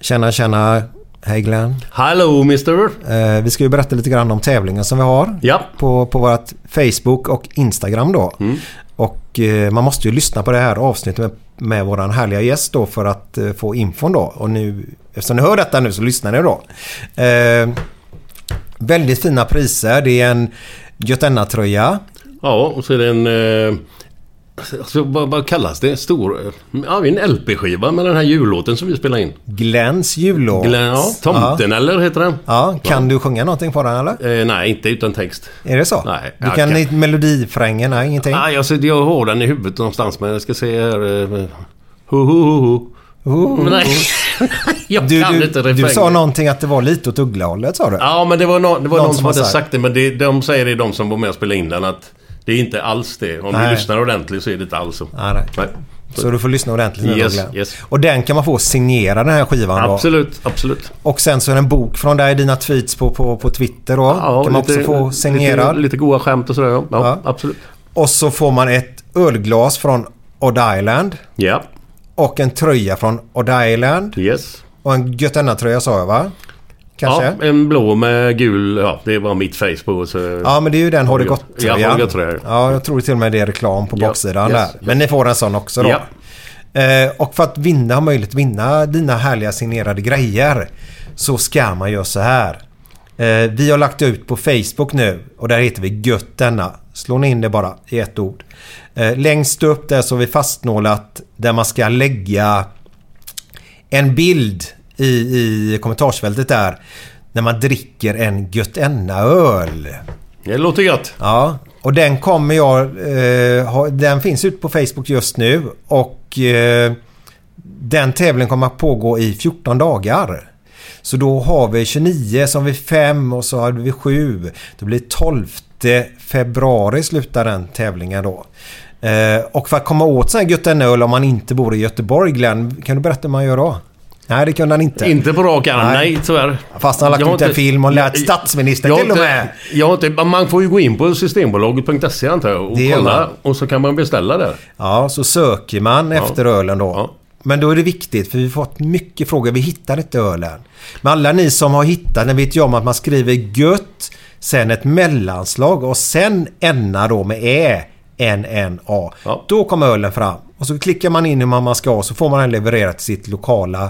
Tjena, tjena. Hej Glenn. Hallå mister. Eh, vi ska ju berätta lite grann om tävlingen som vi har. Ja. På, på vårt Facebook och Instagram då. Och eh, man måste ju lyssna på det här avsnittet med, med våran härliga gäst då för att eh, få infon då. Och nu, eftersom ni hör detta nu så lyssnar ni då. Eh, väldigt fina priser. Det är en Götenna-tröja. Ja, och så är det en... Alltså, vad, vad kallas det? Stor... Ja, en LP-skiva med den här jullåten som vi spelade in. Glens jullåt. Glenn, ja, Tomten eller heter den? Ja, kan du sjunga någonting på den eller? Eh, nej, inte utan text. Är det så? Nej, Du kan kan- melodifrängen? Nej, ingenting? Nej, alltså, jag har den i huvudet någonstans men jag ska se här... Eh, ho, ho, ho, ho. Oh. Nej, jag Du, kan du, inte du refrängen. sa någonting att det var lite åt Uggla-hållet sa du? Ja, men det var, nå- det var Någon någon, som hade sagt. sagt det. Men det, de säger det, de som var med och spelade in den, att det är inte alls det. Om Nej. du lyssnar ordentligt så är det inte alls så. Nej, nej. Nej. Så du får lyssna ordentligt nu Yes, då, yes. Och den kan man få signera den här skivan då. Absolut, absolut. Och sen så är det en bok från dig, dina tweets på, på, på Twitter då. kan man också få signerad. Lite, lite goa skämt och sådär ja. ja, Ja. absolut. Och så får man ett ölglas från Odd Island. Ja, Och en tröja från Odd Island. yes. Och en Götena-tröja sa jag va? Kanske? Ja, en blå med gul, ja det var mitt face på. Så... Ja men det är ju den Har det Ja. Har det gått-tröjan. Ja, jag tror till och med det är reklam på Ja, baksidan yes, där. Men ni får en sån också då. Ja. Eh, och för att vinna, ha möjlighet att vinna dina härliga signerade grejer så ska man göra så här. Eh, vi har lagt ut på Facebook nu och där heter vi Gött denna. Slå in det bara i ett ord. Eh, längst upp där så har vi fastnålat där man ska lägga en bild i, i kommentarsfältet där. När man dricker en Göttenna-öl. Det låter gött. Ja, och den kommer jag... Eh, ha, den finns ute på Facebook just nu och eh, den tävlingen kommer att pågå i 14 dagar. Så då har vi 29, så har vi 5 och så har vi 7. Det blir 12 februari slutar den tävlingen då. Eh, och för att komma åt sån här Göttenöl om man inte bor i Göteborg, Glenn, kan du berätta hur man gör då? Nej, det kunde han inte. Inte på rak arm, Nej. nej, tyvärr. Fast han har lagt ut en film och jag- statsministern till och med. Jag inte, man får ju gå in på systembolaget.se antar jag och Det kolla. Och så kan man beställa där. Ja, så söker man efter ölen då. Ja. Men då är det viktigt för vi har fått mycket frågor. Vi hittar inte ölen. Men alla ni som har hittat den vet ju om att man skriver gött, sen ett mellanslag och sen enna då med ä, n, n, a. Ja. Då kommer ölen fram. Och så klickar man in hur man ska och så får man den levererad till sitt lokala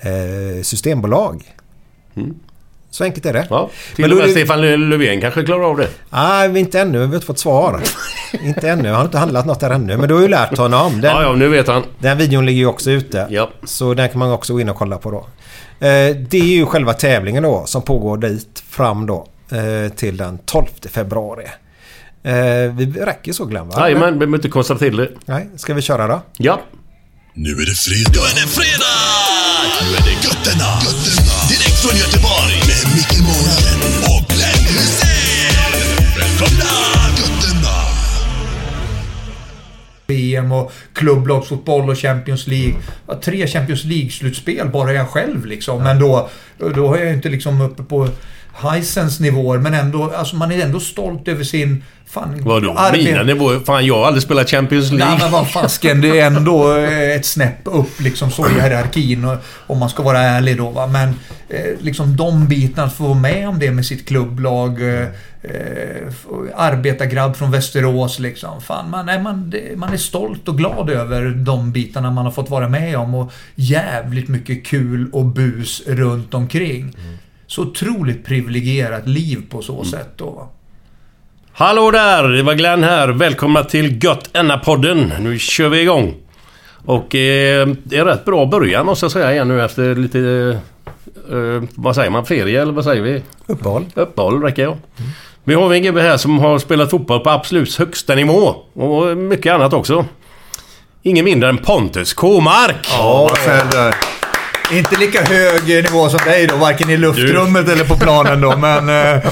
eh, systembolag. Så enkelt är det. Mm. Ja. Till Men och med det- Stefan Löfven kanske klarar av det. Nej, inte ännu. Vi har inte fått svar. inte ännu. Jag har inte handlat något där ännu. Men du har ju lärt honom. Den, Ja, ja, nu vet han. den videon ligger ju också ute. Ja. Så den kan man också gå in och kolla på då. Eh, det är ju själva tävlingen då som pågår dit fram då eh, till den 12 februari. Eh, vi räcker så Glenn va? Jajamän, vi behöver inte konstra till det. Nej, ska vi köra då? Ja. Nu är det fredag. Nu är det fredag! Nu är det Götterna. Götterna. Direkt från Göteborg. Med Micke Månaden och Glenn Hysén. Välkomna! Götterna. VM och klubblagsfotboll och Champions League. Ja, tre Champions League-slutspel bara jag själv liksom. Men då, då är jag inte liksom uppe på Heisens nivåer, men ändå, alltså man är ändå stolt över sin... Fan, Vadå? Mina nivåer? Fan, jag har aldrig spelat Champions Nej League. men vad fasken, det är ändå eh, ett snäpp upp liksom så i hierarkin om man ska vara ärlig då va. Men eh, liksom de bitarna, att få vara med om det med sitt klubblag. Eh, eh, arbetargrabb från Västerås liksom. Fan, man, är, man, man är stolt och glad över de bitarna man har fått vara med om och jävligt mycket kul och bus runt omkring. Så otroligt privilegierat liv på så sätt då va. Hallå där! Det var Glenn här. Välkomna till Gött Enna-podden. Nu kör vi igång. Och eh, det är rätt bra början måste jag säga igen nu efter lite... Eh, vad säger man? Ferie eller vad säger vi? Uppehåll. Uppehåll räcker jag. Vi har en gubbe här som har spelat fotboll på absolut högsta nivå. Och mycket annat också. Ingen mindre än Pontus Kåmark. Ja, Felder. Inte lika hög nivå som dig då, varken i luftrummet eller på planen då, men... eh,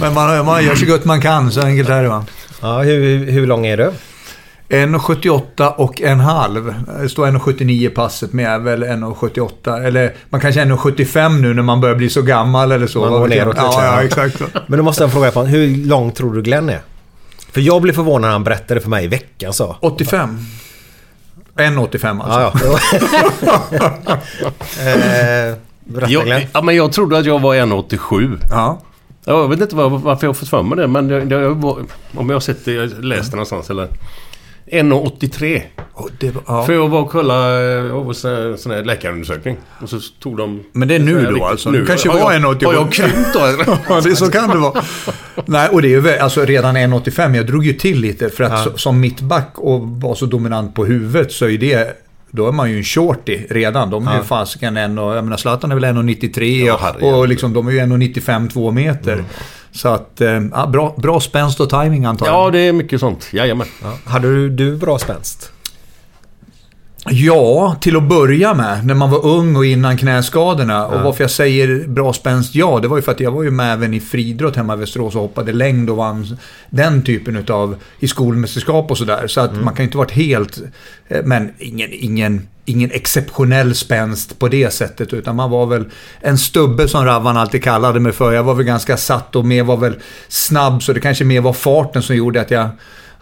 Men man, man gör så gott man kan, så enkelt är det va. Ja, hur, hur lång är du? 1,78 och en halv. Det står 1,79 i passet, men jag är väl 1,78. Eller man kanske är 1,75 nu när man börjar bli så gammal eller så. Man går neråt lite, Ja, ja, exakt. Men då måste jag fråga på hur lång tror du Glenn är? För jag blev förvånad när han berättade för mig i veckan så. 85. 1,85 alltså. Ja, ja. eh. Jag, ja, men jag trodde att jag var 1,87. Ja. Jag vet inte var, varför jag har fått för mig det, men det, det var, om jag har sett det, jag läste det någonstans eller... 1,83. Och det, ja. För jag var och kollade eh, en sån här läkarundersökning. Och så tog de... Men det är nu då alltså? Du kanske var jag- 1,87. Har jag krympt då? Ja, det, så kan det vara. Nej, och det är ju alltså redan 1,85. Jag drog ju till lite för att så, som mittback och var så dominant på huvudet så är det då är man ju en shorty redan. De är ju fasiken en och, jag menar Zlatan är väl 1,93 Ja, och, och liksom, de är ju 1,95 två meter. Så att, eh, ja, bra, bra spänst och timing antar jag. Ja, det är mycket sånt. Jajamän. Ja. Hade du, du bra spänst? Ja, till att börja med. När man var ung och innan knäskadorna. Och varför jag säger bra spänst ja, det var ju för att jag var ju med även i friidrott hemma i Västerås och hoppade längd och vann den typen utav i skolmästerskap och sådär. Så att man kan ju inte varit helt... eh, Men ingen, ingen, ingen exceptionell spänst på det sättet. Utan man var väl en stubbe som Ravvan alltid kallade mig för. Jag var väl ganska satt och mer var väl snabb. Så det kanske mer var farten som gjorde att jag...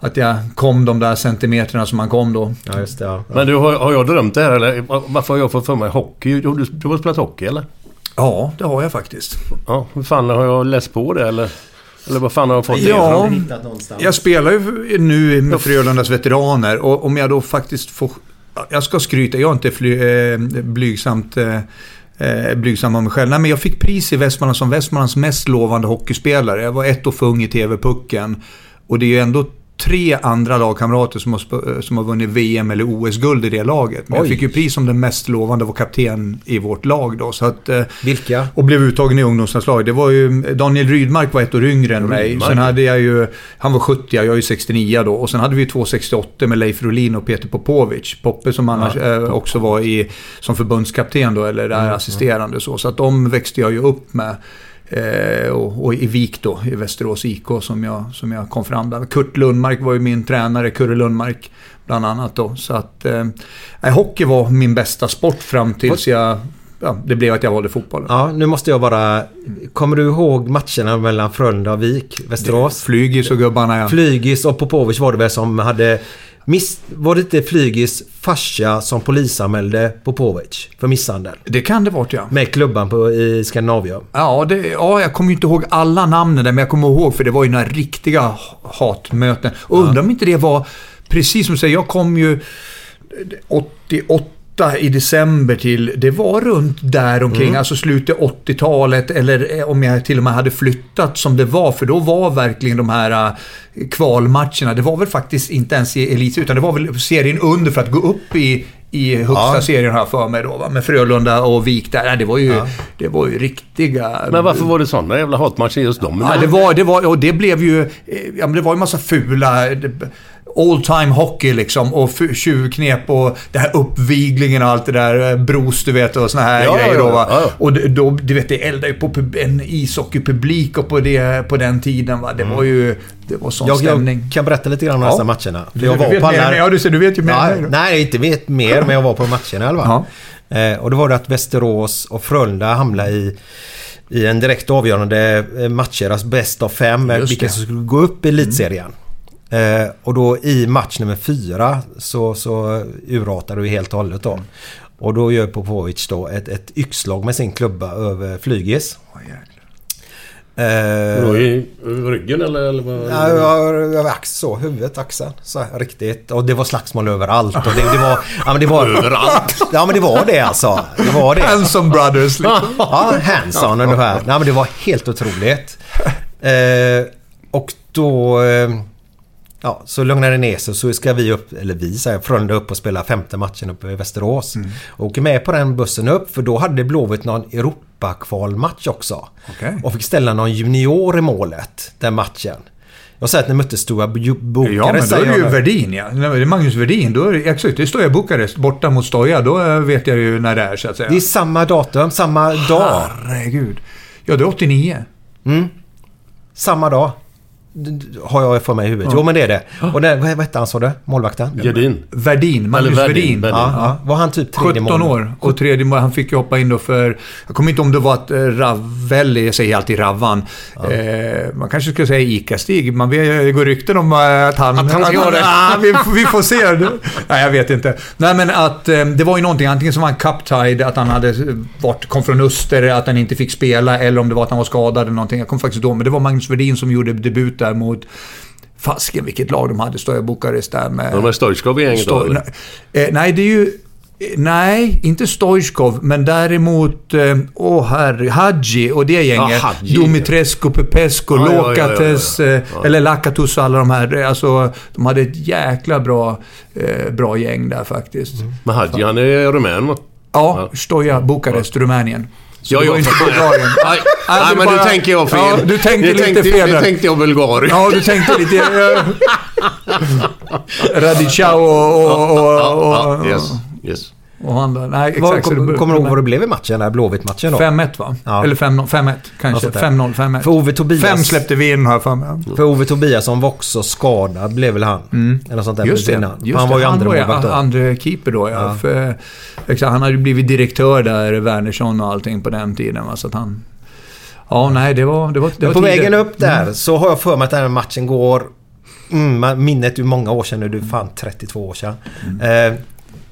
Att jag kom de där centimeterna som man kom då. Ja, just det. Ja. Men du, har, har jag drömt det här eller? Varför har jag fått för mig hockey? Du, du, du har spelat hockey eller? Ja, det har jag faktiskt. Ja, hur fan har jag läst på det eller? Eller vad fan har jag fått det Ja, ifrån? jag spelar ju nu med Frölundas veteraner och om jag då faktiskt får... Jag ska skryta, jag är inte fly, eh, blygsamt... Eh, eh, blygsam om mig själv. Nej, men jag fick pris i Västmanland som Västmanlands mest lovande hockeyspelare. Jag var ett år för ung i TV-pucken. Och det är ju ändå tre andra lagkamrater som har, sp- som har vunnit VM eller OS-guld i det laget. Men Oj. jag fick ju pris som den mest lovande var kapten i vårt lag då. Så att, eh, Vilka? och blev uttagen i ungdomslandslaget. Det var ju, Daniel Rydmark var ett år yngre än mig. Rydmark. Sen hade jag ju, han var 70, jag är ju 69 då. Och sen hade vi ju två 68 med Leif Rolin och Peter Popovic. Poppe som annars eh, också var i, som förbundskapten då, eller där assisterande så. Så att de växte jag ju upp med. Eh, och, och i Vik då, i Västerås IK som jag, som jag kom fram där. Kurt Lundmark var ju min tränare, Kurre Lundmark bland annat då. Så att eh, hockey var min bästa sport fram tills jag, ja, det blev att jag valde fotbollen. Ja, nu måste jag bara... Kommer du ihåg matcherna mellan Frölunda och Vik? Västerås? Flygis och gubbarna ja. Flygis och Popovic var det väl som hade... Miss, var det inte Flygis farsa som polisanmälde Popovic för misshandel? Det kan det varit ja. Med klubban på, i Skandinavien. Ja, det, ja, jag kommer ju inte ihåg alla namnen där, men jag kommer ihåg för det var ju några riktiga ha- hatmöten. Och undrar om inte det var, precis som du säger, jag kom ju 88 i december till, det var runt där omkring, alltså slutet 80-talet eller eh, om jag till och med hade flyttat som det var, för då var verkligen de här eh, kvalmatcherna, det var väl faktiskt inte ens i elit, utan det var väl serien under för att gå upp i i högsta Ja. serien har jag för mig då, va? med Frölunda och Vik där. Det var ju, det var ju riktiga... Men varför var det sådana jävla hatmatcher just dem? Ja, det var, det var, och det blev ju, eh, ja men det var ju massa fula eh, all time hockey liksom och tjuvknep och det här uppviglingen och allt det där. eh, Bros du vet och såna här Ja, grejer ja, då ja. Och då, du vet det eldade ju på en ishockeypublik och på, det, på den tiden va. Det var ju, det var sån Jag, stämning. jag kan berätta lite grann om Ja. dessa matcherna. Du jag var vet på alla... Ja, du ser, du vet ju mer då. nej, inte vet mer, men jag var på matcherna i alla fall. Eh, och då var det att Västerås och Frölunda hamnade i i en direkt avgörande eh, matcher, alltså bäst av fem, Just vilka som skulle gå upp i elitserien. Eh, och då i match nummer fyra så, så urratade vi helt och hållet då. Och då gör Popovic då ett, ett yxslag med sin klubba över Flygis. Eh, Då i ryggen eller? eller vad? Ja, över ax, så, huvudet, axeln. Så här, riktigt. Och det var slagsmål överallt. Och det, det var... Ja, men det var... Överallt? Ja, men det var det alltså. Det var det. Hanson Brothers liksom. Ja, Hanson ungefär. Nej, men det var helt otroligt. Eh, och då... Eh, ja, så lugnade det ner sig. Så ska vi upp, eller vi säger Frölunda upp och spela femte matchen uppe i Västerås. Och åker med på den bussen upp för då hade Blåvitt någon Europakvalmatch också. Okej. Och fick ställa någon junior i målet den matchen. Jag säger att ni mötte Stora Bu- Bukarest. Ja, men då är det ju. Verdin ja. Det är Magnus Verdin. Då är det, exakt, det står jag Bukarest borta mot Stoja. Då eh, vet jag ju när det är så att säga. Det är samma datum, samma dag. Herregud. Ja, det är 89. Samma dag. Har jag för mig i huvudet. Jo men det är det. Och det, vad hette han sa du? Målvakten? Gedin. Verdin. Magnus Verdin, Verdin. Verdin. Ja, ja. Var han typ tredje 17 mål? år. Och tredje mål, han fick ju hoppa in då för... Jag kommer inte om det var att eh, Ravelli, jag säger alltid Ravvan. Eh, man kanske skulle säga Ica-Stig. Man vet, det går rykten om eh, att han... Att han ska ha det. Ah, vi, vi får se. Nej, jag vet inte. Nej, men att eh, det var ju någonting. Antingen som var han cup-tied, att han hade varit, kom från Öster, att han inte fick spela, eller om det var att han var skadad eller någonting. Jag kommer faktiskt ihåg, men det var Magnus Verdin som gjorde debut där mot... Fasken vilket lag de hade, Stoja Bukarest där med... De var Stoichkov i gänget då, Sto- eller? nej, eh, nej, det är ju... eh, Nej, inte Stoichkov, men däremot... eh, Åh herre, Hadji och det gänget. Hadji. Dumitrescu, Pepescu, Ja, ja, ja, ja, ja. Lokates, eh, eller Lakatus och alla de här. eh, Alltså, de hade ett jäkla bra, eh, bra gäng där faktiskt. Men Hadji, han är rumän va? Ja, Stoja Bukarest, Rumänien. Så Ja, det var ja, inte. Bulgarien. Nej, Nej, nej men bara- nu tänker jag fel. Ja, du tänkte Nu lite tänkte, fel Nu tänkte jag Bulgarien. Ja, du tänkte lite... Uh, Radicau och... och, och, och, Ja, yes, yes. Och han där. Nej, exakt. Så kom, det- kommer du ihåg vad det blev i matchen? Där Blåvitt-matchen då? 5-1 va? Ja. Eller 5-0, 5-1 kanske. Något sånt där. 5-0, 5-1. För Ove Tobias- Fem släppte vi in jag för mig. För Ove Tobiasson var också skadad, blev väl han? Eller något sånt där Mm. Just det. innan. Just han var ju andra målvakt då. andra keeper då, ja. Ja. För, exakt, han hade ju blivit direktör där, Wernersson och allting på den tiden. Va? Så att han... Ja, nej, det var... Det var, det var på tider. vägen upp där så har jag för mig att den här matchen går... Mm, minnet ju många år sedan nu. Är fan 32 år sedan. Mm. Eh,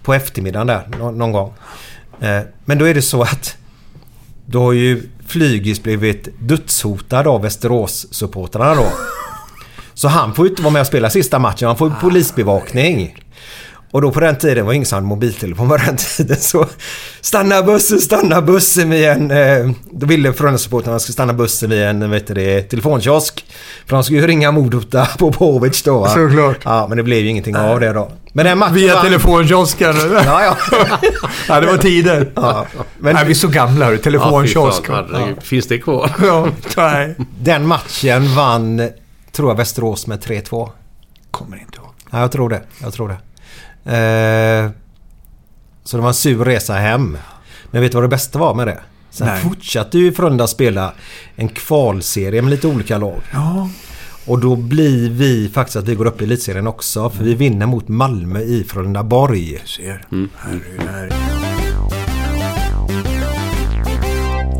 på eftermiddagen där, nå- någon gång. Eh, men då är det så att... Då har ju Flygis blivit dödshotad av Västerås-supportrarna då. Så han får ju inte vara med och spela sista matchen. Han får ju polisbevakning. Och då på den tiden var det ingen som hade mobiltelefon på den tiden så Stanna bussen, stanna bussen vid en... Eh, då ville Frölunda-supportrarna skulle stanna bussen vid en vet det, telefonkiosk. För de skulle ju ringa mordhota på Povic då va? Såklart. Ja men det blev ju ingenting av det då. Men den matchen Via vann- telefonkiosken. Ja ja. ja, det var tider. ja. Men, nej, vi är så gamla hörru. Ja, Telefonkiosk. herregud. Finns det kvar? Ja, nej. den matchen vann, tror jag, Västerås med 3-2. Kommer inte ihåg. Ja, jag tror det. Jag tror det. Eh, så det var en sur resa hem. Men vet du vad det bästa var med det? Sen Nej. fortsatte ju Frölunda spela en kvalserie med lite olika lag. Ja. Och då blir vi faktiskt att vi går upp i elitserien också. För vi vinner mot Malmö i Frölundaborg. Ser. Mm. Herregud.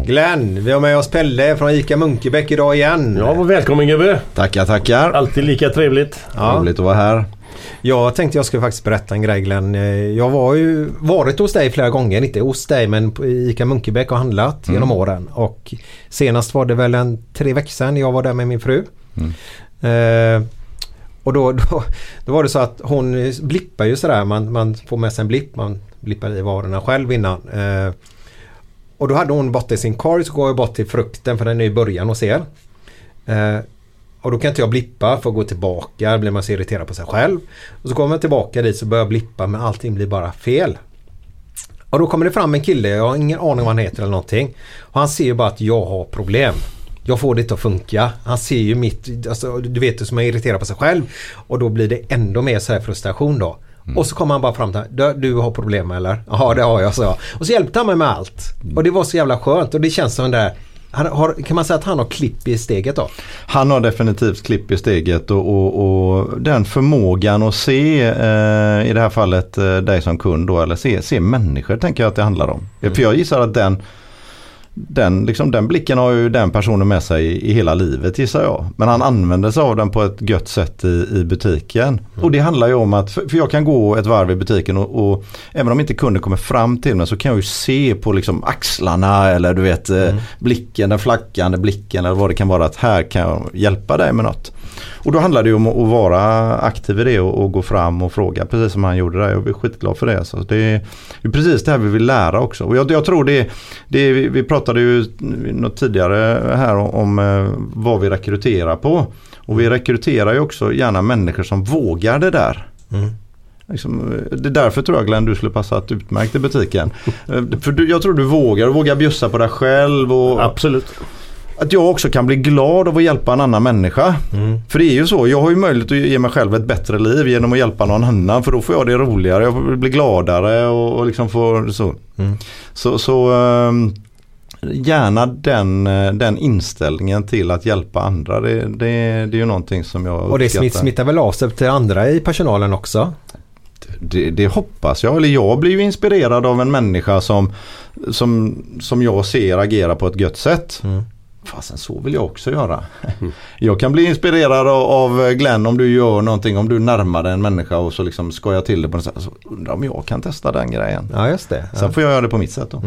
Glenn, vi har med oss Pelle från ICA Munkebäck idag igen. Ja, välkommen gubbe. Tackar, tackar. Alltid lika trevligt. Ja. Roligt att vara här. Jag tänkte jag skulle faktiskt berätta en grej Glenn. Eh, Jag var ju varit hos dig flera gånger. Inte hos dig men på ICA Munkebäck och handlat genom åren. Och senast var det väl en tre veckor sedan jag var där med min fru. Eh, och då, då, då var det så att hon blippar ju sådär. Man, man får med sig en blipp. Man blippar i varorna själv innan. Eh, och då hade hon bort i sin korg så går jag bort till frukten för den är i början hos er. Eh, och då kan inte jag blippa för att gå tillbaka. Då blir man så irriterad på sig själv. Och så kommer jag tillbaka dit så börjar jag blippa men allting blir bara fel. Och då kommer det fram en kille, jag har ingen aning vad han heter eller någonting. Och han ser ju bara att jag har problem. Jag får det inte att funka. Han ser ju mitt, alltså, du vet det som är irriterad på sig själv. Och då blir det ändå mer så här frustration då. Och så kommer han bara fram till du, du har problem eller? Ja det har jag så. Och så hjälpte han mig med allt. Och det var så jävla skönt och det känns som det där han har, kan man säga att han har klipp i steget då? Han har definitivt klipp i steget och, och, och den förmågan att se eh, i det här fallet eh, dig som kund då eller se, se människor tänker jag att det handlar om. För jag gissar att den den, liksom, den blicken har ju den personen med sig i, i hela livet gissar jag. Men han använder sig av den på ett gött sätt i, i butiken. Och det handlar ju om att, för, för jag kan gå ett varv i butiken och, och även om inte kunden kommer fram till mig så kan jag ju se på liksom axlarna eller du vet eh, blicken, den flackande blicken eller vad det kan vara att här kan jag hjälpa dig med något. Och då handlar det om att vara aktiv i det och, och gå fram och fråga precis som han gjorde där. Jag är skitglad för det. Så det, är, det är precis det här vi vill lära också. Och jag, jag tror det, det vi, pratade ju något tidigare här om, om eh, vad vi rekryterar på. Och vi rekryterar ju också gärna människor som vågar det där. Liksom, eh, det är därför tror jag Glenn du skulle passa utmärkt i butiken. Eh, För du, jag tror du vågar, du vågar bjussa på dig själv. Och Absolut. Att jag också kan bli glad av att hjälpa en annan människa. För det är ju så, jag har ju möjlighet att ge mig själv ett bättre liv genom att hjälpa någon annan. För då får jag det roligare, jag blir gladare och, och liksom får så. Så, så ehm, gärna den, eh, den inställningen till att hjälpa andra. Det, det, det är ju någonting som jag Och det uppskattar. smitt, smittar väl av sig till andra i personalen också? Det, det hoppas jag. Eller jag blir ju inspirerad av en människa som, som, som jag ser agera på ett gött sätt. Fasen så vill jag också göra. Jag kan bli inspirerad av, Glenn om du gör någonting, om du närmar dig en människa och så liksom skojar till det på något sätt. Så undrar om jag kan testa den grejen. Ja, just det. Sen får jag göra det på mitt sätt då.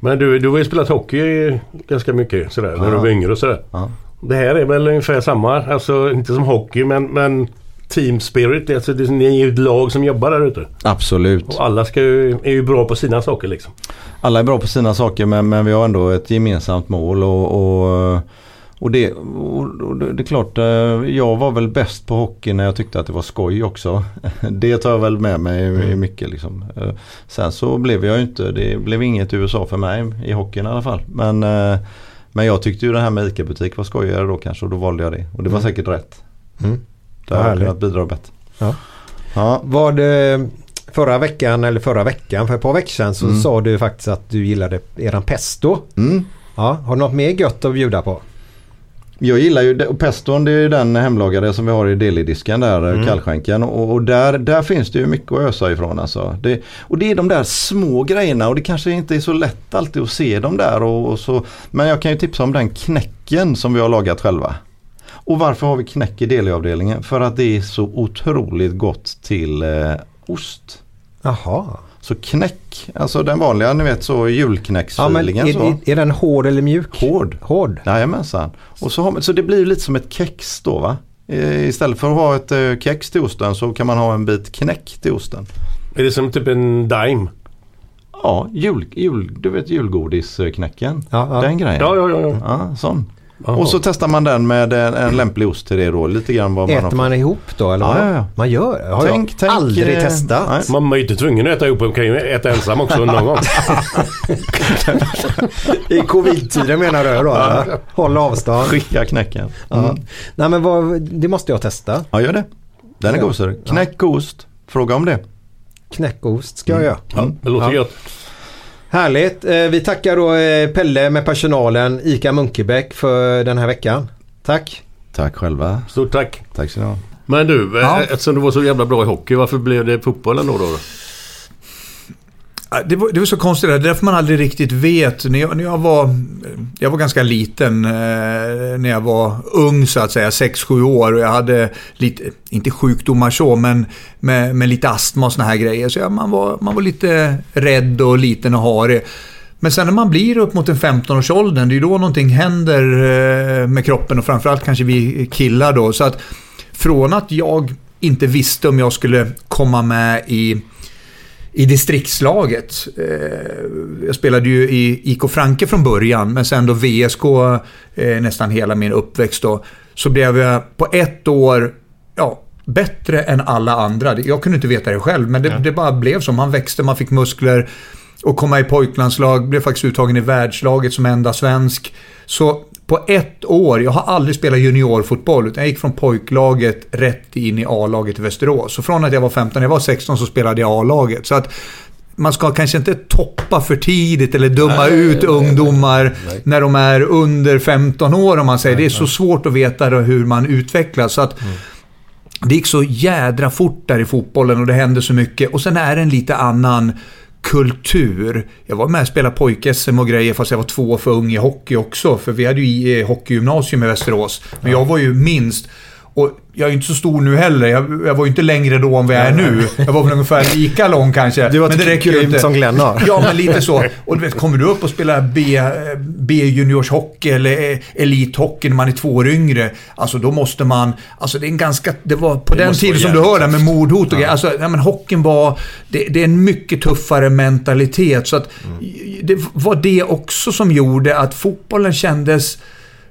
Men du, du har ju spelat hockey ganska mycket sådär när du var yngre och sådär. Ja. Det här är väl ungefär samma, alltså inte som hockey men, men Team Spirit, alltså det, ni är ju ett lag som jobbar där ute. Absolut. Och alla ska ju, är ju bra på sina saker liksom. Alla är bra på sina saker men, men vi har ändå ett gemensamt mål och, och, och, det, och, det är klart, eh, jag var väl bäst på hockey när jag tyckte att det var skoj också. Det tar jag väl med mig i mycket liksom. Eh, Sen så blev jag ju inte, det blev inget USA för mig i hockeyn i alla fall. Men, eh, men jag tyckte ju det här med ICA-butik var skojigare då kanske och då valde jag det. Och det var säkert rätt. Mm. Där har jag kunnat bidra bättre. Ja. Ja. Var det förra veckan eller förra veckan för ett par veckor sedan så sa du faktiskt att du gillade eran pesto. Mm. Ja, har du något mer gött att bjuda på? Jag gillar ju, det- och peston det är den hemlagade som vi har i delidisken där, mm. kallskänken. Och, och där, där finns det ju mycket att ösa ifrån alltså. Det, och det är de där små grejerna och det kanske inte är så lätt alltid att se dem där. Och, och så, men jag kan ju tipsa om den knäcken som vi har lagat själva. Och varför har vi knäck i deliavdelningen? För att det är så otroligt gott till eh, ost. Jaha. Så knäck, alltså den vanliga ni vet så Ja, julknäcksfilingen är, så. är, är den hård eller mjuk? Hård. Hård. Jajamensan. Och så, har, så det blir ju lite som ett kex då va? Eh, Istället för att ha ett eh, kex till osten så kan man ha en bit knäck till osten. Är det som typ en Dime? Ja, jul, jul, du vet julgodisknäcken. Ja, ja. Den grejen. Ja, ja, ja. ja. Ja, sån. Jaha. Och så testar man den med en, en lämplig ost till det då. Lite grann vad man har Äter fått. man ihop då eller Ja, vad? ja, ja. Man gör? Har Tänk- jag tänk, aldrig eh, testat. nej. Man, är ju inte tvungen att äta ihop, man kan ju äta ensam också någon gång. I covid-tiden menar du då? eller? Håll avstånd. Skicka knäcken. Mm. Ja. Nej men vad, det måste jag testa. Ja, gör det. Den är Ja. du. Knäck och ost. Fråga om det. Knäckost ska jag göra. Ja, det låter Ja. gött. Härligt. Eh, Vi tackar då eh, Pelle med personalen ICA Munkebäck för den här veckan. Tack. Tack själva. Stort tack. Tack så ha. Men du, Ja. eh, eftersom du var så jävla bra i hockey, varför blev det fotbollen då? då? Det var, det var så konstigt, det är därför man aldrig riktigt vet. När jag, när jag, var, jag var ganska liten eh, när jag var ung så att säga, 6-7 år och jag hade lite, inte sjukdomar så, men med, med lite astma och såna här grejer. Så ja, man, var, man var lite rädd och liten och harig. Men sen när man blir upp mot en 15-årsåldern, det är ju då någonting händer eh, med kroppen och framförallt kanske vi killar då. Så att från att jag inte visste om jag skulle komma med i i distriktslaget. Eh, Jag spelade ju i IK Franke från början, men sen då VSK eh, nästan hela min uppväxt då. Så blev jag på ett år, ja, bättre än alla andra. Jag kunde inte veta det själv, men det, det bara blev så. Man växte, man fick muskler och komma i pojklandslag. Blev faktiskt uttagen i världslaget som enda svensk. Så på ett år, jag har aldrig spelat juniorfotboll, utan jag gick från pojklaget rätt in i A-laget i Västerås. Så från att jag var 15, när jag var 16 så spelade jag A-laget. Så att man ska kanske inte toppa för tidigt eller döma ut ungdomar när de är under 15 år om man säger. det är så svårt att veta hur man utvecklas. Så att det gick så jädra fort där i fotbollen och det hände så mycket. Och sen är det en lite annan kultur. Jag var med och spelade pojk-SM och grejer fast jag var två år för ung i hockey också. För vi hade ju eh, hockeygymnasium i Västerås. Men jag var ju minst. Och jag är inte så stor nu heller. Jag, jag var ju inte längre då än vad jag är nu. Jag var väl ungefär lika lång kanske. Du var men det räcker ju inte. som Glenn har. Ja, men lite så. Och du vet, kommer du upp och spelar B, B-juniorshockey eller elithockey när man är två år yngre. Alltså då måste man... Alltså det är en ganska... Det var på den måste tiden som du hör jävligt med mordhot och grejer. Alltså, nej, men hockeyn var... Det, det är en mycket tuffare mentalitet. Så att det var det också som gjorde att fotbollen kändes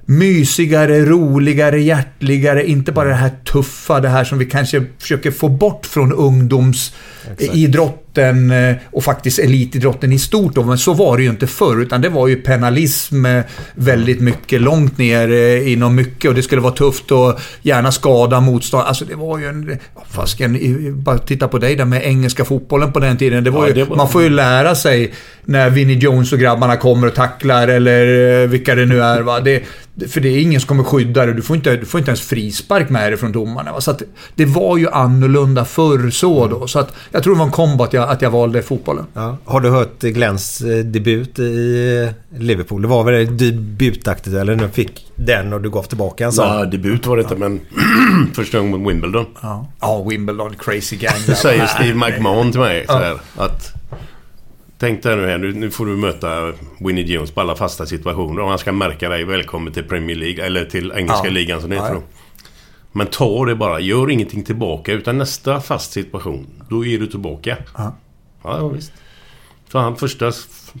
mysigare, roligare, hjärtligare. Inte bara det här tuffa, det här som vi kanske försöker få bort från ungdoms ungdomsidrotten eh, och faktiskt elitidrotten i stort. Då. Men så var det ju inte förr, utan det var ju penalism eh, väldigt mycket, långt ner eh, inom mycket och det skulle vara tufft och gärna skada motstånd. Alltså det var ju en... Fasken, bara titta på dig där med engelska fotbollen på den tiden. Det var Ja, ju, det var- Man får ju lära sig när Vinnie Jones och grabbarna kommer och tacklar eller vilka det nu är. Va? Det- för det är ingen som kommer skydda dig. Du får inte, du får inte ens frispark med dig från domarna. Va? Så att, det var ju annorlunda förr så då. Så att, jag tror det var en kombo att jag, att jag valde fotbollen. Ja. Har du hört Glenns eh, debut i Liverpool? Det var väl debutaktigt eller nu fick den och du gav tillbaka en sån? Ja, debut var det inte, men första gången mot Wimbledon. Ja, ja Wimbledon, crazy gang. Det säger Steve McMahon till mig så här, att... Tänk dig nu här, nu, nu får du möta Winnie Jones på alla fasta situationer och han ska märka dig välkommen till Premier League, eller till engelska Ja. ligan som det Ja, heter ja. då. Men ta det bara, gör ingenting tillbaka utan nästa fast situation, då är du tillbaka. Ja. Ja, ja visst. Så han första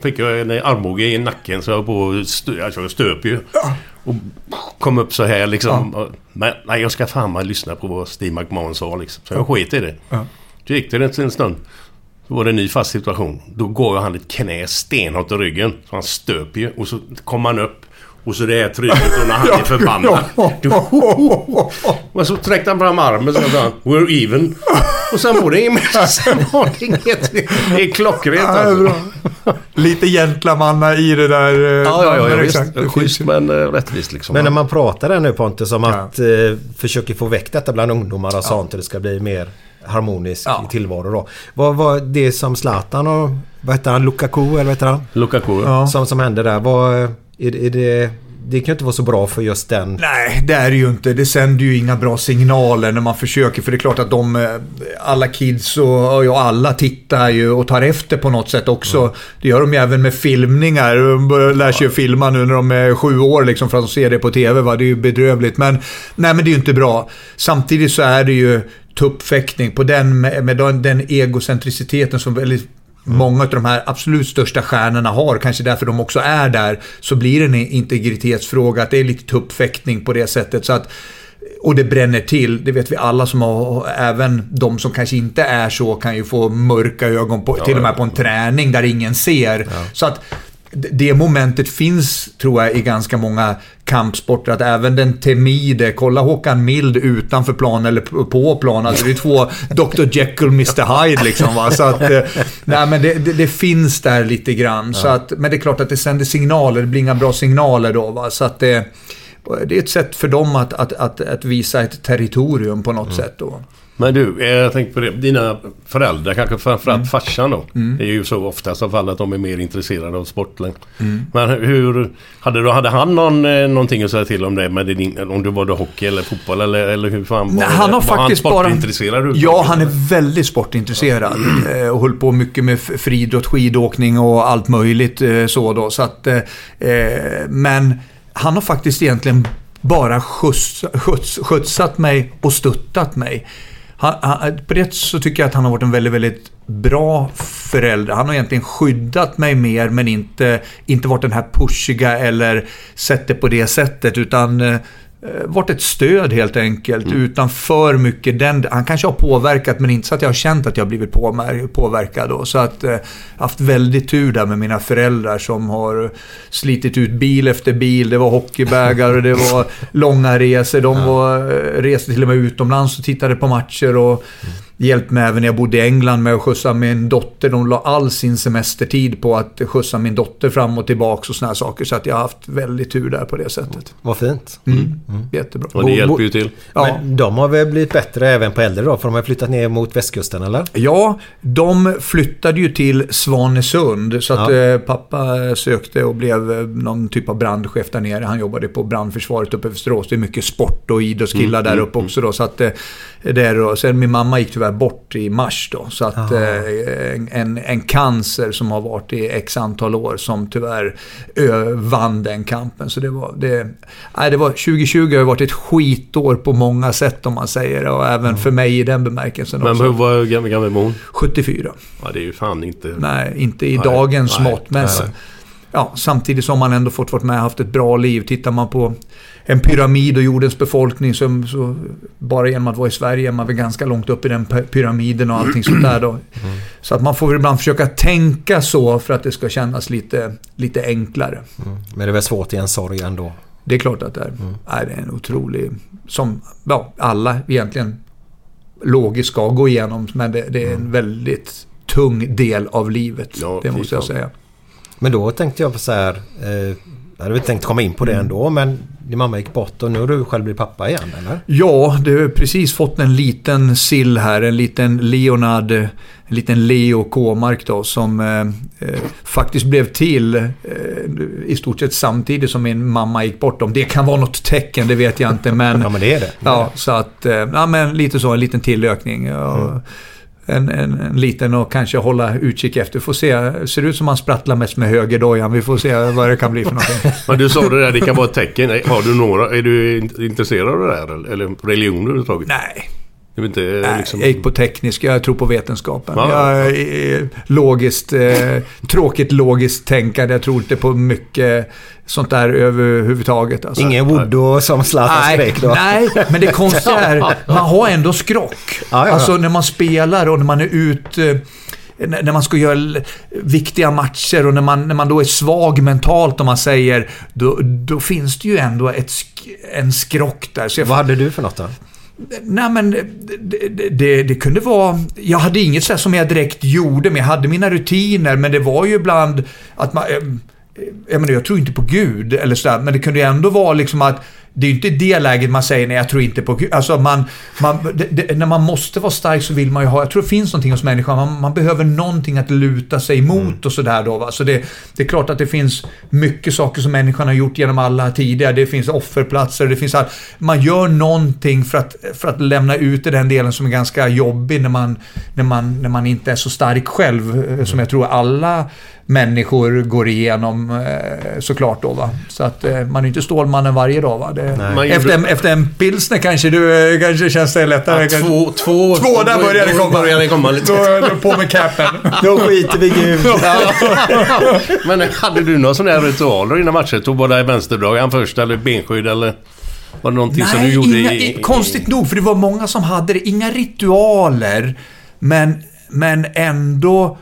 fick jag en armbåge i nacken så jag på stö, alltså jag stöp ju. Och kom upp så här liksom. Och- Men nej, jag ska fan mal lyssna på vad Steve McMahon sa liksom. Så jag sket i det. Ja. Så gick det en stund. Så var det en ny fast situation. Då går han ett knä stenhårt i ryggen. Så han stöper ju. Och så kommer han upp. Och så det här trycket och när han är förbannad. Men så sträckte han fram armen och sa han We're even. Och sen var det inget. Sen var det inget. Det är klockrent Ja, alltså. Lite gentlamanna i det där. eh, Ja, ja, ja, ja exakt. Schysst men eh, rättvist liksom. Men när man pratar där nu Pontus om Ja. att eh, försöka få väck detta bland ungdomar och sånt och det ska bli mer harmonisk Ja. tillvaro då. Vad var det som Zlatan och vad heter han? Lukaku eller vad heter han? Lukaku. Ja. Som, som hände där. Vad, är, är det, det kan ju inte vara så bra för just den. Nej, det är det ju inte. Det sänder ju inga bra signaler när man försöker. För det är klart att de, eh, alla kids och, ja, alla tittar ju och tar efter på något sätt också. Det gör de ju även med filmningar. De börjar- lär sig ju filma nu när de är sju år liksom för att de ser det på TV. Va? Det är ju bedrövligt. Men, nej, men det är ju inte bra. Samtidigt så är det ju tuppfäktning på den, med, med den, den egocentriciteten som väldigt många av de här absolut största stjärnorna har, kanske därför de också är där, så blir det en integritetsfråga. Att det är lite tuppfäktning på det sättet. Så att, och det bränner till. Det vet vi alla som har, även de som kanske inte är så, kan ju få mörka ögon, på, till och med på en träning där ingen ser. Så att det momentet finns, tror jag, i ganska många kampsporter. Att även den timide, kolla Håkan Mild utanför plan eller på plan. Alltså det är två Dr. Jekyll och Mr. Hyde liksom. Va? Så att, eh, nej, men det, det, det finns där lite grann. Så att, men det är klart att det sänder signaler. Det blir inga bra signaler då. Va? Så att det, det är ett sätt för dem att, att, att, att visa ett territorium på något sätt. Då. Men du, eh, jag tänkte på det. Dina föräldrar, kanske framförallt Mm. farsan då. Det är ju så i alla fall att de är mer intresserade av sporten. Mm. Men hur... Hade, du, hade han någon, eh, någonting att säga till om det? Med din, om du var hockey eller fotboll eller, eller hur fan var Nej, det? han har var faktiskt han bara... sportintresserad? Ja, han är väldigt sportintresserad. eh, Och höll på mycket med friidrott, skidåkning och allt möjligt så då. Så att, eh, men han har faktiskt egentligen bara skjuts, skjuts, skjutsat mig och stöttat mig. Han, han, på det så tycker jag att han har varit en väldigt, väldigt bra förälder. Han har egentligen skyddat mig mer men inte, inte varit den här pushiga eller sett det på det sättet. Utan eh, varit ett stöd helt enkelt. Utan för mycket den... Han kanske har påverkat men inte så att jag har känt att jag har blivit påverkad. Då. Så att eh, haft väldigt tur där med mina föräldrar som har slitit ut bil efter bil. Det var hockeybägar och det var långa resor. De var, eh, reste till och med utomlands och tittade på matcher. Och, hjälpt mig även när jag bodde i England med att skjutsa min dotter. De la all sin semestertid på att skjutsa min dotter fram och tillbaka och såna här saker. Så att jag har haft väldigt tur där på det sättet. Vad fint. Mm. Jättebra. Och det hjälper ju till. Ja. Men de har väl blivit bättre även på äldre då? För de har flyttat ner mot västkusten eller? Ja, de flyttade ju till Svanesund. Så att Ja. eh, pappa sökte och blev eh, någon typ av brandchef där nere. Han jobbade på brandförsvaret uppe i Västerås. Det är mycket sport och idrottskillar där uppe också då. Så att, eh, där då. Sen min mamma gick tyvärr bort i mars då. Så att eh, en, en cancer som har varit i x antal år som tyvärr ö, vann den kampen. Så det var, det, nej, det var 2020 har varit ett skitår på många sätt om man säger. Och även för mig i den bemärkelsen Men också. hur var gammal, gammal var hon? 74. Ja, det är ju fan inte... Nej, inte i Nej, dagens nej, mått. Men nej. Ja, samtidigt som man ändå fått vara med och haft ett bra liv. Tittar man på en pyramid och jordens befolkning så, så bara genom att vara i Sverige är man väl ganska långt upp i den py- pyramiden och allting sånt där då. Så att man får väl ibland försöka tänka så för att det ska kännas lite, lite enklare. Men det är väl svårt i en sorg ändå. Det är klart att det är. Nej, det är en otrolig... Som ja, alla egentligen logiskt ska gå igenom. Men det, det är en väldigt tung del av livet. Ja, det måste jag säga. Men då tänkte jag på så här. Eh, jag hade väl tänkt komma in på det ändå men din mamma gick bort och nu har du själv blivit pappa igen eller? Ja, du har precis fått en liten sill här. En liten Leonard, en liten Leo Kåmark då som eh, eh, faktiskt blev till eh, i stort sett samtidigt som min mamma gick bort. Om det kan vara något tecken, det vet jag inte. Men, Ja men det är det. ja, så att, eh, ja men lite så, en liten tillökning. Ja, En, en, en liten och kanske hålla utkik efter. Får se. Ser ut som han sprattlar mest med högerdojan. Vi får se vad det kan bli för någonting. Men du sa det där, det kan vara ett tecken. Har du några... Är du in- intresserad av det där? eller- Eller religion överhuvudtaget? Nej, Det är väl inte Nej, liksom... jag gick på teknisk. Jag tror på vetenskapen. Ja. Jag är logiskt, eh, tråkigt logiskt tänkande. Jag tror inte på mycket sånt där överhuvudtaget. Alltså. Ingen Woodå som Zlatan Nej, skrek då? nej, men det konstiga är man har ändå skrock. ja, ja. Alltså när man spelar och när man är ute när när man ska göra viktiga matcher och när man, när man då är svag mentalt om man säger, då, då finns det ju ändå ett, sk- en skrock där. Så jag Vad hade du för något då? Nej men det, det, det, kunde vara... Jag hade inget så som jag direkt gjorde, men jag hade mina rutiner. Men det var ju ibland att man... Eh, eh, jag, menar, jag tror inte på Gud eller sådär, men det kunde ju ändå vara liksom att det är ju inte det läget man säger nej, jag tror inte på Gud. Alltså man, man, det, det, när man måste vara stark så vill man ju ha... Jag tror det finns någonting hos människan. Man, man behöver någonting att luta sig emot och sådär då. Va? Så det, det är klart att det finns mycket saker som människan har gjort genom alla tider. Det finns offerplatser, det finns allt. Man gör någonting för att, för att lämna ut i den delen som är ganska jobbig när man, när man, när man inte är så stark själv. eh, Som jag tror alla människor går igenom eh, såklart då va. Så att eh, man är inte Stålmannen varje dag va. Det, efter, en, efter en pilsner kanske du, eh, kanske känns det lättare. Ja, två, två, Två, där börjar det komma. börjar det komma lite. Då, då på med capen. Då skiter vi i Gud. Men hade du några sådana här ritualer innan matcher? Tog bara vänsterdragaren först eller benskydd eller? Var det någonting som du Nej, gjorde inga, i... i, konstigt nog, för det var många som hade det. Inga ritualer, men, men ändå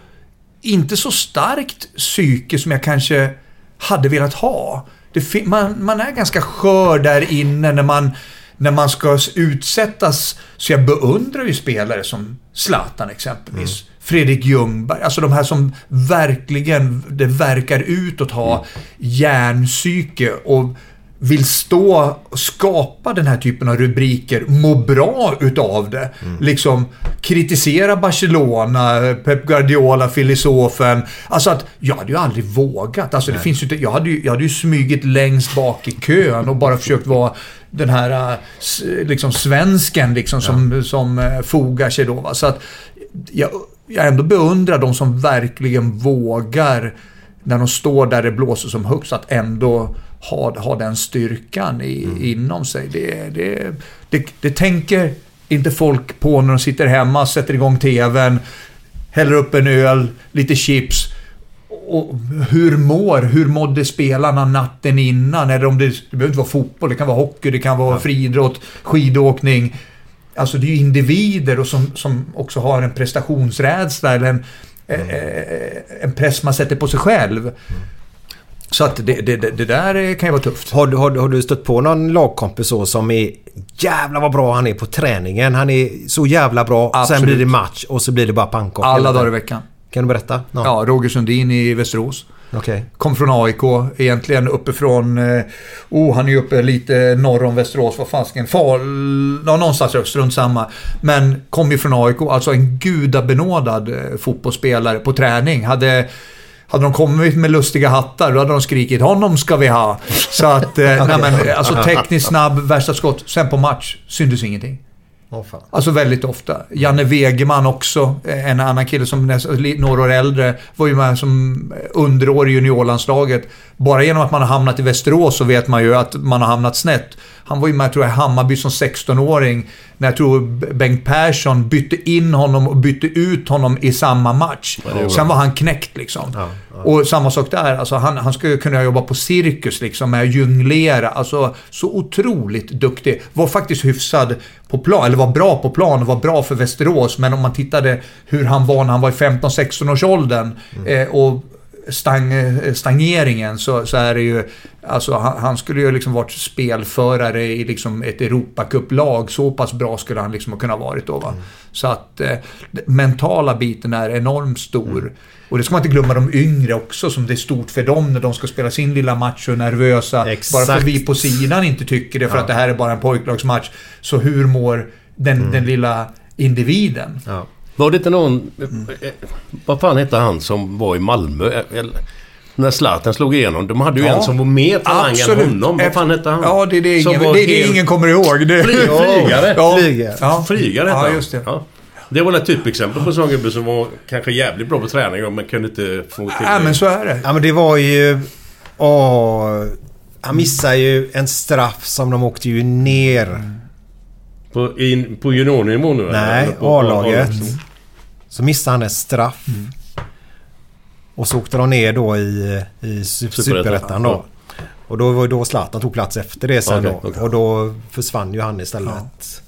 inte så starkt psyke som jag kanske hade velat ha. Det, man, man är ganska skör där inne när man, när man ska utsättas. Så jag beundrar ju spelare som Zlatan exempelvis. Fredrik Ljungberg, alltså de här som verkligen, det verkar utåt ha järnpsyke och vill stå och skapa den här typen av rubriker, må bra utav det. Liksom kritisera Barcelona, Pep Guardiola, filosofen. Alltså att jag hade ju aldrig vågat. Alltså det finns ju inte, jag, hade ju, jag hade ju smugit längst bak i kön och bara försökt vara den här äh, liksom svensken liksom som, som äh, fogar sig då. Va? Så att jag, jag ändå beundrar de som verkligen vågar när de står där det blåser som högst att ändå ha, ha den styrkan i, inom sig. Det, det, det, det tänker inte folk på när de sitter hemma, sätter igång TVn, häller upp en öl, lite chips. Och hur mår, hur mådde spelarna natten innan? Eller om det, det behöver inte vara fotboll, det kan vara hockey, det kan vara friidrott, skidåkning. Alltså det är ju individer och som, som också har en prestationsrädsla eller en, eh, en press man sätter på sig själv. Så att det, det, det, där kan ju vara tufft. Har, du- har, har du stött på någon lagkompis så som är jävla vad bra han är på träningen. Han är så jävla bra. Sen Absolut. blir det match och så blir det bara pannkaka. Alla dagar i veckan. Kan du berätta? Någon? Ja, Roger Sundin i Västerås. Okej. Kom från AIK, egentligen uppifrån... Eh, oh, han är ju uppe lite norr om Västerås, vad fasken. Fal... Ja, någonstans där, strunt samma. Men kom ju från AIK, alltså en gudabenådad eh, fotbollsspelare på träning. Hade... Hade de kommit med lustiga hattar, då hade de skrikit “Honom ska vi ha”. Så att, eh, nej, men, alltså tekniskt snabb, värsta skott. Sen på match syntes ingenting. Åh, fan. Alltså väldigt ofta. Janne Wegeman också, eh, en annan kille som är några år äldre, var ju med som underår i juniorlandslaget. Bara genom att man har hamnat i Västerås så vet man ju att man har hamnat snett. Han var ju med tror jag, i Hammarby som 16-åring när jag tror Bengt Persson bytte in honom och bytte ut honom i samma match. Sen var han knäckt liksom. Och samma sak där, alltså han, han skulle kunna jobba på cirkus liksom med att jonglera. Alltså så otroligt duktig. Var faktiskt hyfsad på plan, eller var bra på plan och var bra för Västerås. Men om man tittade hur han var när han var i 15-16 års åldern eh, och stang, stagneringen så, så är det ju... Alltså han, han skulle ju liksom varit spelförare i liksom ett Europacup-lag. Så pass bra skulle han liksom ha kunnat varit då va. Så att eh, mentala biten är enormt stor. Och det ska man inte glömma de yngre också som det är stort för dem när de ska spela sin lilla match och är nervösa. Exakt. Bara för vi på sidan inte tycker det för att det här är bara en pojklagsmatch. Så hur mår den, den lilla individen? Ja. Var det inte någon... eh, eh, Vad fan hette han som var i Malmö? Eh, eller- När Zlatan slog igenom. De hade ju Ja. en som var mer talang än honom. Vad fan hette han? Ja, det är det Som ingen, det är det helt- ingen kommer ihåg. Det, Fly- flygare. Ja, Flygare. Ja, Flygare hette Ja, just det. Ja. Det var ett typexempel på en sån gubbe som var kanske jävligt bra på träning men kunde inte få till Ja, men så är det. Ja men det var ju... Åh, han missade ju en straff som de åkte ju ner. På, in, på juniornivå nu? eller? Nej, A-laget. Så missade han en straff. Och så åkte de ner då i, i su- Superettan då. Och då var då Zlatan tog plats efter det sen Okej, då. okej. Och då försvann ju han istället.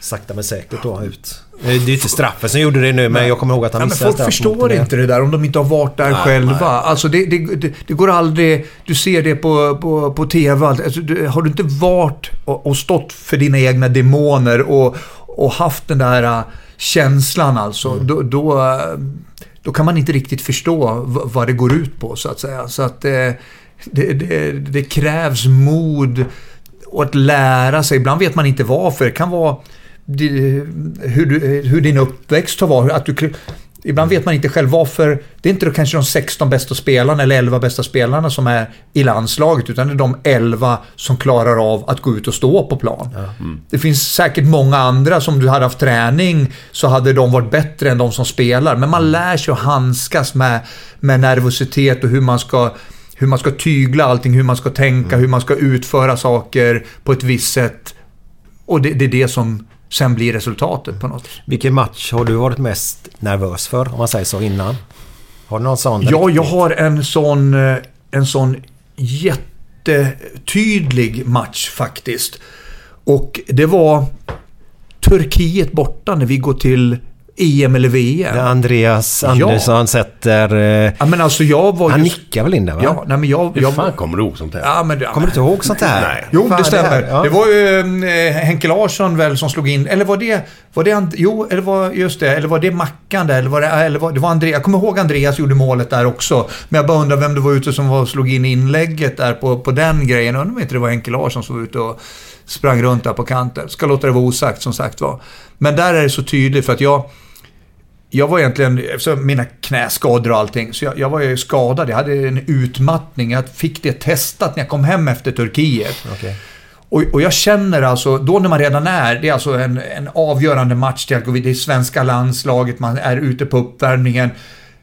Sakta men säkert då ut. Det är ju inte straffen som gjorde det nu men jag kommer ihåg att han Ja, men missade folk förstår det. inte det där om de inte har varit där själva. Alltså det, det, det, går aldrig... Du ser det på, på, på TV. Alltså, du, har du inte varit och, och stått för dina egna demoner och, och haft den där känslan alltså. Mm. Då, då, då kan man inte riktigt förstå vad det går ut på så att säga. Så att eh, det, det, det krävs mod och att lära sig. Ibland vet man inte varför. Det kan vara hur, du, hur din uppväxt har varit. Att du, ibland vet man inte själv varför. Det är inte kanske de 16 bästa spelarna eller 11 bästa spelarna som är i landslaget. Utan det är de 11 som klarar av att gå ut och stå på plan. Det finns säkert många andra som du hade haft träning så hade de varit bättre än de som spelar. Men man lär sig att handskas med, med nervositet och hur man ska hur man ska tygla allting, hur man ska tänka, hur man ska utföra saker på ett visst sätt. Och det, det är det som sen blir resultatet på något. Vilken match har du varit mest nervös för om man säger så innan? Har du någon sån? Ja, riktigt? jag har en sån, eh, en sån jättetydlig match faktiskt. Och det var Turkiet borta när vi går till EM eller VM. Där Andreas Andersson sätter... Eh, Ja, men alltså jag var han ju... nickar väl in där va? Ja, nej men jag... Hur jag fan kommer du ihåg sånt här? ja, men, det- Kommer du inte ihåg sånt här? Nej. Jo, Fan, det stämmer. här, Det, ja. var ju eh, Henke Larsson väl som slog in. Eller var det... Var det jo, eller var, just det. Eller var det Mackan där? Eller var det... Eller var, det var Andreas. Jag kommer ihåg Andreas gjorde målet där också. Men jag bara undrar vem det var ute som var slog in inlägget där på, på den grejen. Undrar om inte det var Henke Larsson som var ute och sprang runt där på kanten. Ska låta det vara osagt som sagt var. Men där är det så tydligt för att jag... Jag var egentligen, eftersom mina knäskador och allting, så jag, jag var ju skadad. Jag hade en utmattning. Jag fick det testat när jag kom hem efter Turkiet. Okej. Och, och jag känner alltså, då när man redan är, det är alltså en, en avgörande match till. Det är svenska landslaget, man är ute på uppvärmningen.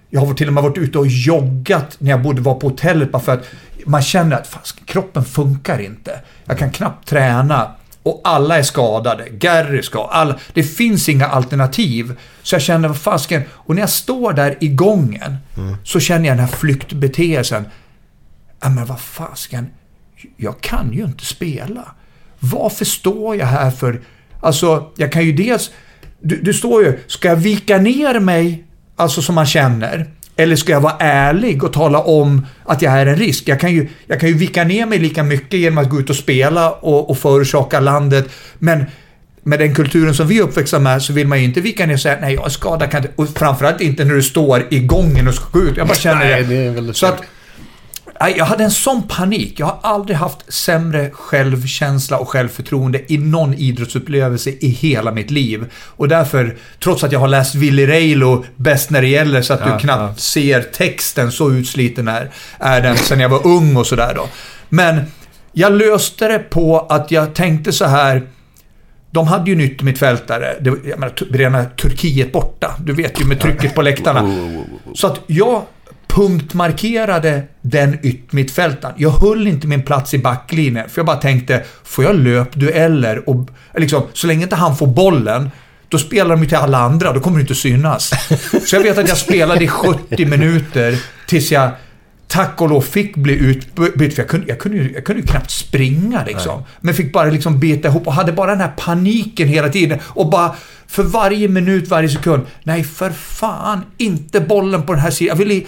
Jag har till och med varit ute och joggat när jag borde vara på hotellet bara för att man känner att fan, kroppen funkar inte. Jag kan knappt träna. Och alla är skadade. Gary skadad. Alla, det finns inga alternativ. Så jag känner, vad fasken. Och när jag står där i gången så känner jag den här flyktbeteelsen. Ja, men vad fasken. Jag kan ju inte spela. Varför står jag här för... Alltså, jag kan ju dels... Du, du står ju... Ska jag vika ner mig, alltså som man känner, Eller ska jag vara ärlig och tala om att jag är en risk? Jag kan ju, jag kan ju vika ner mig lika mycket genom att gå ut och spela och, och förorsaka landet. Men med den kulturen som vi är uppväxta med så vill man ju inte vika ner och säga nej jag är skadad, kan inte. Och framförallt inte när du står i gången och ska gå ut. Jag bara känner Nej, det. det så att, jag hade en sån panik. Jag har aldrig haft sämre självkänsla och självförtroende i någon idrottsupplevelse i hela mitt liv. Och därför, trots att jag har läst Willy Reilo bäst när det gäller så att Ja, du knappt ja. ser texten, så utsliten är, är den sen jag var ung och sådär då. Men jag löste det på att jag tänkte så här de hade ju en yttermittfältare. Det var- Jag menar, rena Turkiet borta. Du vet ju med trycket på läktarna. Så att jag punktmarkerade den yttermittfältaren. Jag höll inte min plats i backlinjen. För jag bara tänkte, får jag löpdueller och liksom, så länge inte han får bollen då spelar de ju till alla andra, då kommer det inte synas. Så jag vet att jag spelade i 70 minuter tills jag tack och lov fick bli utbytt. För jag kunde, jag kunde, ju, jag kunde ju knappt springa liksom. Men fick bara liksom bita ihop och hade bara den här paniken hela tiden. Och bara för varje minut, varje sekund. Nej, för fan. Inte bollen på den här sidan. Jag ville,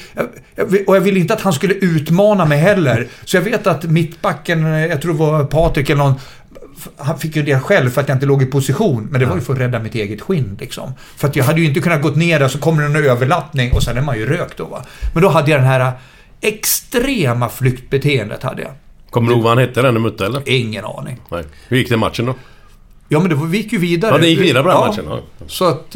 och jag ville inte att han skulle utmana mig heller. Så jag vet att mittbacken, jag tror det var Patrik eller någon, han fick ju det själv för att jag inte låg i position. Men det var ju för att rädda mitt eget skinn liksom. För att jag hade ju inte kunnat gått ner där så kommer det en överlappning och sen är man ju rökt då va. Men då hade jag den här extrema flyktbeteendet hade jag. Kommer du ihåg vad han hette den du mötte eller? Ingen aning. Nej. Hur gick det matchen då? Ja men det gick ju vidare. Ja, det gick vidare på den matchen. Ja. Så att...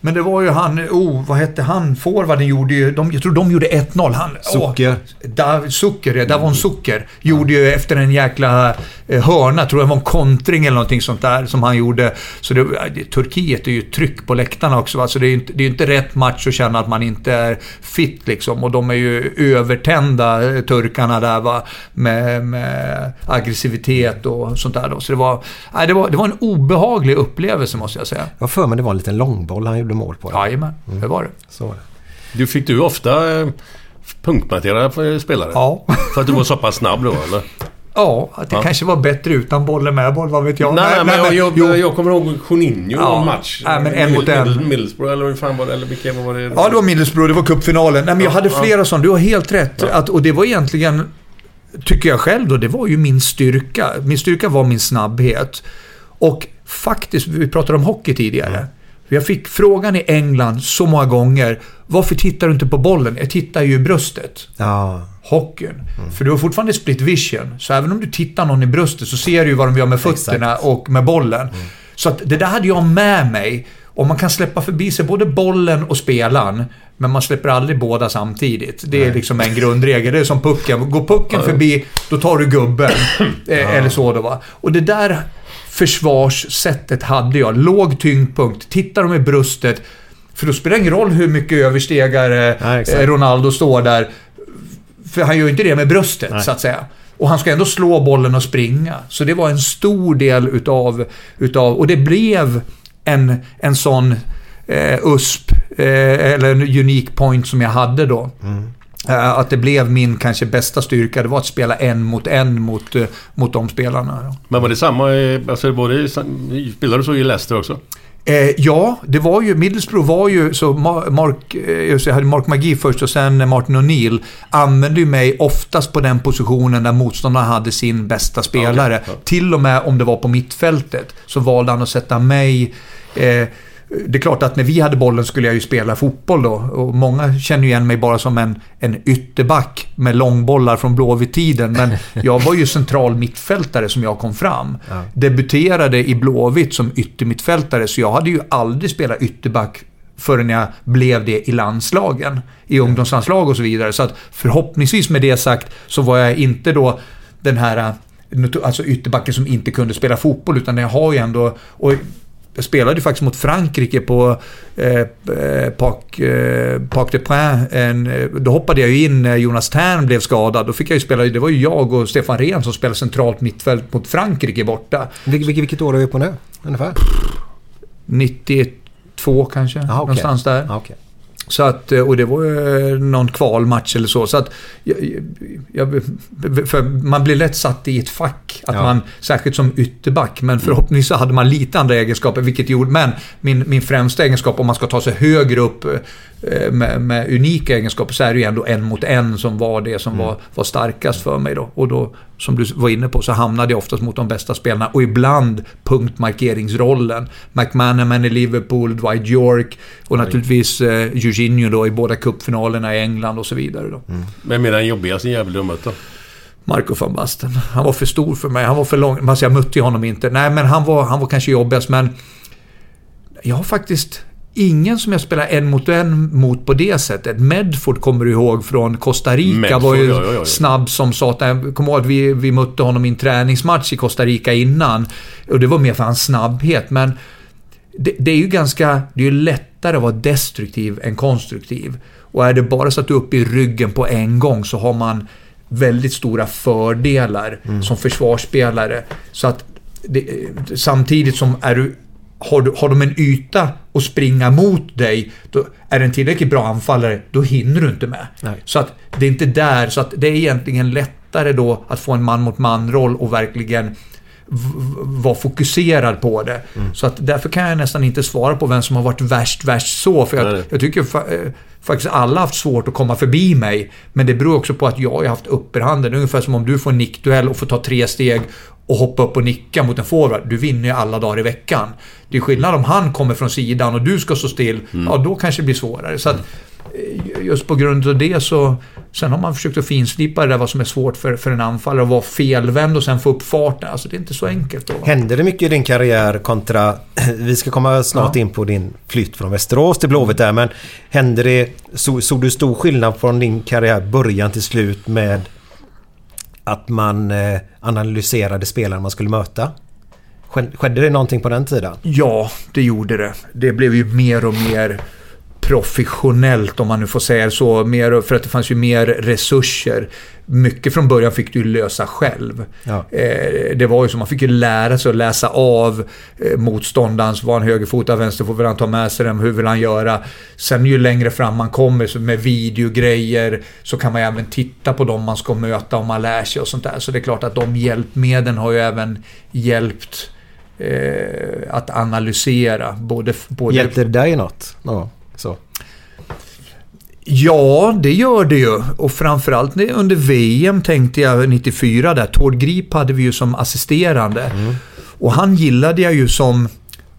Men det var ju han, oh, vad hette han? Forwarden gjorde ju, de, jag tror de gjorde 1-0. Han, Zucker. Åh, da, Zucker, ja. Davon Zucker. Gjorde ju efter en jäkla eh, hörna, tror jag var en kontring eller någonting sånt där som han gjorde. Så det, Turkiet är ju tryck på läktarna också. Va? Så det är ju inte, det är inte rätt match att känna att man inte är fit liksom. Och de är ju övertända, eh, turkarna där va. Med, med aggressivitet och sånt där då. Så det var, nej, det var, det var en obehaglig upplevelse måste jag säga. Jag för mig det var en liten långboll han gjorde mål på. Jajamän, det var det. Så var det. Du fick du ofta eh, punktmarkera eh, spelare? Ja. För att du var så pass snabb då eller? Ja, att det Ja. kanske var bättre utan boll än med boll, vad vet jag. nej, men, jag, jag, jag kommer ihåg Juninho Ja. någon match. Nej, men en mot en. Middles- Middlesbrough eller hur fan var det? Eller vilka var det? Ja, det var Middlesbrough, det var cupfinalen. Nej, men jag hade Ja, flera sådana. Du har helt rätt. Att, och det var egentligen, tycker jag själv då, det var ju min styrka. Min styrka var min snabbhet. Och faktiskt, vi pratade om hockey tidigare. Jag fick frågan i England så många gånger. Varför tittar du inte på bollen? Jag tittar ju i bröstet. Ja. hockeyn. För du har fortfarande split vision. Så även om du tittar någon i bröstet så ser du ju vad de gör med fötterna Exakt. och med bollen. Så att det där hade jag med mig. Och man kan släppa förbi sig både bollen och spelaren. Men man släpper aldrig båda samtidigt. Det är liksom en grundregel. Det är som pucken. Går pucken förbi, då tar du gubben. Eh, Eller så då va. Och det där försvarssättet hade jag. Låg tyngdpunkt. Tittar de i bröstet. För då spelar det ingen roll hur mycket överstegare exakt. eh, Ronaldo står där. För han gör ju inte det med bröstet, Nej. så att säga. Och han ska ändå slå bollen och springa. Så det var en stor del utav... utav och det blev en, en sån eh, USP, eh, eller en unique point som jag hade då. Eh, att det blev min kanske bästa styrka. Det var att spela en mot en mot, eh, mot de spelarna. Men var det samma... eh, Alltså både... Spelade du så i Leicester också? Eh, ja, det var ju... Middlesbrough var ju... Så Ma- Mark, eh, just jag hade Mark McGee först och sen Martin O'Neill använde ju mig oftast på den positionen där motståndaren hade sin bästa spelare. Ja. Till och med om det var på mittfältet så valde han att sätta mig... Eh, det är klart att när vi hade bollen skulle jag ju spela fotboll då. Och många känner ju igen mig bara som en, en ytterback med långbollar från Blåvitt-tiden. Men jag var ju central mittfältare som jag kom fram. Debuterade i Blåvitt som yttermittfältare, så jag hade ju aldrig spelat ytterback förrän jag blev det i landslagen. I ungdomslandslag och så vidare. Så att förhoppningsvis med det sagt så var jag inte då den här alltså ytterbacken som inte kunde spela fotboll, utan jag har ju ändå... Och jag spelade ju faktiskt mot Frankrike på eh, eh, Parc, eh, Parc des Princes. En, eh, Då hoppade jag ju in när Jonas Tern blev skadad. Då fick jag ju spela, det var ju jag och Stefan Rehn som spelade centralt mittfält mot Frankrike borta. Vil, vilket, vilket år är vi på nu? Ungefär? 92 kanske, Jaha, okej. någonstans där. Ja, okej. Så att, eh, och det var ju någon kvalmatch eller så. så att, jag, jag, för man blir lätt satt i ett fack. Att Ja. man, särskilt som ytterback, men förhoppningsvis hade man lite andra egenskaper, vilket gjorde... Men min, min främsta egenskap om man ska ta sig högre upp eh, med, med unika egenskaper så är det ju ändå en mot en som var det som var, var starkast för mig då. Och då, som du var inne på, så hamnade jag oftast mot de bästa spelarna och ibland punktmarkeringsrollen. McManaman i Liverpool, Dwight York och naturligtvis eh, Jorginho då i båda cupfinalerna i England och så vidare. Då. Vem är den jobbigaste jävel du har mött då? Marco van Basten. Han var för stor för mig. Han var för lång. Alltså jag mötte honom inte. Nej, men han var, han var kanske jobbigast, men... Jag har faktiskt ingen som jag spelar en mot en mot på det sättet. Medford kommer du ihåg från Costa Rica. Medford, var ju ja, ja, ja. snabb som satan. Jag kommer ihåg att vi, vi mötte honom i en träningsmatch i Costa Rica innan. Och det var mer för hans snabbhet, men... Det, det är ju ganska... Det är ju lättare att vara destruktiv än konstruktiv. Och är det bara så att du är uppe i ryggen på en gång så har man väldigt stora fördelar som försvarsspelare. Så att det, samtidigt som är du, har, du, har de en yta att springa mot dig, då är det en tillräckligt bra anfallare, då hinner du inte med. Nej. Så att det är inte där, så att det är egentligen lättare då att få en man mot man-roll och verkligen v- v- vara fokuserad på det. Så att därför kan jag nästan inte svara på vem som har varit värst, värst så. För jag, jag tycker eh, faktiskt alla har haft svårt att komma förbi mig. Men det beror också på att jag har haft upperhanden. Ungefär som om du får en nickduell och får ta tre steg och hoppa upp och nicka mot en forward. Du vinner ju alla dagar i veckan. Det är skillnad om han kommer från sidan och du ska stå still. Ja, då kanske det blir svårare. Så att, eh, just på grund av det så... Sen har man försökt att finslipa det där vad som är svårt för, för en anfallare. Att vara felvänd och sen få upp farten. Alltså det är inte så enkelt. Då. Händer det mycket i din karriär kontra... Vi ska komma snart in på din flytt från Västerås till Blåvitt där men händer det... Så, såg du stor skillnad från din karriär början till slut med att man eh, analyserade spelare man skulle möta? Skedde det någonting på den tiden? Ja, det gjorde det. Det blev ju mer och mer professionellt om man nu får säga så. Mer, för att det fanns ju mer resurser. Mycket från början fick du ju lösa själv. Ja. Eh, det var ju så, man fick ju lära sig att läsa av eh, motståndarens. Var han högerfotad, vänsterfotad, vill han ta med sig den, hur vill han göra? Sen ju längre fram man kommer så med videogrejer så kan man ju även titta på dem man ska möta om man lär sig och sånt där. Så det är klart att de hjälpmedlen har ju även hjälpt eh, att analysera. Både, både Hjälpte det dig något? Ja, så. Ja, det gör det ju. Och framförallt under VM tänkte jag 94 där. Tord Grip hade vi ju som assisterande. Och han gillade jag ju som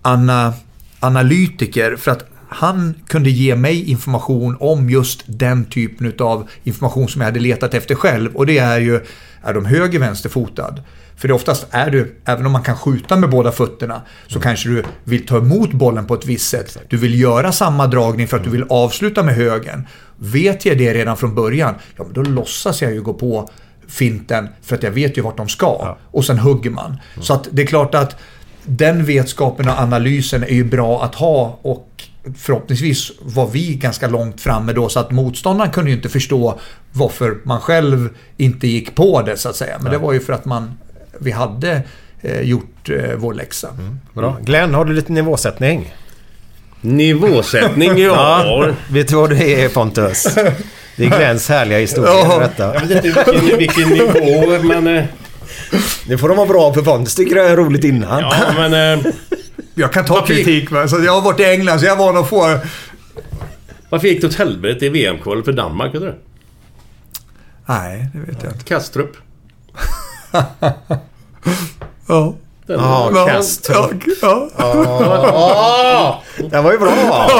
ana, analytiker för att han kunde ge mig information om just den typen av information som jag hade letat efter själv. Och det är ju, är de höger vänsterfotad? För det oftast är du, även om man kan skjuta med båda fötterna, så kanske du vill ta emot bollen på ett visst sätt. Du vill göra samma dragning för att du vill avsluta med högen. Vet jag det redan från början, ja men då låtsas jag ju gå på finten för att jag vet ju vart de ska. Och sen hugger man. Så att det är klart att den vetskapen och analysen är ju bra att ha och förhoppningsvis var vi ganska långt framme då så att motståndaren kunde ju inte förstå varför man själv inte gick på det så att säga. Men det var ju för att man, vi hade eh, gjort eh, vår läxa. Bra. Glenn, har du lite nivåsättning? Nivåsättning, ja. Vet du vad det är Pontus? Det är Glenns härliga historia Ja. detta. Jag vet inte vilken, vilken nivå, men... eh, Nu får de vara bra för Pontus tycker det är roligt innan. Ja, men... eh, Jag kan ta Varför- kritik va? Så jag har varit i England så jag var van att få... Varför gick det åt helvete i VM-kvalet för Danmark? Vet du? Nej, det vet jag inte. Kastrup. Ja. Ja, Kastrup. Ja, ja. Det var ju bra.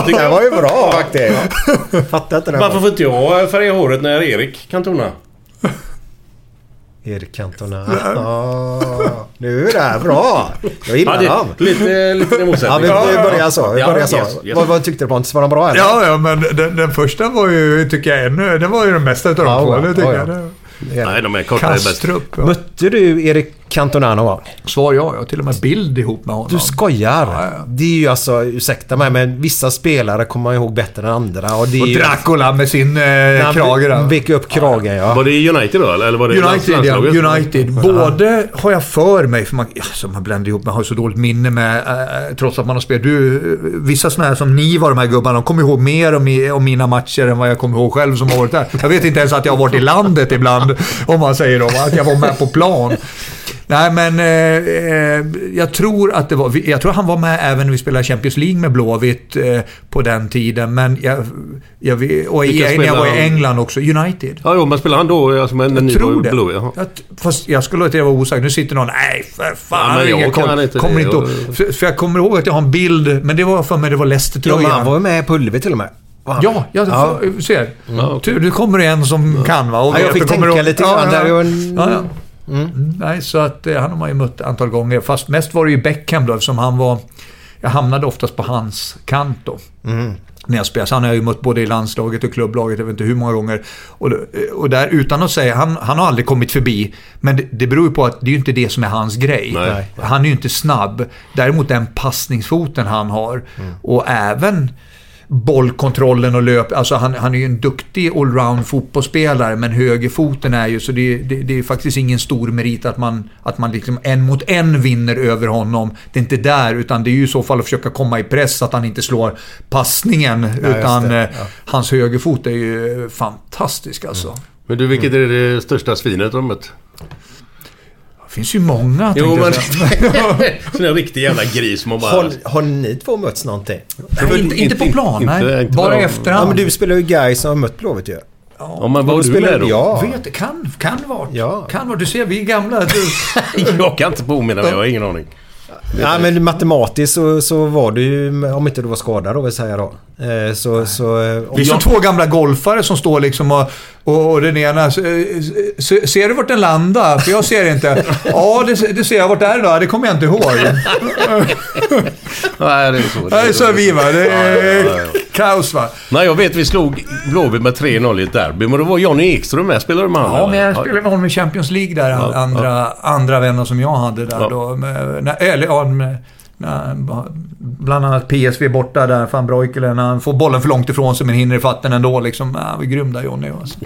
Det var ju bra faktiskt. Fattar inte det. Varför får inte jag färga håret när Erik kan tona? Erik Cantona. Ja, nu är det här bra. Jag gillar Ja, det, lite, lite Ja, nivåsättning. vi, vi börjar så. Vi Ja, börjar så. yes, yes. Vad, vad tyckte du Pontus? Var de bra eller? Ja, ja, men den, den första var ju, tycker jag, ännu... Den var ju den bästa utav de Ja, två. ja, Det tycker ja, jag. ja. Nej, de är bäst. Kastrup. Ja. Mötte du Erik Cantona någon gång? Svar ja, jag har till och med bild ihop med honom. Du skojar? Ja, ja. Det är ju alltså, ursäkta mig, men vissa spelare kommer man ihåg bättre än andra. Och, det Och ju- Dracula med sin eh, krage där. Vek upp kragen, ja. Var det United då? Eller var det United, ja. United. Både har jag för mig, för man, alltså man bländar ihop, man har så dåligt minne med, eh, trots att man har spelat. Du, eh, vissa sådana här som ni var, de här gubbarna, de kommer ihåg mer om, om mina matcher än vad jag kommer ihåg själv som har varit där. Jag vet inte ens att jag har varit i landet ibland, om man säger då, att jag var med på plan. Nej, men eh, eh, jag tror att det var... Jag tror han var med även när vi spelade Champions League med Blåvitt eh, på den tiden. Men jag... jag och i, när jag var i? England också. United. Ja, jo, men spelade han då alltså, men när ni var det. blå? Jaha. Jag, fast jag skulle låta det vara osagt. Nu sitter någon... Nej, för fan. Ja, jag koll." inte det. kommer inte ihåg. Jag- För, för jag kommer ihåg att jag har en bild, men det var för mig det var Ja, Leicester-tröjan. men han var ju med på Ullevi till och med. Ja, jag Ja. ja. ser. Ja, okej. Tur, du kommer det en som kan va? Och Ja, jag fick och tänka ihåg- lite grann där. Jag- Ja, ja. Mm. Nej, så att eh, han har man ju mött ett antal gånger. Fast mest var det ju Beckham då, eftersom han var... Jag hamnade oftast på hans kant då. När jag spelade. Så han har jag ju mött både i landslaget och klubblaget, jag vet inte hur många gånger. Och, och där, utan att säga, han, han har aldrig kommit förbi. Men det, det beror ju på att det är ju inte det som är hans grej. Nej. Han är ju inte snabb. Däremot den passningsfoten han har. Och även bollkontrollen och löp. Alltså han, han är ju en duktig allround fotbollsspelare men högerfoten är ju så det, det, det är faktiskt ingen stor merit att man, att man liksom en mot en vinner över honom. Det är inte där utan det är ju i så fall att försöka komma i press så att han inte slår passningen. just utan det. eh, hans högerfot är ju fantastisk alltså. Men du, vilket är det största svinet har mött? Det finns ju många Jo, men... Sån här riktig jävla gris som man bara... Har, har ni två mötts någonting? Nej, inte, inte på plan, inte- nej. inte Bara i efterhand. Ja, men du spelar ju Gais och har mött Blåvitt ju. Ja, men var Du du spelar- med då? Ja. Vet, kan, kan vara. Ja. Kan vara. Du ser, vi är gamla. Du, Jag kan inte påminna mig, jag har ingen aning. Ja, men matematiskt så, så var du ju, om inte du var skadad då vill säga då. Eh, så, så, Vi är som två gamla golfare som står liksom och, och, och den ena... se- Ser du vart den landar? För jag ser inte. Ja, det, det ser jag. Vart är det då? Det kommer jag inte ihåg. Nej, det är så. Så är vi va. Det är kaos va. Nej, jag vet vi slog Blåvitt med 3-0 i ett derby. Men då var Johnny Ekström med. Spelade du med honom? Ja, men jag spelade med honom i Champions League där. Ja, andra, andra vänner som jag hade där Ja. då. Med, eller ja, med, bland annat PSV borta där, van Breukelen. Han får bollen för långt ifrån sig men hinner ifatt den ändå liksom. Ja, han var grym där Johnny. Alltså.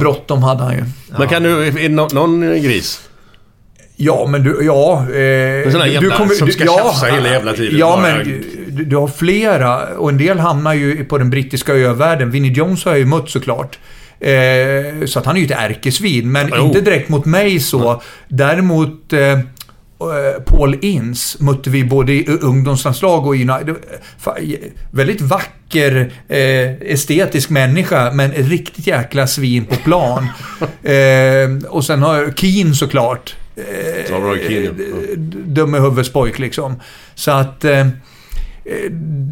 Bråttom hade han ju. Men kan du... Är det nå- någon gris? Ja, men du, ja... Eh, jävla som ska tjafsa hela jävla tiden. Ja, Bara- men du, du har flera och en del hamnar ju på den brittiska övärlden. Vinnie Jones har jag ju mött såklart. Eh, så att han är ju ett ärkesvin, men Jo. inte direkt mot mig så. Däremot... Eh, Paul Ince mötte vi både i ungdomslandslag och i United. Fa- Väldigt vacker, eh, estetisk människa, men ett riktigt jäkla svin på plan. eh, och sen har jag Keen såklart. Eh, Ja, Roy Keane, ja. eh, dum i huvudet pojk liksom. Så att... Eh, eh,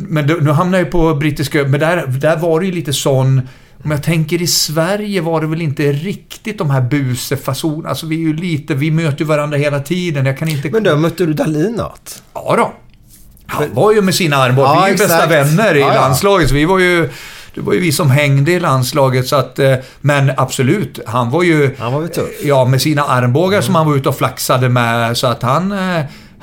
men nu hamnar jag på brittiska... Men där, där var det ju lite sån... Om jag tänker i Sverige var det väl inte riktigt de här busefasonerna. Alltså vi är ju lite... Vi möter ju varandra hela tiden. Jag kan inte... Men då mötte du Dahlin något? Ja då. Han var ju med sina armbågar. Ja, vi är ju bästa vänner i Ja, landslaget. Så vi var ju... Det var ju vi som hängde i landslaget så att... eh, Men absolut, han var ju... Han var väl tuff? Ja, med sina armbågar som han var ute och flaxade med. Så att han...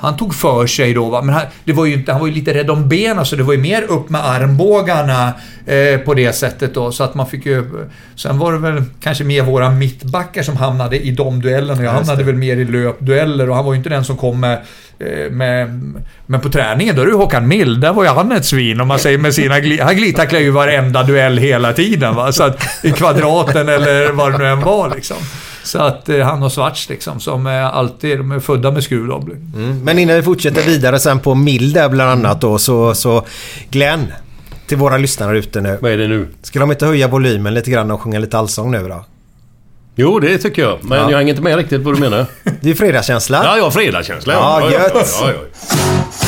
Han tog för sig då. Va? Men han, det var ju inte, han var ju lite rädd om benen så det var ju mer upp med armbågarna eh, på det sättet då. Så att man fick ju... Sen var det väl kanske mer våra mittbackar som hamnade i de duellerna. Jag hamnade väl mer i löpdueller och han var ju inte den som kom med... eh, med men på träningen då är det ju Håkan Mild. Där var ju han ett svin om man säger med sina... Gli, han glidtacklade ju varenda duell hela tiden va. Så att i kvadraten eller vad det nu än var liksom. Så att eh, han och Svarts liksom, som är alltid, de är födda med skruvdobbel. Mm. Men innan vi fortsätter vidare sen på Mild där bland annat då så, så Glenn. Till våra lyssnare ute nu. Vad är det nu? Ska de inte höja volymen lite grann och sjunga lite allsång nu då? Jo, det tycker jag. Men Ja. jag hänger inte med riktigt vad du menar. Det är ju fredagskänsla. Ja, jag har fredagskänsla. Ja, gött. Ja, ja.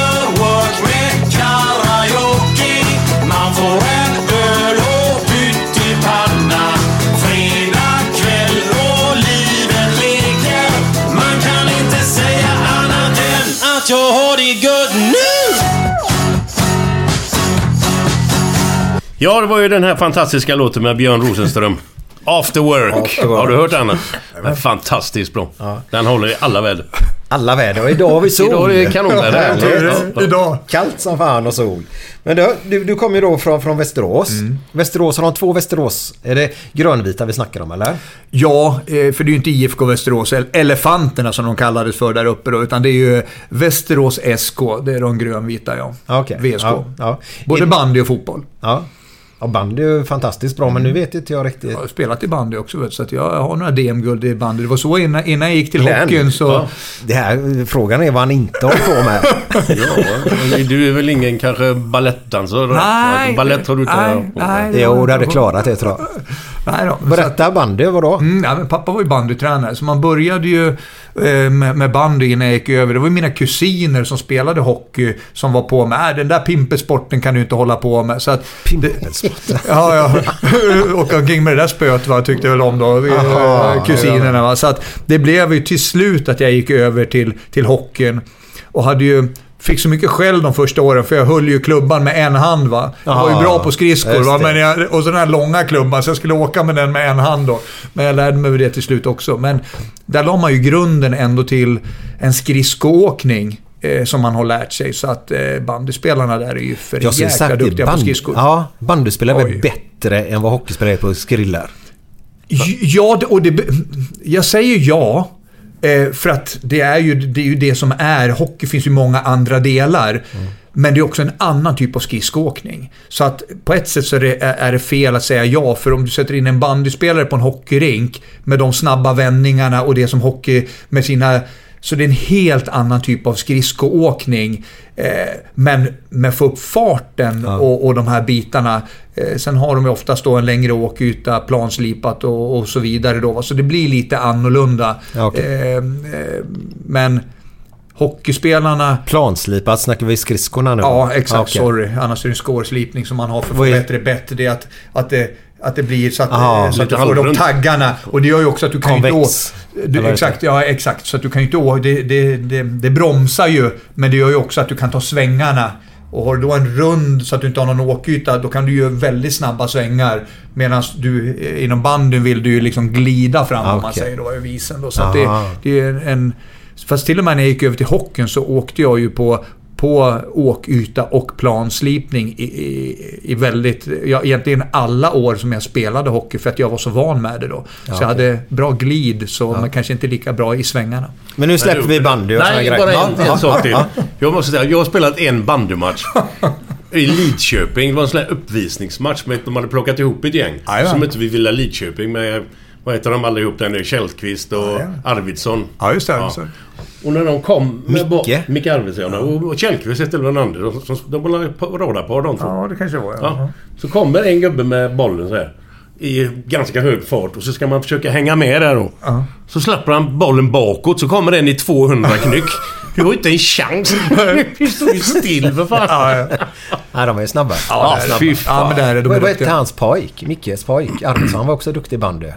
Ja, det var ju den här fantastiska låten med Björn Rosenström. After work. After work. Har du hört den? Fantastiskt bra. Den håller i alla väder. Alla väder. Och idag har vi sol. Idag är det kanonväder. Ja, ja. Idag. Kallt som fan och sol. Men du, du, du kommer ju då från, från Västerås. Västerås, har de två Västerås? Är det grönvita vi snackar om eller? Ja, eh, för det är ju inte IFK Västerås, el- Elefanterna som de kallades för där uppe då, utan det är ju Västerås SK. Det är de grönvita ja. Okej. VSK. Ja, ja. Både bandy och fotboll. Ja. Ja, bandy är ju fantastiskt bra men nu vet inte jag riktigt. Jag har spelat i bandy också, vet, så att jag har några DM-guld i bandy. Det var så innan, innan jag gick till Glenn. hockeyn så... Ja. Det här, frågan är vad han inte håller på med. Ja, du är väl ingen kanske balettdansare? Nej. Balett har du inte... Nej, nej. Jo, du hade klarat det tror jag. Nej då. Så att- Berätta bandy, vadå? Mm, ja, men pappa var ju bandytränare, så man började ju eh, med, med bandy innan jag gick över. Det var ju mina kusiner som spelade hockey som var på med. Äh, den där pimpesporten kan du inte hålla på med. Så att, Pimpelsporten? Ja, ja. Åka omkring med det där spöet va, tyckte väl om då. eh, Aha, kusinerna va. Så att det blev ju till slut att jag gick över till, till hockeyn. Och hade ju... Fick så mycket skäll de första åren för jag höll ju klubban med en hand va. Jag var ju bra på skridskor va. Men jag, och så den här långa klubban så jag skulle åka med den med en hand då. Men jag lärde mig det till slut också. Men där la man ju grunden ändå till en skridskoåkning. Eh, som man har lärt sig. Så att eh, bandyspelarna där är ju för Jag jäkla duktiga det. på Band, skridskor. ja, bandyspelare är väl bättre än vad hockeyspelare är på skrillar. Ja, och det, jag säger ja. Eh, För att det är, ju, det är ju det som är. Hockey finns ju många andra delar. Men det är också en annan typ av skridskoåkning. Så att på ett sätt så är det, är det fel att säga ja. För om du sätter in en bandyspelare på en hockeyrink med de snabba vändningarna och det som hockey med sina... Så det är en helt annan typ av skridskoåkning. Eh, men med få upp farten och, och de här bitarna. Eh, sen har de ju oftast då en längre åkyta, planslipat och, och så vidare då. Så det blir lite annorlunda. Ja, okej. eh, eh, men hockeyspelarna... Planslipat, snackar vi skridskorna nu? Ja, exakt. Ja, okej. Sorry. Annars är det en scoreslipning som man har för att få bättre bett. Det är att, att, det, att det blir så att, Aha, eh, så att du får de taggarna. Och det gör ju också att du kan ju Konvex. inte... Eller Du, exakt, ja exakt. Så att du kan ju inte åka... Det, det, det, det bromsar ju, men det gör ju också att du kan ta svängarna. Och har du då en rund så att du inte har någon åkyta, då kan du göra väldigt snabba svängar. Medan du eh, inom bandyn vill du ju liksom glida fram, om man säger då, i visen. Då. Så det, det är en... Fast till och med när jag gick över till hockeyn så åkte jag ju på, på åkyta och planslipning i, i, i väldigt... Ja, egentligen alla år som jag spelade hockey för att jag var så van med det då. så jag hade bra glid, så men kanske inte lika bra i svängarna. Men nu släpper vi bandy och Nej, bara en, Ja, en sak till. ja, Jag måste säga, jag har spelat en bandymatch. I Lidköping. Det var en sån här uppvisningsmatch med de hade plockat ihop ett gäng. Jajamän. Som inte vi ville Lidköping med... Vad heter de allihop där nu? Källqvist och Arvidsson. Ja, just det. Ja. Och när de kom med... Micke? Micke Arvidsson. Och, och Källqvist hette väl den andra. De, de, de var på radarpar de två. Ja, det kanske var. Ja. Ja. Så kommer en gubbe med bollen så här. I ganska hög fart och så ska man försöka hänga med där då. Så släpper han bollen bakåt så kommer den i 200 knyck. Du har ju inte en chans. Du står ju still för fan. Ja, ja. Nej, de är snabba. Ja, snabba. fy ja, fan. men där är de Vad hette hans pojk? Mickes pojk? Arvidsson var också duktig i bandy.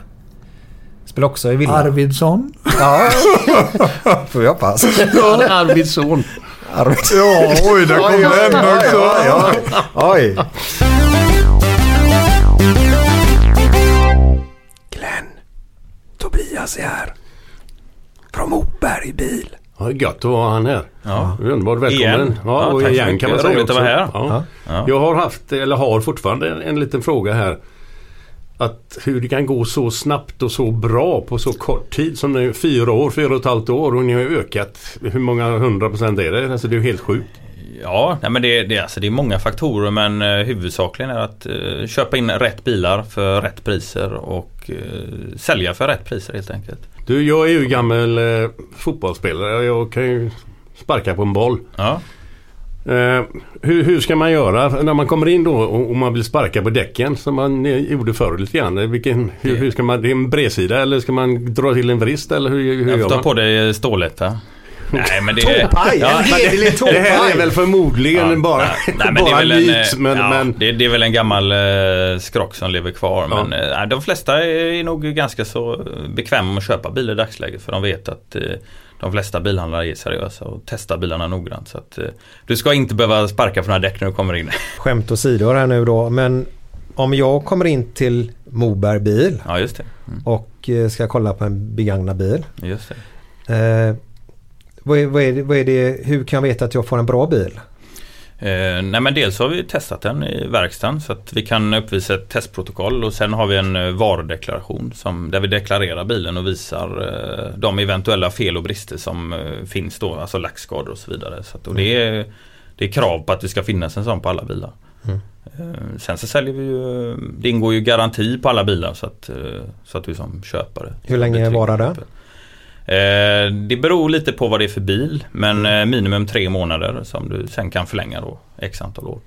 Spelade också i Villa. Arvidsson? Ja. Får vi hoppas. Arvidsson. Arvidsson. Ja, oj, där kom den också. oj, oj. Oj. Glenn. Tobias är här. Från Moberg bil. Ja, gött att ha han här. Ja. Underbart välkommen. Igen. Ja, Ja, och igen kan man säga Roligt också. att vara här. Ja. Ja. Jag har haft, eller har fortfarande en, en liten fråga här. Att hur det kan gå så snabbt och så bra på så kort tid som nu. Fyra år, fyra och ett halvt år och ni har ökat. Hur många hundra procent är det? Alltså det är ju helt sjukt. Ja, nej men det, det, alltså det är många faktorer men eh, huvudsakligen är att eh, köpa in rätt bilar för rätt priser och eh, sälja för rätt priser helt enkelt. Du, jag är ju gammal fotbollsspelare. Jag kan ju sparka på en boll. Ja. Eh, hur, hur ska man göra när man kommer in då och, man vill sparka på däcken som man eh, gjorde förr lite grann? Vilken, hur, hur ska man, det är en bredsida eller ska man dra till en vrist eller hur, hur Jag gör får ta man? på dig stålet va? Nej men det... Tåpaj! Ja, en det- här är väl förmodligen Ja, bara, nej, nej, men det är bara väl en, myt. eh, Men, ja, men, det, det är väl en gammal eh, skrock som lever kvar. Ja. Men eh, nej, de flesta är nog ganska så bekväma med att köpa bil i dagsläget. För de vet att eh, de flesta bilhandlare är seriösa och testar bilarna noggrant. Så att, eh, du ska inte behöva sparka på några däck när du kommer in. Skämt åsido här nu då. Men om jag kommer in till Moberg bil Ja. Mm, och eh, ska kolla på en begagnad bil. just det. Eh, vad är, vad, är vad är det, hur kan jag veta att jag får en bra bil? Eh, nej men dels har vi testat den i verkstaden så att vi kan uppvisa ett testprotokoll och sen har vi en eh, varudeklaration som, där vi deklarerar bilen och visar eh, de eventuella fel och brister som eh, finns då, alltså lackskador och så vidare. Så att, och det, är, det är krav på att det ska finnas en sån på alla bilar. Mm. Eh, sen så säljer vi ju, det ingår ju garanti på alla bilar så att, eh, så att du som köpare. Hur länge varar den? Eh, det beror lite på vad det är för bil men eh, minimum tre månader som du sen kan förlänga då x antal år.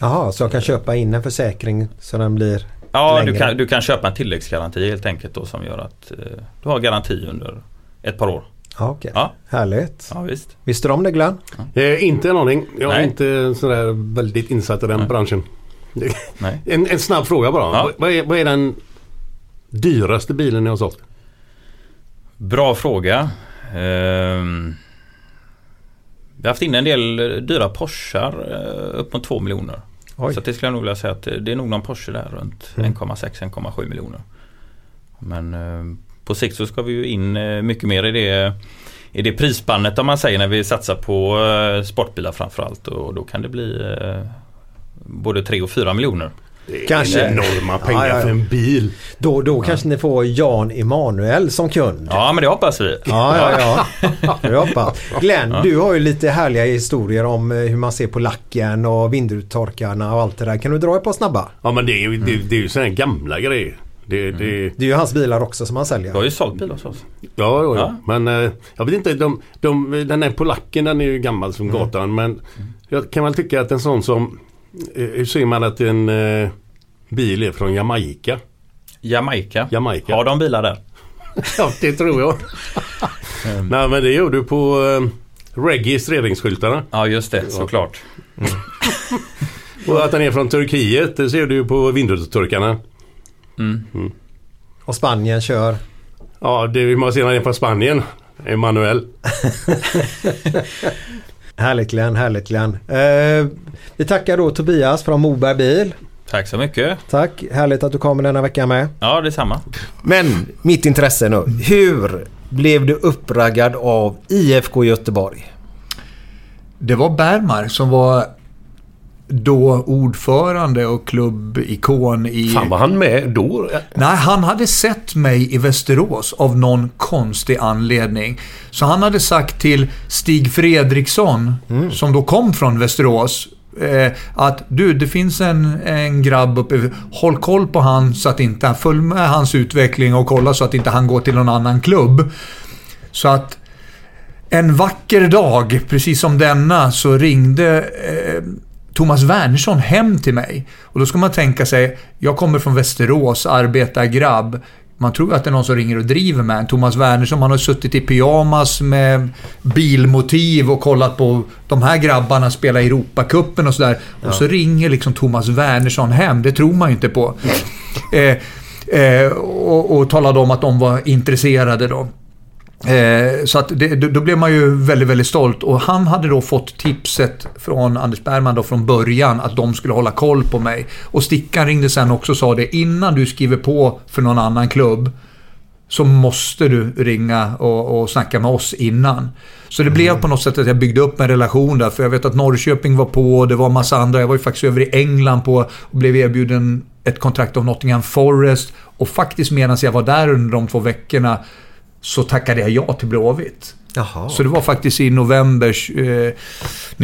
Jaha, så jag kan köpa in en försäkring så den blir Ja, längre? du kan, du kan köpa en tilläggsgaranti helt enkelt då som gör att eh, du har garanti under ett par år. Ja, okej. Ja. Härligt. Ja, visst. Visste du om det Glenn? eh, inte en aning. Jag är Nej. inte sådär väldigt insatt i den Nej. branschen. Nej. En, en snabb fråga bara. Ja. Vad, vad, är, vad är den dyraste bilen ni har sålt? Bra fråga. Ehm, vi har haft in en del dyra Porschar eh, upp mot 2 miljoner. Oj. Så det skulle jag nog vilja säga att det är nog någon Porsche där runt Mm. 1,6-1,7 miljoner. Men eh, på sikt så ska vi ju in eh, mycket mer i det i det prisspannet om man säger när vi satsar på sportbilar framförallt och då kan det bli både 3 och 4 miljoner. Kanske. Enorma pengar Ja, ja, ja. för en bil. Då, då kanske ni får Jan Emanuel som kund. Ja men det hoppas vi. Ja, ja, ja. Jag hoppas. Glenn, du har ju lite härliga historier om eh, hur man ser på lacken och vindrutetorkarna och allt det där. Kan du dra ett par snabba? Ja men det är ju, det, det är ju sådana gamla grejer. Det, det, Det är ju hans bilar också som han Du har säljer. ju sålt bil hos oss. Ja, ja, ja. Men eh, jag vet inte. De, de, den här polacken den är ju gammal som gatan. Men jag kan väl tycka att en sån som... eh, Hur ser man att en eh, bil är från Jamaica? Jamaica. Jamaica. Har de bilar där? Ja, det tror jag. Nej, men det gjorde du på eh, registreringsskyltarna. Ja just det, såklart. Och att den är från Turkiet, det ser du på vindrutetorkarna. Mm. Och Spanien kör. Ja, det man ser den är från Spanien. Emanuel. Härligt Glenn, härligt Glenn. Eh, vi tackar då Tobias från Moberg bil. Tack så mycket. Tack, härligt att du kommer denna vecka med. Ja, detsamma. Men mitt intresse nu. Hur blev du uppraggad av IFK Göteborg? Det var Bergmar som var då ordförande och klubbikon i... Fan var han med då? Nej, han hade sett mig i Västerås av någon konstig anledning. Så han hade sagt till Stig Fredriksson, som då kom från Västerås, eh, att du, det finns en, en grabb uppe, håll koll på han så att inte, följ med hans utveckling och kolla så att inte han går till någon annan klubb. Så att en vacker dag, precis som denna, så ringde eh, Thomas Wernersson hem till mig. Och då ska man tänka sig, jag kommer från Västerås, arbetargrabb. Man tror att det är någon som ringer och driver med en. Thomas Wernersson, han har suttit i pyjamas med bilmotiv och kollat på de här grabbarna spela Europacupen och sådär. Och så ringer liksom Thomas Wernersson hem. Det tror man ju inte på. eh, eh, och, och talade om att de var intresserade då. Eh, så att det, då, blev man ju väldigt, väldigt stolt. Och han hade då fått tipset från Anders Bergman då från början att de skulle hålla koll på mig. Och Stickan ringde sen också och sa det innan du skriver på för någon annan klubb. så måste du ringa och, och snacka med oss innan. Så det blev på något sätt att jag byggde upp en relation där. För jag vet att Norrköping var på och det var massa andra. Jag var ju faktiskt över i England på och blev erbjuden ett kontrakt av Nottingham Forest. Och faktiskt medan jag var där under de två veckorna så tackade jag ja till Blåvitt. Jaha. Så det var faktiskt i november eh,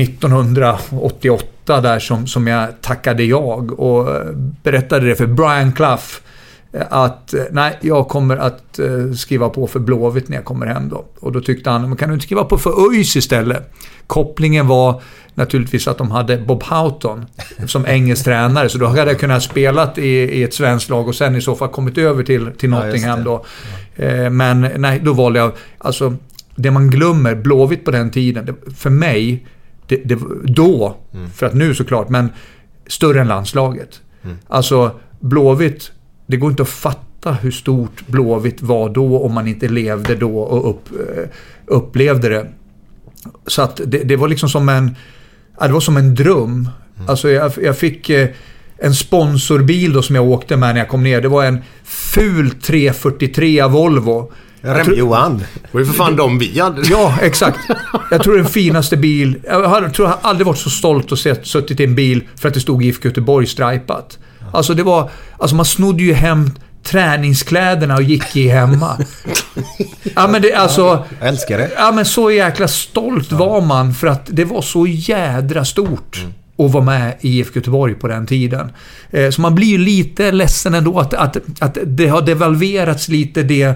1988 där som, som jag tackade jag och eh, berättade det för Brian Clough eh, att eh, nej, jag kommer att skriva på för Blåvitt när jag kommer hem då. Och då tyckte han, men kan du inte skriva på för ÖIS istället? Kopplingen var naturligtvis att de hade Bob Houghton som engelsk tränare. Så då hade jag kunnat spela i, i ett svenskt lag och sen i så fall kommit över till, till Ja, Nottingham det. då. Eh, men nej, då valde jag... Alltså, det man glömmer, Blåvitt på den tiden, för mig, det, det, då, för att nu såklart, men större än landslaget. Alltså, Blåvitt, det går inte att fatta hur stort Blåvitt var då om man inte levde då och upp, eh, upplevde det. Så att det, det var liksom som en... Det var som en dröm. Alltså jag, jag fick eh, en sponsorbil då som jag åkte med när jag kom ner. Det var en ful 343 Volvo. Rem-Johan. Det var ju för fan de vi hade. Ja, exakt. Jag tror den finaste bil... Jag har- tror jag aldrig varit så stolt och sett, suttit i en bil för att det stod IFK Göteborg stripat. Alltså det var... Alltså man snodde ju hem träningskläderna och gick i hemma. Ja men det alltså... Jag älskar det. Ja men så jäkla stolt var man för att det var så jädra stort. Att vara med i IFK Göteborg på den tiden. Eh, Så man blir ju lite ledsen ändå att, att, att det har devalverats lite det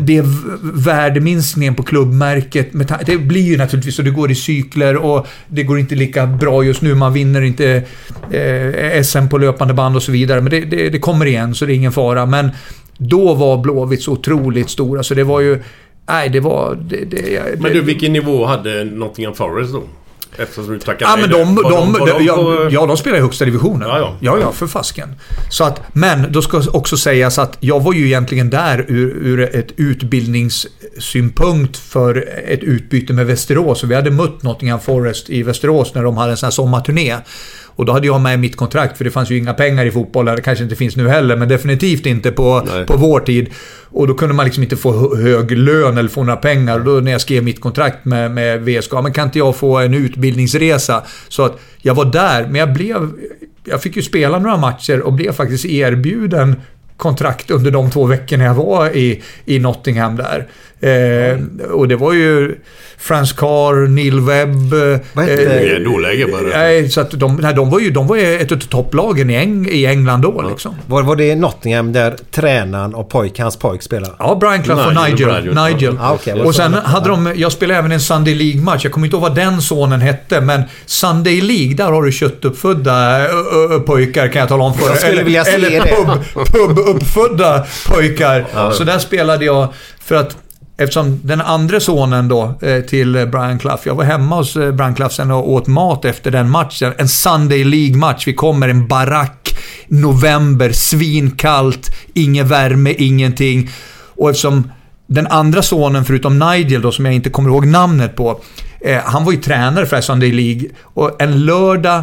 det v- värdeminskningen på klubbmärket. Det blir ju naturligtvis så, det går i cykler och det går inte lika bra just nu. Man vinner inte eh, SM på löpande band och så vidare. Men det, det, det kommer igen, så det är ingen fara. Men då var Blåvitt så otroligt stora, så det var ju... Nej, det var... Det, det, Men du, vilken nivå hade Nottingham Forest då? Eftersom du tackade Ja, men de, de, Var var ja, ja, de spelar i högsta divisionen. Ja, ja. ja, ja för fasken. Så att, men då ska också sägas att jag var ju egentligen där ur, ur ett utbildningssynpunkt för ett utbyte med Västerås. Vi hade mött Nottingham Forest i Västerås när de hade en sån här sommarturné. Och då hade jag med mitt kontrakt, för det fanns ju inga pengar i fotboll. Det kanske inte finns nu heller, men definitivt inte på, på vår tid. Och då kunde man liksom inte få hö- hög lön eller få några pengar. Och då när jag skrev mitt kontrakt med, med VSK, men kan inte jag få en utbildningsresa? Så att jag var där, men jag blev... Jag fick ju spela några matcher och blev faktiskt erbjuden kontrakt under de två veckorna jag var i, i Nottingham där. Eh, och det var ju Frans Carr, Neil Webb... Vad hette eh, dåläge bara. Nej, så att de, nej, de var ju de var ju ett av topplagen i, Eng, i England då liksom. Var, var det Nottingham där tränaren och pojk, hans pojk spelar? Ja, Brian Clough och Nigel Nigel. Ah, okej. och sen hade de, jag spelade även en Sunday League-match. Jag kommer inte ihåg vad den sonen hette, men Sunday League, där har du köttuppfödda ö, ö, pojkar kan jag tala om för Jag skulle eller, vilja se eller det. pub, pubuppfödda pojkar. Så där spelade jag för att Eftersom den andra sonen då eh, till Brian Clough, jag var hemma hos eh, Brian Clough sen och åt mat efter den matchen. En Sunday League-match. Vi kommer en barack, november, svinkallt, ingen värme, ingenting. Och eftersom den andra sonen, förutom Nigel då, som jag inte kommer ihåg namnet på, eh, han var ju tränare för Sunday League. Och en lördag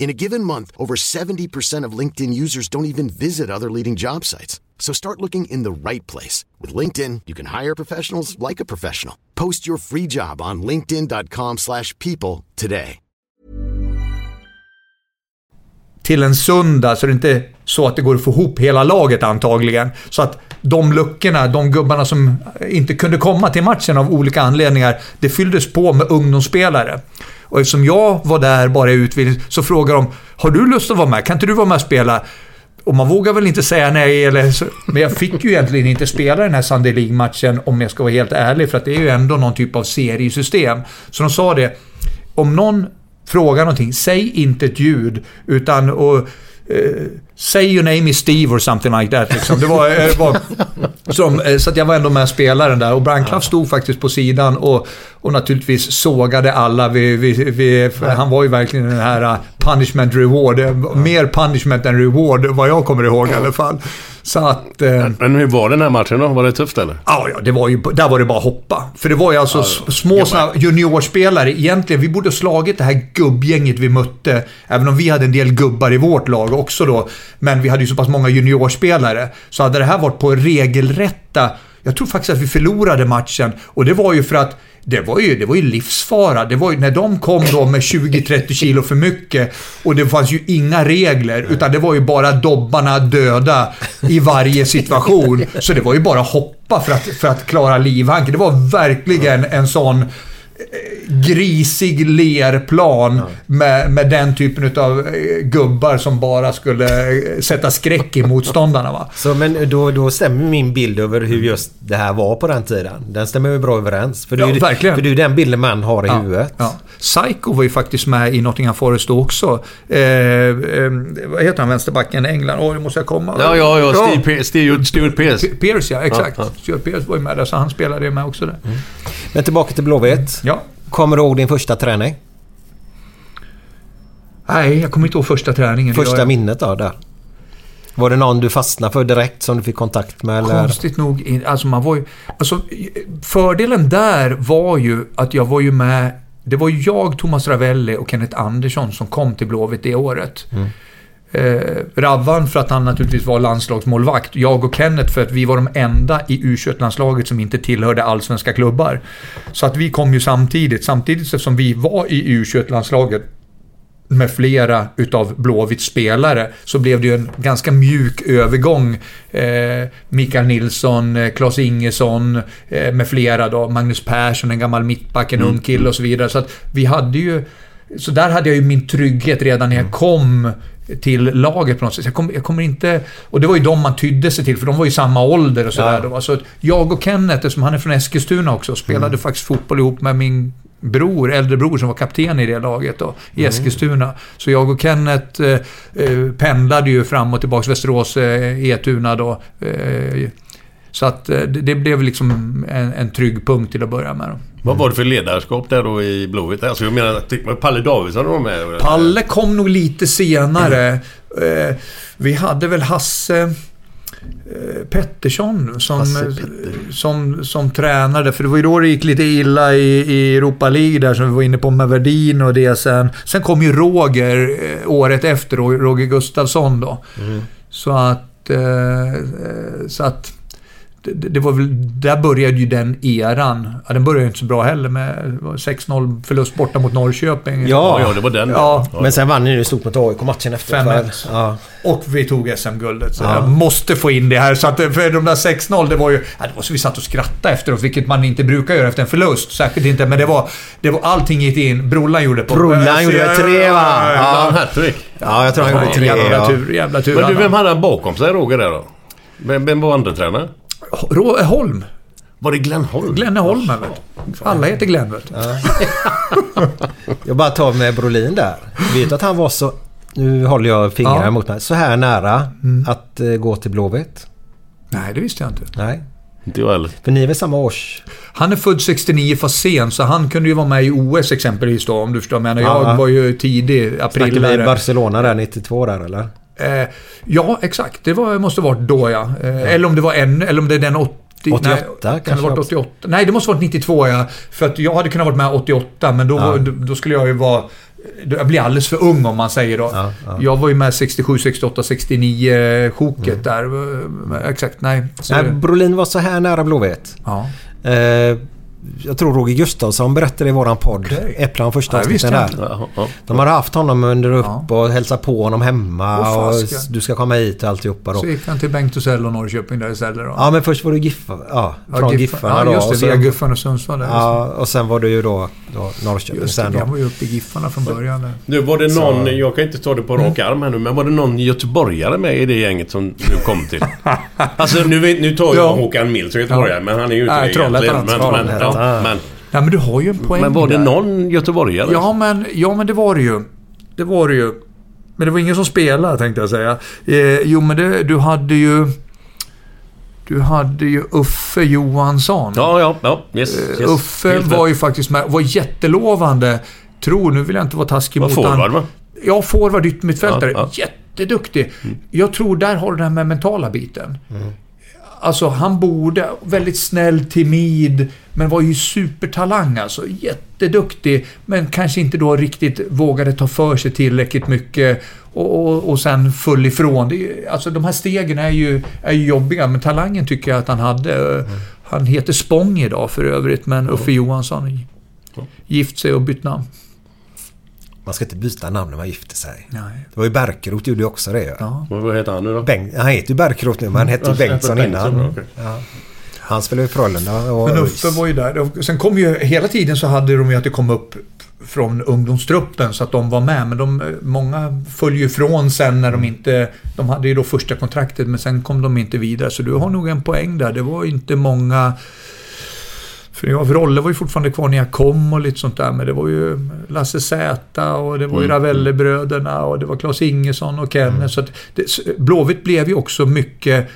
In a given month, over 70% of LinkedIn users don't even visit other leading job sites. So start looking in the right place. With LinkedIn, you can hire professionals like a professional. Post your free job on linkedin.com slash people today. till en söndag så det är inte så att det går att få ihop hela laget antagligen. Så att de luckorna, de gubbarna som inte kunde komma till matchen av olika anledningar, det fylldes på med ungdomsspelare. Och eftersom jag var där bara i utbildning så frågade de “Har du lust att vara med? Kan inte du vara med och spela?” Och man vågar väl inte säga nej, eller så, men jag fick ju egentligen inte spela den här Sunday League-matchen om jag ska vara helt ärlig, för att det är ju ändå någon typ av seriesystem. Så de sa det, om någon frågar någonting, säg inte ett ljud, utan och, eh, Say your name is Steve or something like that. Liksom. Det var, eh, var som, eh, så att jag var ändå med spelaren där och Brandklaff stod faktiskt på sidan och, och naturligtvis sågade alla. Vi, vi, vi, han var ju verkligen den här uh, punishment reward. Eh, Mer punishment än reward, vad jag kommer ihåg i alla fall. Så att... Eh, Men hur var den här matchen då? Var det tufft eller? Ja, ja det var ju, där var det bara att hoppa. För det var ju alltså s- små såna juniorspelare. Egentligen, vi borde ha slagit det här gubbgänget vi mötte. Även om vi hade en del gubbar i vårt lag också då. Men vi hade ju så pass många juniorspelare. Så hade det här varit på regelrätta... Jag tror faktiskt att vi förlorade matchen. Och det var ju för att det var ju, det var ju livsfara. Det var ju när de kom då med 20-30 kilo för mycket och det fanns ju inga regler. Utan det var ju bara dobbarna döda i varje situation. Så det var ju bara hoppa för att, för att klara livhanken. Det var verkligen en sån grisig lerplan med, med den typen av gubbar som bara skulle eh, sätta skräck i motståndarna. Va? Så men då, då stämmer min bild över hur just det här var på den tiden. Den stämmer ju bra överens. För det är Ja, ju, verkligen. För det är den bilden man har i Ja, huvudet. Ja. Psycho var ju faktiskt med i Nottingham Forest då också. Eh, eh, vad heter han, vänsterbacken i England? Åh, nu måste jag komma. Ja, ja, ja. Steve Pe- Steve- Stuart Pearce. P- Pierce, ja. Exakt. Ja, ja. Stuart Pierce var ju med där, så han spelade ju med också där. Men tillbaka till Blåvitt. Ja. Kommer du ihåg din första träning? Nej, jag kommer inte ihåg första träningen. Första jag, minnet då, där? Var det någon du fastnade för direkt som du fick kontakt med? Eller? Konstigt nog, alltså man var ju... Alltså, fördelen där var ju att jag var ju med... Det var ju jag, Thomas Ravelli och Kenneth Andersson som kom till Blåvitt det året. Eh, Ravvan för att han naturligtvis var landslagsmålvakt. Jag och Kenneth för att vi var de enda i U21-landslaget som inte tillhörde allsvenska klubbar. Så att vi kom ju samtidigt. Samtidigt som vi var i U21-landslaget med flera utav Blåvitts spelare så blev det ju en ganska mjuk övergång. Eh, Mikael Nilsson, eh, Claes Ingesson eh, med flera då. Magnus Persson, en gammal mittback, en ung kille och så vidare. Så att vi hade ju... Så där hade jag ju min trygghet redan när jag kom till laget på något sätt. Jag, kom, jag kommer inte... Och det var ju de man tydde sig till, för de var ju samma ålder och sådär. Ja. Så jag och Kenneth, eftersom han är från Eskilstuna också, spelade faktiskt fotboll ihop med min bror, äldre bror som var kapten i det laget då, i Eskilstuna. Så jag och Kenneth eh, eh, pendlade ju fram och tillbaka Västerås, eh, Etuna då. Eh, så att eh, det, det blev liksom en, en trygg punkt till att börja med. Då. Vad var det för ledarskap där då i Blåvitt? Alltså jag menar, Palle Davidsson var med? Palle kom nog lite senare. Eh, vi hade väl Hasse eh, Pettersson som, Hasse som, som tränade. För det var ju då det gick lite illa i, i Europa League där som vi var inne på med Verdin och det sen. Sen kom ju Roger året efter, Ro- Roger Gustafsson då. Så att... Så att det, det var väl, där började ju den eran. Ja, den började ju inte så bra heller med 6-0 förlust borta mot Norrköping. Ja, Ja, det var den. Ja. Men sen vann ni ju stort mot AIK matchen efter. 5-1. väl? Ja. Och vi tog SM-guldet. Så Ja. jag måste få in det här. Så att, för de där 6-0, det var ju... Ja, det var så vi satt och skrattade efteråt, vilket man inte brukar göra efter en förlust. Särskilt inte. Men det var... Det var allting gick in. Brollan gjorde på... Brollan gjorde Ja, tre, va? Ja, Ja. hattrick. Ja, jag tror han gjorde tre. Jävla Ja. tur. Jävla tur. Men du, vem hade han bakom sig Roger där då? Vem, vem var andra tränare? Rå- Holm. Var det Glenn Holm? Glenne Holm, vet du. Alla heter Glenn, vet du. Jag bara tar med Brolin där. Vet du att han var så... Nu håller jag fingrarna Ja. mot mig. Så här nära att eh, gå till Blåvitt. Nej, det visste jag inte. Nej. Inte jag heller. För ni är väl samma års... Han är född 69 fast sen, så han kunde ju vara med i OS exempelvis då, om du förstår. Men jag Ja, ja. var ju tidig, Snackar april. vi. Barcelona där 92 där eller? Eh, ja, exakt. Det var, måste varit då ja. Eh, Eller om det var en, eller om det är den 80... 88 nej, Kan det varit också. 88? Nej, det måste varit 92 ja. För att jag hade kunnat varit med 88, men då, Ja. då, då skulle jag ju vara... Jag blir alldeles för ung om man säger då. Ja, ja. Jag var ju med 67, 68, 69 sjoket där. Eh, Exakt, nej. Nej, Brolin var så här nära Blåvitt. ja. Eh, jag tror Roger Gustafsson berättade i våran podd. Okej. Äpplan första Ja, det visste avsnitten jag där. inte. Ja, ja. De har haft honom under upp Ja. och hälsat på honom hemma. Åh, och du ska komma hit och alltihopa då. Så gick han till Bengt Tusell och Norrköping där istället då. Ja men först var du Giffa, ja, från Giff- Giffarna ja, då. just det. och så- Via Guffen och Sundsvall där. Ja, och sen var du ju då, då Norrköping Just det, sen jag då. var ju uppe i Giffarna från början där. Nu var det någon, Så- jag kan inte ta det på Mm. rak arm här nu, men var det någon göteborgare med i det gänget som du kom till? alltså nu, nu tar jag Ja. Håkan Mild som göteborgare, men han är ju inte Nej, det egentligen. Men, men, ja, men, Nej, men du har ju en poäng men var det där. någon göteborgare? Ja men, ja, men det var det ju. Det var det ju. Men det var ingen som spelade, tänkte jag säga. Eh, jo, men det, du hade ju... Du hade ju Uffe Johansson. Ja, ja, ja. Yes, Eh, yes. Uffe Helt var ju faktiskt med. Var jättelovande. Tror, nu vill jag inte vara taskig Var mot forward, han. va? Ja, forward, yttermittfältare. Ja, ja. Jätteduktig. Jag tror där har du den här med mentala biten. Alltså, han borde... Väldigt snäll, timid, men var ju supertalang alltså. Jätteduktig, men kanske inte då riktigt vågade ta för sig tillräckligt mycket och, och, och sen föll ifrån. Ju- alltså, de här stegen är ju, är ju jobbiga, men talangen tycker jag att han hade. Han heter Spång idag för övrigt, men Uffe Johansson gift sig och bytt namn. Man ska inte byta namn när man gifter sig. Nej. Det var ju Bärkeroth gjorde ju också det. Ja. Vad vad heter han nu då? Bengt, han heter ju Bärkeroth nu men han hette ju Bengtsson Bengtsson, innan. Ja. Han spelade ju i Frölunda och Men. Uffe var ju där. Sen kom ju, hela tiden så hade de ju att det kom upp från ungdomstruppen så att de var med. Men de, många föll ju ifrån sen när de inte... De hade ju då första kontraktet men sen kom de inte vidare. Så du har nog en poäng där. Det var inte många... För jag, Rolle var ju fortfarande kvar när jag kom och lite sånt där. Men det var ju Lasse Zäta och det var ju Ravellebröderna och det var Claes Ingesson och Kenneth. Så att det, Blåvitt blev ju också mycket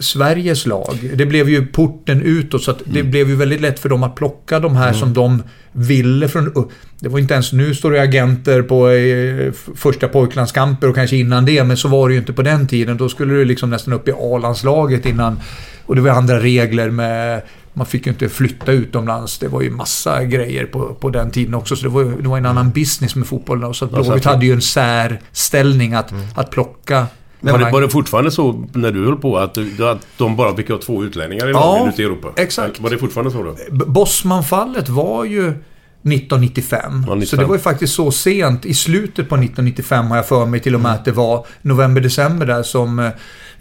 Sveriges lag. Det blev ju porten utåt så att det blev ju väldigt lätt för dem att plocka de här som de ville från... Det var inte ens... Nu står det agenter på eh, första pojklandskamper och kanske innan det, men så var det ju inte på den tiden. Då skulle du liksom nästan upp i A-landslaget innan... Och det var andra regler med... Man fick ju inte flytta utomlands. Det var ju massa grejer på, på den tiden också. Så det var, det var en annan business med fotbollen. Så att Ja, så Blåvitt hade ju en särställning att, att plocka... Var det, var det fortfarande så när du höll på att, du- att de bara fick ha två utlänningar i Ja, laget ute i Europa? exakt. Var det fortfarande så då? Bosman-fallet var ju 1995. Ja, 95. Så det var ju faktiskt så sent. I slutet på 1995 har jag för mig till och med att det var november-december där som...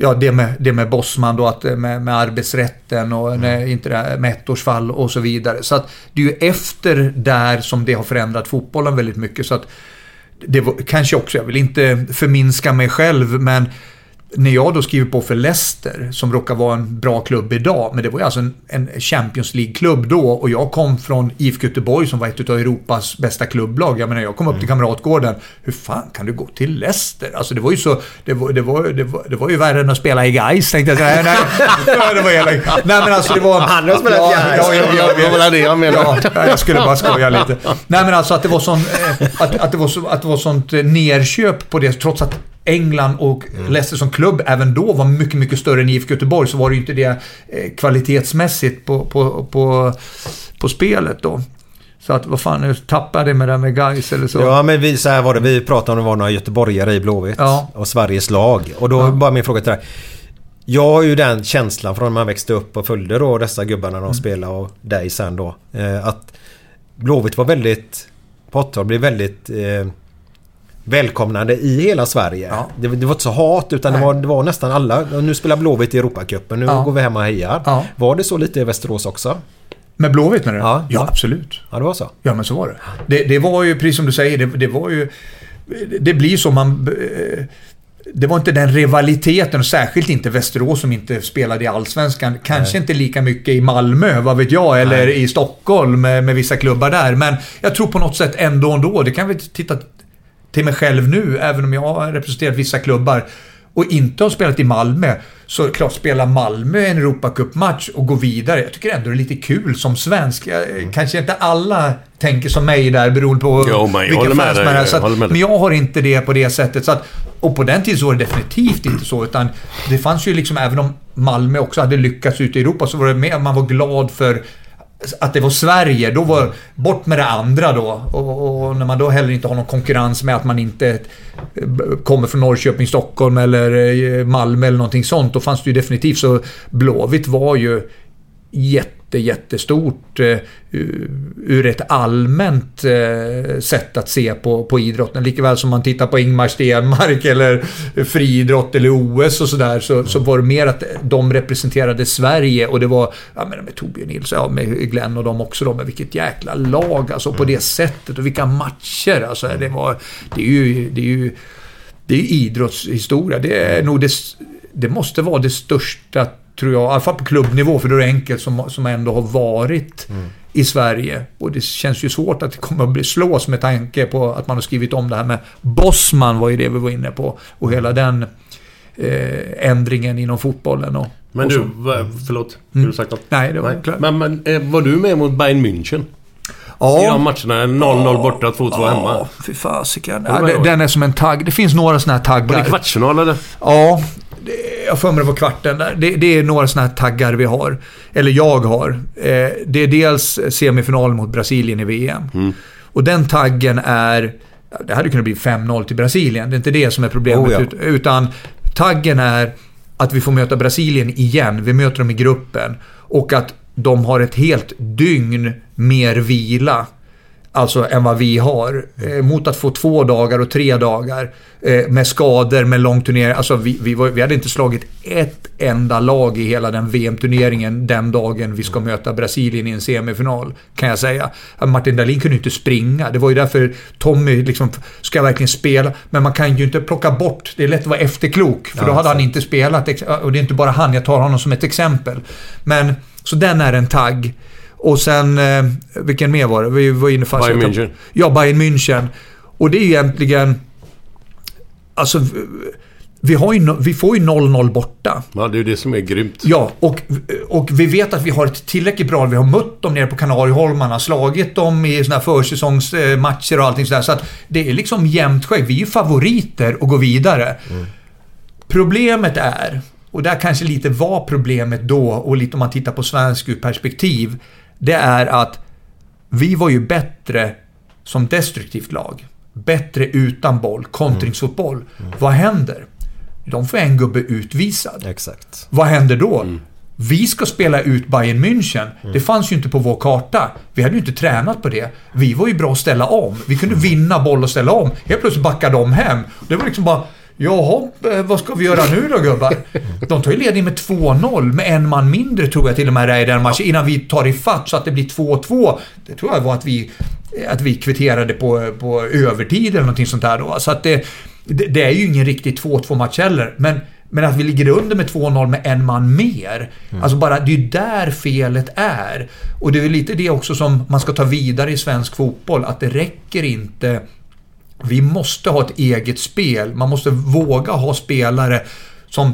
Ja, det med, det med Bosman då, att, med, med arbetsrätten och nej, inte det med ettårsfall och så vidare. Så att det är ju efter där som det har förändrat fotbollen väldigt mycket. Så att det var, kanske också, jag vill inte förminska mig själv, men när jag då skriver på för Leicester, som råkar vara en bra klubb idag, men det var ju alltså en, en Champions League-klubb då och jag kom från IFK Göteborg som var ett av Europas bästa klubblag. Jag menar, jag kom upp till Kamratgården. Hur fan kan du gå till Leicester? Alltså det var ju så, det var, det var, det var, det var ju värre än att spela i Gais tänkte jag. Nej, nej, det var hela, nej men alltså det var... Han har spelat i ja, Gais. ja, ja, ja, Det var det jag menade. Ja, jag skulle bara skoja lite. Nej men alltså att det var sån, eh, att, att det var så, att det var sånt eh, nerköp på det trots att England och Leicester som klubb även då var mycket, mycket större än IFK Göteborg så var det ju inte det eh, kvalitetsmässigt på, på, på, på spelet då. Så att vad fan, nu tappade det med det med guys eller så. Ja men vi, så här var det. Vi pratade om det var några göteborgare i Blåvitt. Ja. Och Sveriges lag. Och då Ja. bara min fråga till dig. Jag har ju den känslan från när man växte upp och följde då dessa gubbarna när de spelade och dig sen då. Eh, att Blåvitt var väldigt... På 80 blev väldigt... Eh, välkomnande i hela Sverige. Ja. Det, det var inte så hat utan det Nej. var, det var nästan alla. Nu spelar Blåvitt i Europacupen. Nu Ja. går vi hem och hejar. Ja. Var det så lite i Västerås också? Med Blåvitt menar du? Ja. ja, absolut. Ja det var så. Ja, men så var det. Det, det var ju, precis som du säger, det, det var ju... Det blir så man... eh, det var inte den rivaliteten, särskilt inte Västerås som inte spelade i Allsvenskan. Kanske inte lika mycket i Malmö, vad vet jag, eller i Stockholm med, med vissa klubbar där. Men jag tror på något sätt ändå ändå, det kan vi titta till mig själv nu, även om jag har representerat vissa klubbar och inte har spelat i Malmö, så klart spela Malmö en Europacup-match och gå vidare. Jag tycker ändå det är lite kul som svensk. Jag, Mm. Kanske inte alla tänker som mig där beroende på Jo, men vilka fans man är. att, men jag har inte det på det sättet. Så att, och på den tiden så var det definitivt inte så. Utan det fanns ju liksom, även om Malmö också hade lyckats ute i Europa, så var det mer man var glad för att det var Sverige, då var bort med det andra då. Och, och när man då heller inte har någon konkurrens med att man inte eh, kommer från Norrköping, Stockholm eller eh, Malmö eller någonting sånt. Då fanns det ju definitivt så Blåvitt var ju jätte, jättestort eh, ur ett allmänt eh, sätt att se på, på idrotten. Likaväl som man tittar på Ingmar Stenmark eller friidrott eller OS och sådär så, så var det mer att de representerade Sverige och det var, ja men med Torbjörn Nilsson, ja med Glenn och dem också då, men vilket jäkla lag alltså på det sättet och vilka matcher alltså. Det var, det är ju, det är ju, det är ju idrottshistoria. Det är nog det, det måste vara det största tror jag, i alla fall på klubbnivå, för då är det enkelt, som, som ändå har varit i Sverige. Och det känns ju svårt att det kommer att bli slås med tanke på att man har skrivit om det här med Bosman, var ju det vi var inne på. Och hela den eh, ändringen inom fotbollen. Och, Men och du. Mm. förlåt. Har du sagt något? Nej, det var klart. Men, men eh, var du med mot Bayern München? Ja. I de matcherna? 0-0 borta, 2-2 hemma. Ja, fy fasiken. Det Ja, den, är som en tagg. Det finns några såna här taggar. Var det kvartsfinal eller? Ja, det, jag för mig det var kvarten där. Det, det är några såna här taggar vi har. Eller jag har. Eh, det är dels semifinal mot Brasilien i VM. Mm. Och den taggen är... Det hade kunnat bli 5-0 till Brasilien. Det är inte det som är problemet. Oh ja. ut- Utan taggen är att vi får möta Brasilien igen. Vi möter dem i gruppen. Och att de har ett helt dygn mer vila. Alltså än vad vi har. Eh, mot att få två dagar och tre dagar. Eh, med skador, med lång turnering. Alltså vi, vi, var, vi hade inte slagit ett enda lag i hela den VM-turneringen den dagen vi ska möta Brasilien i en semifinal. Kan jag säga. Martin Dahlin kunde inte springa. Det var ju därför Tommy liksom, ska jag verkligen spela? Men man kan ju inte plocka bort. Det är lätt att vara efterklok. För då hade han inte spelat. Och det är inte bara han, jag tar honom som ett exempel. Men, så den är en tagg. Och sen, eh, vilken mer var det? Vi var inne fast Bayern München. Ja, Bayern München. Och det är egentligen... Alltså, vi, har ju, vi får ju 0-0 borta. Ja, det är ju det som är grymt. Ja, och, och vi vet att vi har ett tillräckligt bra... Vi har mött dem nere på Kanarieholmarna, slagit dem i såna här försäsongsmatcher och allting sådär. Så att det är liksom jämnt skägg. Vi är ju favoriter att gå vidare. Problemet är, och där kanske lite var problemet då och lite om man tittar på svensk ur perspektiv. Det är att vi var ju bättre som destruktivt lag. Bättre utan boll, kontringsfotboll. Vad händer? De får en gubbe utvisad. Exakt. Vad händer då? Vi ska spela ut Bayern München. Det fanns ju inte på vår karta. Vi hade ju inte tränat på det. Vi var ju bra att ställa om. Vi kunde vinna boll och ställa om. Helt plötsligt backade de hem. Det var liksom bara... Jaha, eh, vad ska vi göra nu då gubbar? De tar ju ledning med 2-0 med en man mindre tror jag till och med det är i den matchen innan vi tar ifatt så att det blir 2-2. Det tror jag var att vi, att vi kvitterade på, på övertid eller någonting sånt där då. Så att det, det, är ju ingen riktig 2-2 match heller. Men, men att vi ligger under med 2-0 med en man mer. Alltså bara, det är ju där felet är. Och det är lite det också som man ska ta vidare i svensk fotboll. Att det räcker inte vi måste ha ett eget spel. Man måste våga ha spelare som...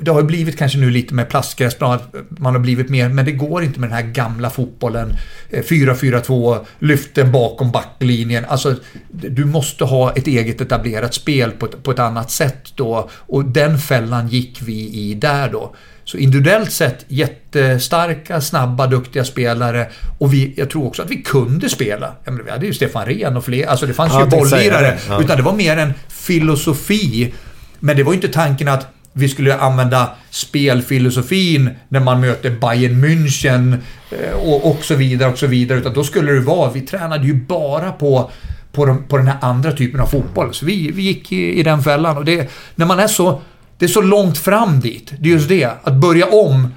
det- har ju blivit kanske nu lite med plastgräsplan, att man har blivit mer, men det går inte med den här gamla fotbollen. Eh, 4-4-2, lyften bakom backlinjen. Alltså, du måste ha ett eget etablerat spel på ett, på ett annat sätt då. Och den fällan gick vi i där då. Så individuellt sett jättestarka, snabba, duktiga spelare. Och vi, jag tror också att vi kunde spela. Jag menar, vi hade ju Stefan Rehn och fler. Alltså det fanns Ja, ju det. Ja. Utan det var mer en filosofi. Men det var ju inte tanken att vi skulle använda spelfilosofin när man möter Bayern München eh, och, och så vidare och så vidare. Utan då skulle det vara, vi tränade ju bara på på, de, på den här andra typen av fotboll. Så vi, vi gick i, i den fällan. Och det, när man är så... Det är så långt fram dit. Det är just det. Att börja om.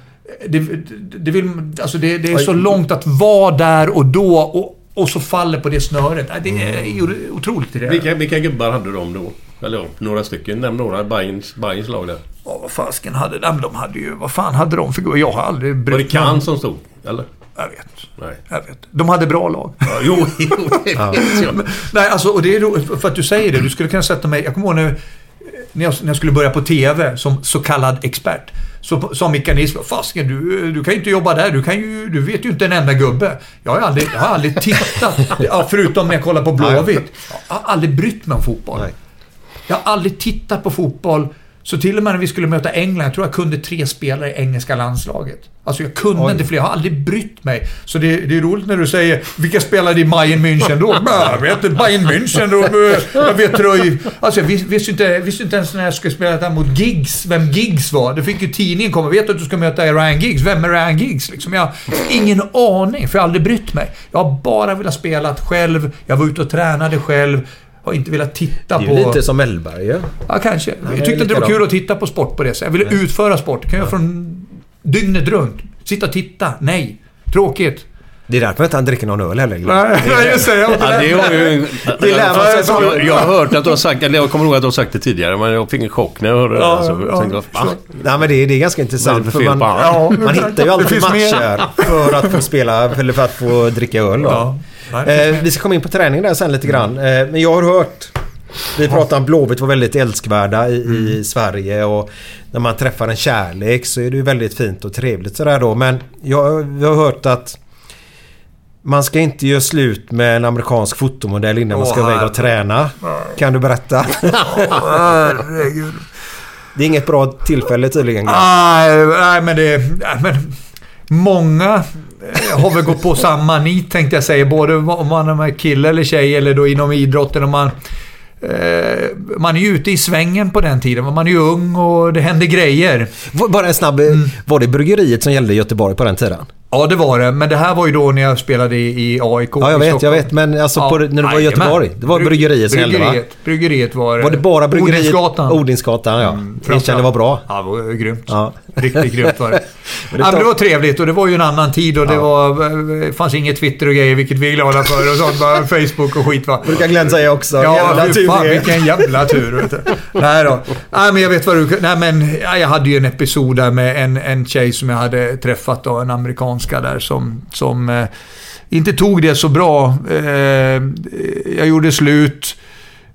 Det, det, vill, alltså det, det är så långt att vara där och då och, och så faller på det snöret. Det är otroligt. Det. Vilka, vilka gubbar hade de då? Eller ja, några stycken. Nämn några. Bayerns lag där. Ja, vad fasken hade de? De hade ju... Vad fan hade de för... Jag har aldrig brytt Var det Kahn som stod? Eller? Jag vet. Nej. Jag vet. De hade bra lag. Ja, jo, jo, det vet jag. Nej, alltså, och det är roligt för att du säger det. Du skulle kunna sätta mig... Jag kommer ihåg när, när, jag, när jag skulle börja på TV som så kallad expert. Så sa Mikael Nisberg, fasken du, du kan ju inte jobba där. Du, kan ju, du vet ju inte en enda gubbe. Jag har aldrig, jag har aldrig tittat, förutom när jag kollar på Blåvitt. Jag har aldrig brytt mig om fotboll. Jag har aldrig tittat på fotboll. Så till och med när vi skulle möta England, jag tror jag kunde tre spelare i engelska landslaget. Alltså jag kunde Oj. inte fler, jag har aldrig brytt mig. Så det, det är roligt när du säger, vilka spelade i Bayern München då? "Bah, Jag vet inte, Bayern München då? Jag vet Tröj... Alltså jag vis- visste inte, visste inte ens när jag skulle spela där mot Giggs, vem Giggs var. Det fick ju tidningen komma. Vet du att du ska möta Ryan Giggs? Vem är Ryan Giggs? Liksom jag har ingen aning, för jag har aldrig brytt mig. Jag har bara velat spela själv, jag var ute och tränade själv. Har inte velat titta Det är på... ju lite som Mellberg ju. Ja, kanske. Är Jag tyckte inte det var kul att titta på sport på det sättet. Jag ville utföra sport. Kan jag från dygnet runt. Sitta och titta. Nej. Tråkigt. Det är därför inte han dricker någon öl heller. Nej, nej, just det. Jag Ja, det har ju... Jag, jag har hört att du har sagt, eller jag kommer ihåg att du har sagt det tidigare, men jag fick en chock när jag hörde Ja, det. Så jag ja, tänkte, va? Nej men det, är- det är ganska intressant. för man, på? Ja, man hittar ju alltid matcher för att få spela, eller för att få dricka öl. Då. Ja. Nej, Eh, vi ska komma in på träning där sen lite grann. Eh, men jag har hört... Vi pratade om Blåvitt var väldigt älskvärda i, Mm. i Sverige och när man träffar en kärlek så är det ju väldigt fint och trevligt sådär då. Men jag, vi har hört att man ska inte göra slut med en amerikansk fotomodell innan man ska Åh, iväg och träna. Kan du berätta? Herregud. Det är inget bra tillfälle tydligen. Nej, nej, men det... Nej, men många eh, har väl gått på samma nit tänkte jag säga. Både om man är kille eller tjej eller då inom idrotten. Om man, eh, man är ju ute i svängen på den tiden. Man är ju ung och det händer grejer. Bara en snabb... Var det bryggeriet som gällde i Göteborg på den tiden? Ja, det var det. Men det här var ju då när jag spelade i, i AIK Ja, jag vet, jag vet. Men alltså på, när du var i. Göteborg. Det var Bry- bryggeriet som gällde va? bryggeriet, var Var det bara bryggeriet? Odinsgatan. Odinsgatan, ja. Erkänn, det var bra. Ja, det var grymt. Ja. Riktigt grymt var det. Men ja, det men det var trevligt och det var ju en annan tid och det var, det fanns inget Twitter och grejer, vilket vi är glada för. Och sånt, bara Facebook och skit va. brukar Glenn säga också. Ja, Jävla tur fan det vilken jävla tur. Vet du. Nej då. Nej, men jag vet vad du... Nej, men ja, jag hade ju en episod där med en, en tjej som jag hade träffat då, en amerikanska där som... som eh, inte tog det så bra. Eh, jag gjorde slut.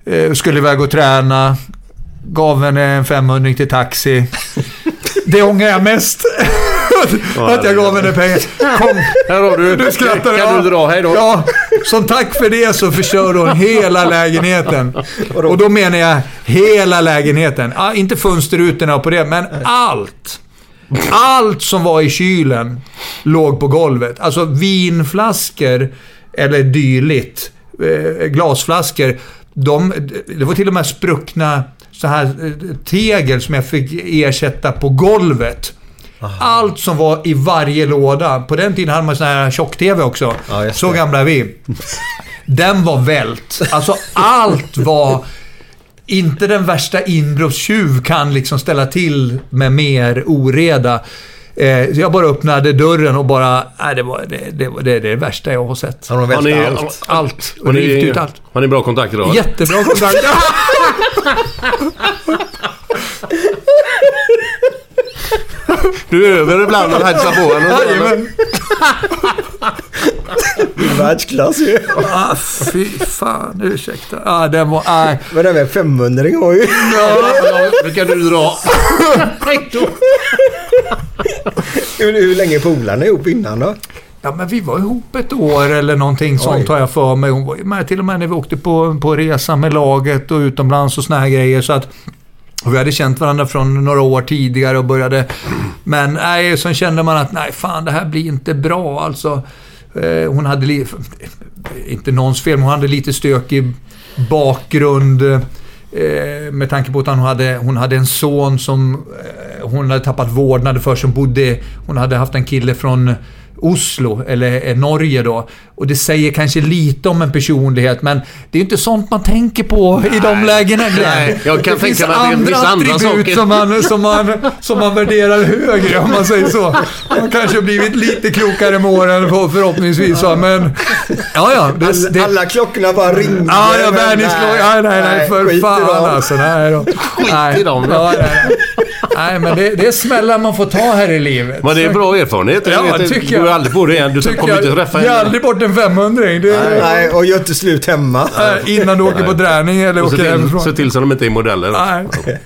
Eh, skulle iväg och träna. Gav henne en 500 till taxi. Det ångrar jag mest. att jag gav henne pengar. Kom. Här har du. Du skrattar. Kan ja. du dra? Hej då. Ja, som tack för det så förstörde hon hela lägenheten. Och då menar jag hela lägenheten. Ja, inte fönsterrutorna på det, men allt. Allt som var i kylen låg på golvet. Alltså vinflaskor eller dylikt. Eh, glasflaskor. De, det var till och med spruckna så här eh, tegel som jag fick ersätta på golvet. Allt som var i varje låda. På den tiden hade man sån här tjock-TV också. Ja, så gamla är vi. Den var vält. Alltså allt var... Inte den värsta inbrottstjuv kan liksom ställa till med mer oreda. Eh, så jag bara öppnade dörren och bara... Nej, det, var, det, det, det är det värsta jag har sett. Har de vält allt? Allt. har ut ni, allt. har ni bra kontakt idag? Jättebra kontakt. Du är över ibland och hälsar på henne. Världsklass ju. Ah, fy fan, ursäkta. Ah, den var... Ah. Men den med 500 var ju... Nu kan du dra. Hej då. hur, hur länge polarna ihop innan då? Ja, men vi var ihop ett år eller någonting sånt har jag för mig. Hon var ju med till och med när vi åkte på, på resa med laget och utomlands och såna här grejer. Så att, och vi hade känt varandra från några år tidigare och började... Men nej, sen kände man att nej, fan det här blir inte bra alltså. Eh, hon hade. Inte någons fel, men hon hade lite stökig bakgrund. Eh, med tanke på att hon hade, hon hade en son som eh, hon hade tappat vårdnad för som bodde... Hon hade haft en kille från Oslo, eller eh, Norge då. Och det säger kanske lite om en personlighet, men det är ju inte sånt man tänker på i de lägena. Nej, jag kan det tänka mig att det finns andra saker. Som man, som, man, som man värderar högre, om man säger så. Man kanske har blivit lite klokare med åren för- förhoppningsvis, va, men... Ja, ja. Det, Alla, det, alla klockorna bara ringde. Ja, ja, men värningsklockan. Nej, nej, nej, skit för fan alltså. Nej, då. Skit i dem. Ja, nej, nej. Nej, men det, det är smällar man får ta här i livet. Men det är bra erfarenhet. Ja, Jag vet, tycker du jag. går aldrig på det igen. Du kommer inte träffa Ge en... aldrig bort en 500 det är, Nej, och gör inte slut hemma. Nej, Innan du åker på träning eller Och åker till, hemifrån. se till så de inte är modeller. Nej.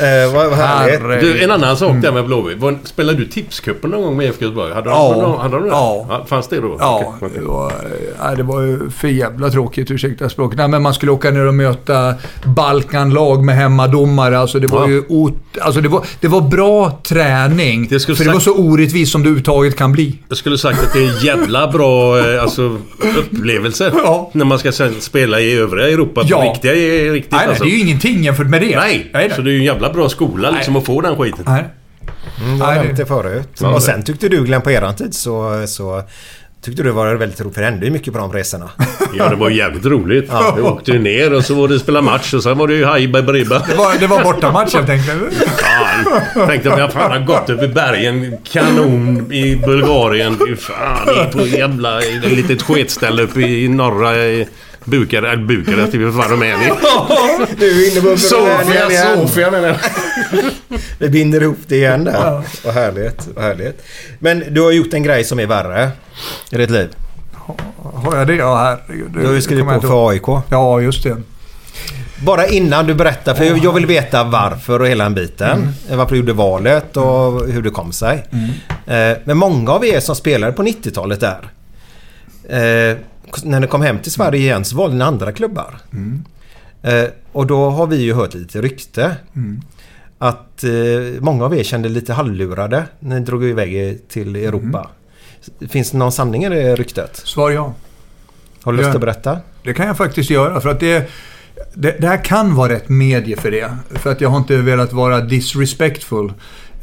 Eh, vad, vad härligt. Du, en annan sak där med Blåvitt. Spelade du tipscupen någon gång med IFK Göteborg? Hade de, Ja. hade de, det? Ja. Fanns det då? Ja, okej. det var, nej, det var ju för jävla tråkigt, ursäkta språket. Nej, men man skulle åka ner och möta Balkanlag med hemmadomare. Alltså det var Ja. ju ot, alltså det var, det var bra träning. Det för det var sagt- så orättvist som det överhuvudtaget kan bli. Jag skulle sagt att det är en jävla bra eh, alltså, upplevelse. Ja. När man ska sen spela i övriga Europa. Ja. På riktiga, är riktigt Nej, nej, alltså. det är ju ingenting jämfört med det. Nej, nej. så det är ju en jävla bra skola liksom att få den skiten. nej. Mm, jag har Nej, nämnt det- förut. Ja, och sen tyckte du Glenn på eran tid så, så tyckte du det var väldigt roligt för det hände ju mycket på de resorna. Ja, det var jävligt roligt. Vi åkte ju ner och så var det spela match och sen var det ju hajba bribba. Det var, det var bortamatch helt enkelt. Fan, tänkte att jag fan har gått upp i bergen. Kanon i Bulgarien. Fy Fan, det är på jävla... Ett litet sketställe uppe i norra... eh, Bukarest, det är för fan Rumänien. Du är inne på Sofia, igen. Sofia menar jag. Vi binder ihop det igen där. Vad härligt, vad härligt. Men du har gjort en grej som är värre i ditt liv. Har jag det? Ja, herregud. Du har ju skrivit på för AIK. Ja, just det. Bara innan du berättar, för jag- vill veta varför och hela den biten. Varför du gjorde valet och hur det kom sig. Eh, Men många av er som spelade på 90-talet där. Eh, När ni kom hem till Sverige igen så valde ni andra klubbar. Eh, Och då har vi ju hört lite rykte. Att eh, många av er kände lite halvlurade när ni drog iväg till Europa. Finns det någon sanning i det ryktet? Svar ja. Har du lust att berätta? Det kan jag faktiskt göra för att det, det, det här kan vara rätt medie för det. För att jag har inte velat vara disrespectful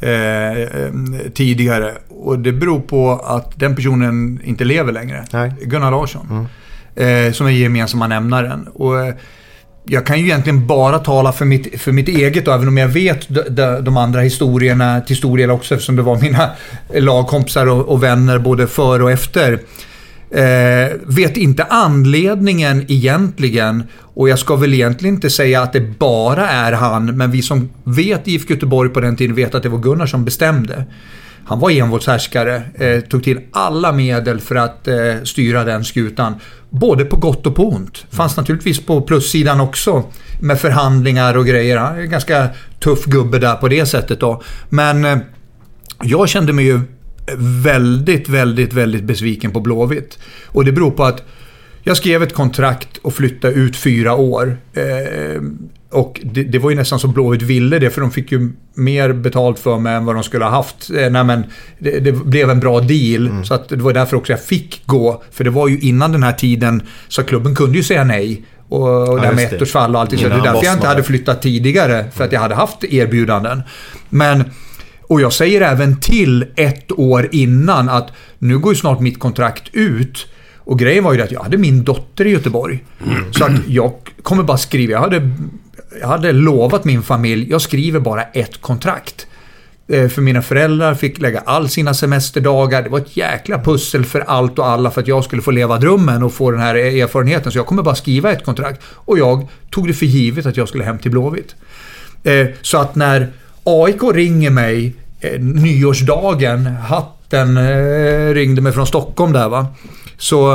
eh, tidigare. Och det beror på att den personen inte lever längre. Nej. Gunnar Larsson. Eh, som är gemensamma nämnaren. Och, eh, jag kan ju egentligen bara tala för mitt, för mitt eget, och även om jag vet de, de, de andra historierna till stor del också eftersom det var mina lagkompisar och, och vänner både före och efter. Eh, vet inte anledningen egentligen och jag ska väl egentligen inte säga att det bara är han, men vi som vet IFK Göteborg på den tiden vet att det var Gunnar som bestämde. Han var envåldshärskare, eh, tog till alla medel för att eh, styra den skutan. Både på gott och på ont. Fanns naturligtvis på plussidan också med förhandlingar och grejer. Han är en ganska tuff gubbe där på det sättet då. Men eh, jag kände mig ju väldigt, väldigt, väldigt besviken på Blåvitt. Och det beror på att jag skrev ett kontrakt och flyttade ut fyra år. Eh, och det, det var ju nästan som Blåvitt ville det, för de fick ju mer betalt för mig än vad de skulle ha haft. Eh, nej, men det, det blev en bra deal, så att det var därför också jag fick gå. För det var ju innan den här tiden, så klubben kunde ju säga nej. Och, och det här med ettårsfall och allt. Så det är därför jag inte hade flyttat tidigare, för att jag hade haft erbjudanden. Men och jag säger även till ett år innan att nu går ju snart mitt kontrakt ut. Och grejen var ju att jag hade min dotter i Göteborg. Så att jag kommer bara skriva. Jag hade, jag hade lovat min familj, jag skriver bara ett kontrakt. Eh, för mina föräldrar fick lägga all sina semesterdagar. Det var ett jäkla pussel för allt och alla för att jag skulle få leva drömmen och få den här e- erfarenheten. Så jag kommer bara skriva ett kontrakt. Och jag tog det för givet att jag skulle hem till Blåvitt. Eh, så att när AIK ringer mig eh, nyårsdagen, hatten eh, ringde mig från Stockholm där va. Så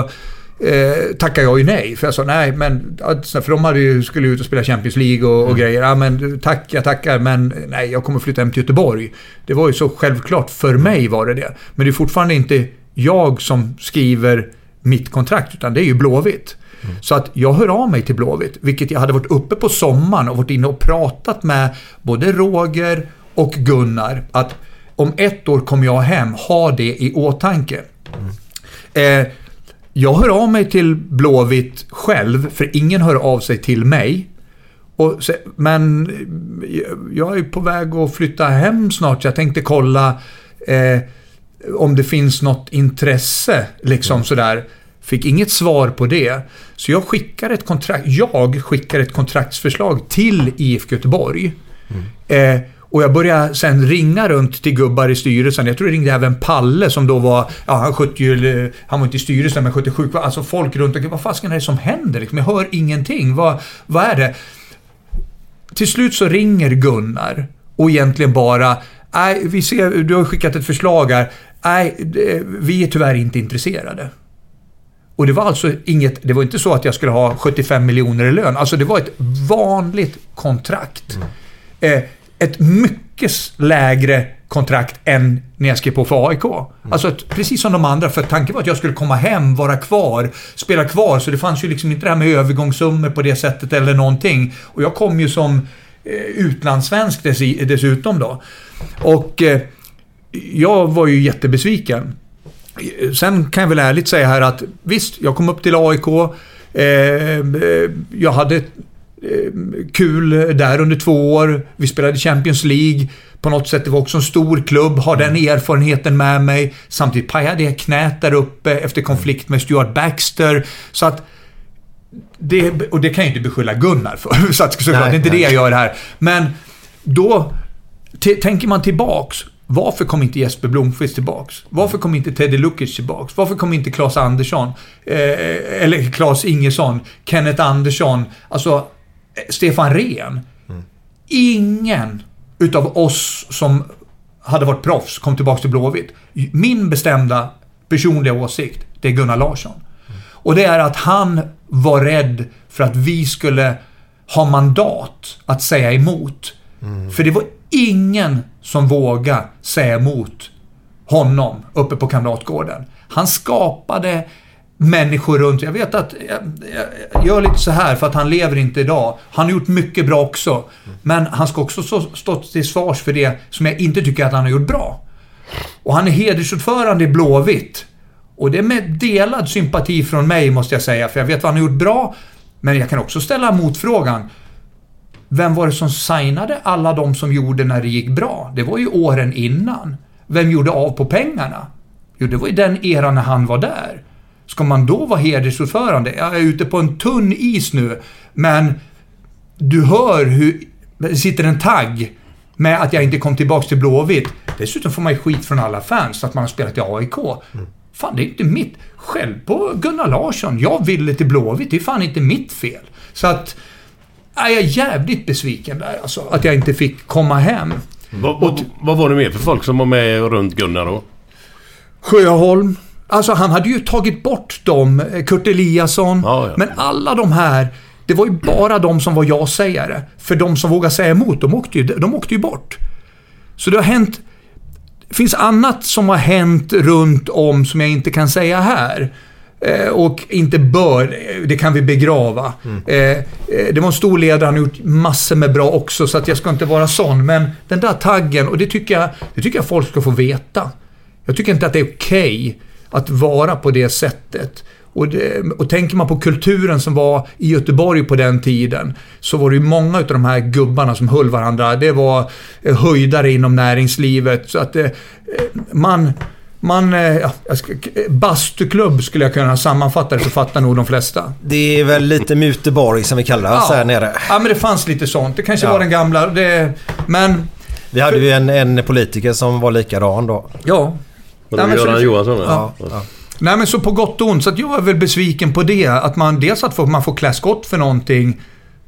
eh, tackade jag ju nej. För jag sa nej, men... alltså, För de hade ju, skulle ut och spela Champions League och, och grejer. Ja, men tack, jag tackar, men nej, jag kommer flytta hem till Göteborg. Det var ju så självklart. För mig var det det. Men det är fortfarande inte jag som skriver mitt kontrakt, utan det är ju Blåvitt. Så att jag hör av mig till Blåvitt, vilket jag hade varit uppe på sommaren och varit inne och pratat med både Roger och Gunnar. Att om ett år kommer jag hem, ha det i åtanke. Eh, jag hör av mig till Blåvitt själv, för ingen hör av sig till mig. Och, men eh, jag är på väg att flytta hem snart, så jag tänkte kolla. Eh, om det finns något intresse, liksom sådär. Fick inget svar på det. Så jag skickar ett kontrakt, jag skickar ett kontraktsförslag till IFK Göteborg. Eh, och jag började sen ringa runt till gubbar i styrelsen. Jag tror jag ringde även Palle som då var, ja han skötte ju, eh, han var inte i styrelsen men skötte sjukvård. Alltså folk runt omkring. Vad fasken är det som händer? Liksom, jag hör ingenting. Vad, vad är det? Till slut så ringer Gunnar och egentligen bara, nej vi ser, du har skickat ett förslag här. Nej, vi är tyvärr inte intresserade. Och det var alltså inget, det var inte så att jag skulle ha 75 miljoner i lön. Alltså det var ett vanligt kontrakt. Eh, ett mycket lägre kontrakt än när jag skrev på för AIK. Alltså ett, precis som de andra, för tanken var att jag skulle komma hem, vara kvar, spela kvar. Så det fanns ju liksom inte det här med övergångssummor på det sättet eller någonting. Och jag kom ju som eh, utlandssvensk dess, dessutom då. Och eh, jag var ju jättebesviken. Sen kan jag väl ärligt säga här att visst, jag kom upp till AIK. Eh, jag hade eh, kul där under två år. Vi spelade Champions League. På något sätt, det var också en stor klubb. Har den erfarenheten med mig. Samtidigt pajade jag knät där uppe efter konflikt med Stuart Baxter. Så att det, och det kan jag inte beskylla Gunnar för. Så att, såklart, Nej, det är inte nej. det jag gör här. Men då tänker man tillbaks. Varför kom inte Jesper Blomqvist tillbaks? Varför kom inte Teddy Lukic tillbaks? Varför kom inte Claes Andersson? Eh, eller Claes Ingesson? Kenneth Andersson? Alltså, eh, Stefan Rehn. Ingen utav oss som hade varit proffs kom tillbaks till Blåvitt. Min bestämda personliga åsikt, det är Gunnar Larsson. Och det är att han var rädd för att vi skulle ha mandat att säga emot. För det var ingen som vågar säga emot honom uppe på Kamratgården. Han skapade människor runt. Jag vet att jag, jag gör lite så här för att han lever inte idag. Han har gjort mycket bra också. Men han ska också stå till svars för det som jag inte tycker att han har gjort bra. Och han är hedersordförande i Blåvitt. Och det är med delad sympati från mig måste jag säga, för jag vet vad han har gjort bra. Men jag kan också ställa motfrågan. Vem var det som signade alla de som gjorde när det gick bra? Det var ju åren innan. Vem gjorde av på pengarna? Jo, det var ju den eran när han var där. Ska man då vara hedersordförande? Jag är ute på en tunn is nu, men du hör hur det sitter en tagg med att jag inte kom tillbaks till Blåvitt. Dessutom får man ju skit från alla fans att man har spelat i AIK. Fan, det är inte mitt. Skäll på Gunnar Larsson. Jag ville till Blåvitt. Det är fan inte mitt fel. Så att... Jag är jävligt besviken där alltså. Att jag inte fick komma hem. Vad, vad, vad var det mer för folk som var med runt Gunnar då? Sjöholm. Alltså han hade ju tagit bort dem. eh, Kurt Eliasson. Men alla de här. Det var ju bara de som var ja-sägare. För de som vågade säga emot, de åkte ju, de åkte ju bort. Så det har hänt... Det finns annat som har hänt runt om som jag inte kan säga här. Eh, och inte bör, det kan vi begrava. Eh, eh, det var en stor ledare, han har gjort massor med bra också, så att jag ska inte vara sån. Men den där taggen, och det tycker jag, det tycker jag folk ska få veta. Jag tycker inte att det är okej att vara på det sättet. Och, det, och tänker man på kulturen som var i Göteborg på den tiden så var det ju många av de här gubbarna som höll varandra. Det var höjdare inom näringslivet. Så att eh, man... Man... eh, Ja, jag ska- bastuklubb skulle jag kunna sammanfatta det så fattar nog de flesta. Det är väl lite Muteborg som vi kallar det så här nere. ja, men det fanns lite sånt. Det kanske Ja. var den gamla... Det, men... Vi hade ju en, en politiker som var likadan då. Ja. Var det men så Göran det- Johansson? Ja. Nej men så på gott och ont. Så att jag är väl besviken på det. Att man dels att få- man får klä skott för någonting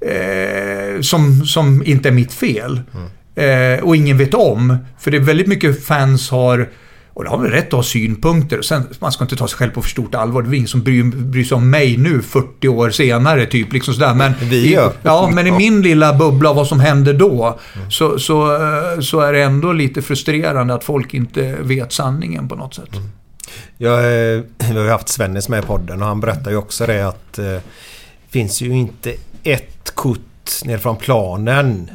eh, som, som inte är mitt fel. Eh, och ingen vet om. För det är väldigt mycket fans har och det har väl rätt att ha synpunkter. Sen, man ska inte ta sig själv på för stort allvar. Det är ingen som bryr, bryr sig om mig nu 40 år senare. Typ, liksom sådär. Men Vi i, gör. Ja, men i min lilla bubbla av vad som hände då. Så, så, eh, så är det ändå lite frustrerande att folk inte vet sanningen på något sätt. Jag, eh, vi har ju haft Svennis med i podden och han berättar ju också det att eh, finns ju inte ett kort ner från planen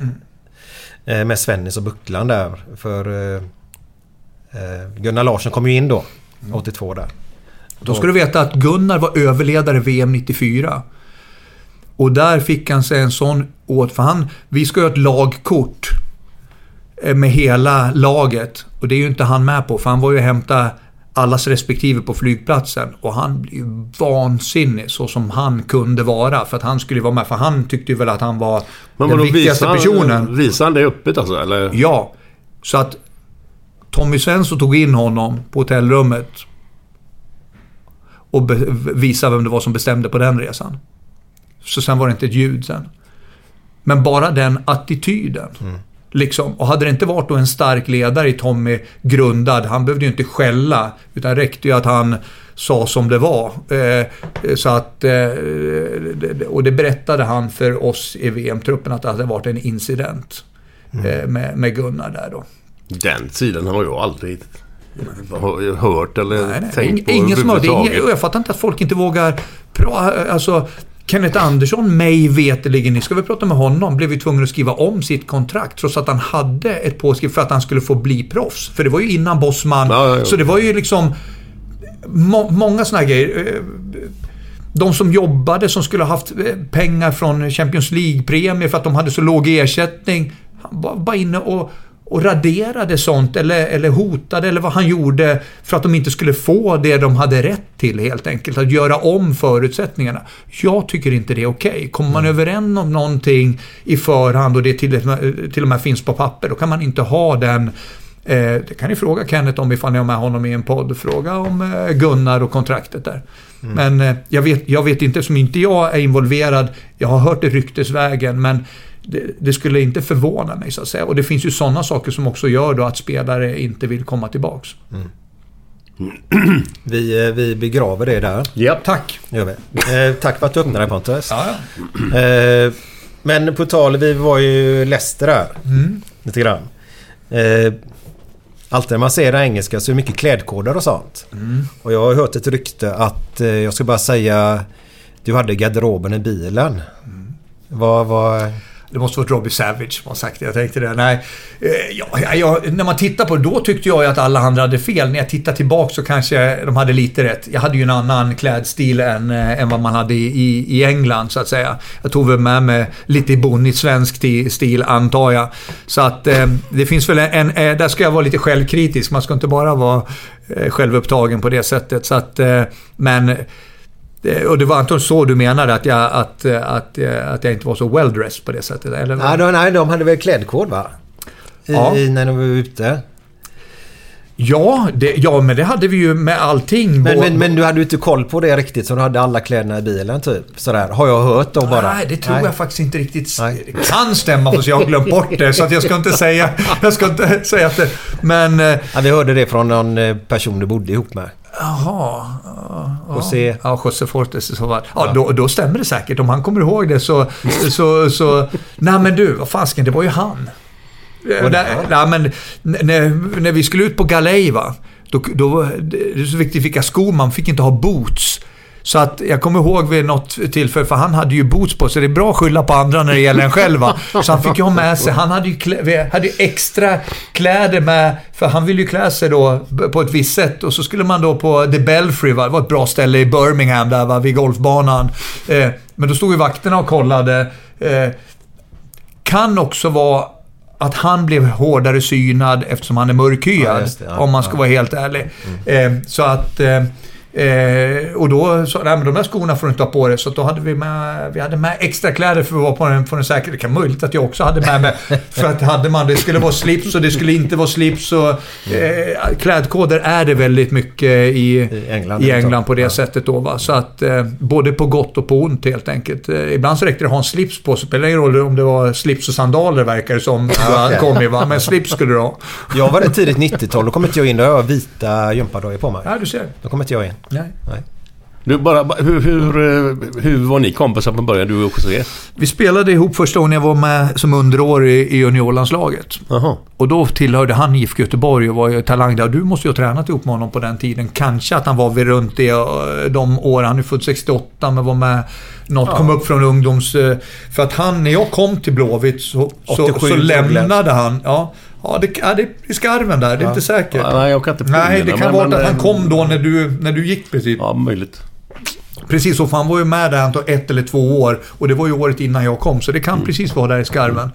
eh, med Svennis och Bucklan där. För eh, Gunnar Larsson kom ju in då, 82 där. Då ska du veta att Gunnar var överledare VM 94. Och där fick han sig en sån åt, för han, vi ska göra ett lagkort. eh, med hela laget. Och det är ju inte han med på, för han var ju och hämtade allas respektive på flygplatsen. Och han blev ju vansinnig så som han kunde vara. För att han skulle ju vara med, för han tyckte ju väl att han var Men den viktigaste visar personen. visar han det öppet alltså? Eller? Ja. Så att Tommy Svensson tog in honom på hotellrummet och visade vem det var som bestämde på den resan. Så sen var det inte ett ljud sen. Men bara den attityden. Liksom. Och hade det inte varit en stark ledare i Tommy grundad, han behövde ju inte skälla, utan räckte ju att han sa som det var. Eh, så att, eh, och det berättade han för oss i VM-truppen att det hade varit en incident eh, med, med Gunnar där då. Den sidan har jag aldrig hört eller Nej, nej. tänkt på Ing- Ingen som har det. Ingen, jag fattar inte att folk inte vågar prata. Alltså, Kenneth Andersson, mig veterligen, ni ska väl prata med honom, blev ju tvungen att skriva om sitt kontrakt trots att han hade ett påskrift för att han skulle få bli proffs. För det var ju innan Bosman. Ja, ja, ja. Så det var ju liksom må, många såna här grejer. Eh, De som jobbade, som skulle ha haft eh, pengar från Champions League-premier för att de hade så låg ersättning. Han var bara inne och, och raderade sånt eller, eller hotade eller vad han gjorde för att de inte skulle få det de hade rätt till helt enkelt. Att göra om förutsättningarna. Jag tycker inte det är okej. Kommer man överens om någonting i förhand och det till, till och med finns på papper, då kan man inte ha den Eh, det kan ni fråga Kenneth om ifall ni har med honom i en podd. Fråga om eh, Gunnar och kontraktet där. Men eh, jag, vet, jag vet inte, som inte jag är involverad. Jag har hört det ryktesvägen, men det, det skulle inte förvåna mig så att säga. Och det finns ju sådana saker som också gör då att spelare inte vill komma tillbaks. Vi, eh, vi begraver det där. Ja. Tack! Gör vi. Eh, tack för att du öppnade Pontus. Ja, Eh, men på tal, vi var ju Leicester där. Mm. Lite grann. Eh, alltid när man ser det engelska så är det mycket klädkoder och sånt. Mm. Och jag har hört ett rykte att, eh, jag ska bara säga, du hade garderoben i bilen. Mm. Vad, vad... Det måste varit Robbie Savage som har sagt det. Jag tänkte det. Nej, eh, ja, ja, ja, när man tittar på det, då tyckte jag ju att alla andra hade fel. När jag tittar tillbaka så kanske de hade lite rätt. Jag hade ju en annan klädstil än, eh, än vad man hade i, i, England så att säga. Jag tog väl med mig lite bonnigt svensk stil antar jag. Så att eh, det finns väl en, eh, där ska jag vara lite självkritisk. Man ska inte bara vara eh, självupptagen på det sättet. Så att, eh, men och det var antagligen så du menade, att jag, att, eh, att, eh, att jag inte var så well-dressed på det sättet? Eller? Nej, de, nej, de hade väl klädkod va? I, Ja. i, när de var ute. Ja, det, ja, men det hade vi ju med allting. Men, men, men du hade ju inte koll på det riktigt så du hade alla kläderna i bilen typ. Sådär. Har jag hört då bara. Nej, det tror Nej. jag faktiskt inte riktigt. Det kan stämma, fast jag har glömt bort det. Så att jag ska inte säga, jag ska inte säga att det... Men... eh, Ja, vi hörde det från någon eh, person du bodde ihop med. Jaha. José. Ja, José Fortes i så fall. Ja, då, då stämmer det säkert. Om han kommer ihåg det så... så, så nej men du, vad fasken, det var ju han. Var Nej, nej, men när, när vi skulle ut på galej va. Då, då det är så viktigt vilka skor man fick inte ha boots. Så att jag kommer ihåg vid något tillfälle, för han hade ju boots på sig. Det är bra att skylla på andra när det gäller en själv va? Så han fick ju ha med sig, han hade ju, klä, hade ju extra kläder med, för han ville ju klä sig då på ett visst sätt. Och så skulle man då på The Belfry, va? det var ett bra ställe i Birmingham där va, vid golfbanan. Eh, men då stod ju vakterna och kollade. Eh, kan också vara att han blev hårdare synad eftersom han är mörkhyad. Ja, det. Ja, om man ska ja. vara helt ärlig. Eh, så att... Eh, och då sa nej men de där skorna får du inte ha på dig. Så då hade vi med, vi hade med extra kläder för att vara på den, på den säkra. Det kan möjligt att jag också hade med mig. För att hade man, det skulle vara slips och det skulle inte vara slips. Och, eh, klädkoder är det väldigt mycket i, England, i England på det sättet då. Va? Så att eh, både på gott och på ont helt enkelt. Eh, ibland så räckte det att ha en slips på. Så spelar ingen roll om det var slips och sandaler verkar det som. Ja, okej. kom i, va? Men slips skulle du ha. Jag var det tidigt 90-tal. Då kom inte jag in. Då jag vita gympadojor på mig. Ja, du ser. Då kom inte jag in. Nej. Nej. Du, bara, hur, hur, eh, hur var ni kompisar från början, du och José? Vi spelade ihop första gången jag var med som underårig i juniorlandslaget. Jaha. Och då tillhörde han IFK Göteborg och var ju talang där. Du måste ju ha tränat ihop med honom på den tiden. Kanske att han var vid runt det, eh, de år. Han är född 68 men var med något, kom upp från ungdoms... eh, För att han, när jag kom till Blåvitt så, så, 87 så lämnade han... Ja, ja, det, ja, det är i skarven där. Det är Ja. inte säkert. Ja, nej, jag kan inte Nej, det påminna kan mig, vara men, att han eh, kom då när du, när du gick precis. Ja, möjligt. Precis för han var ju med där han tog ett eller två år. Och det var ju året innan jag kom, så det Mm. kan precis vara där i skarven.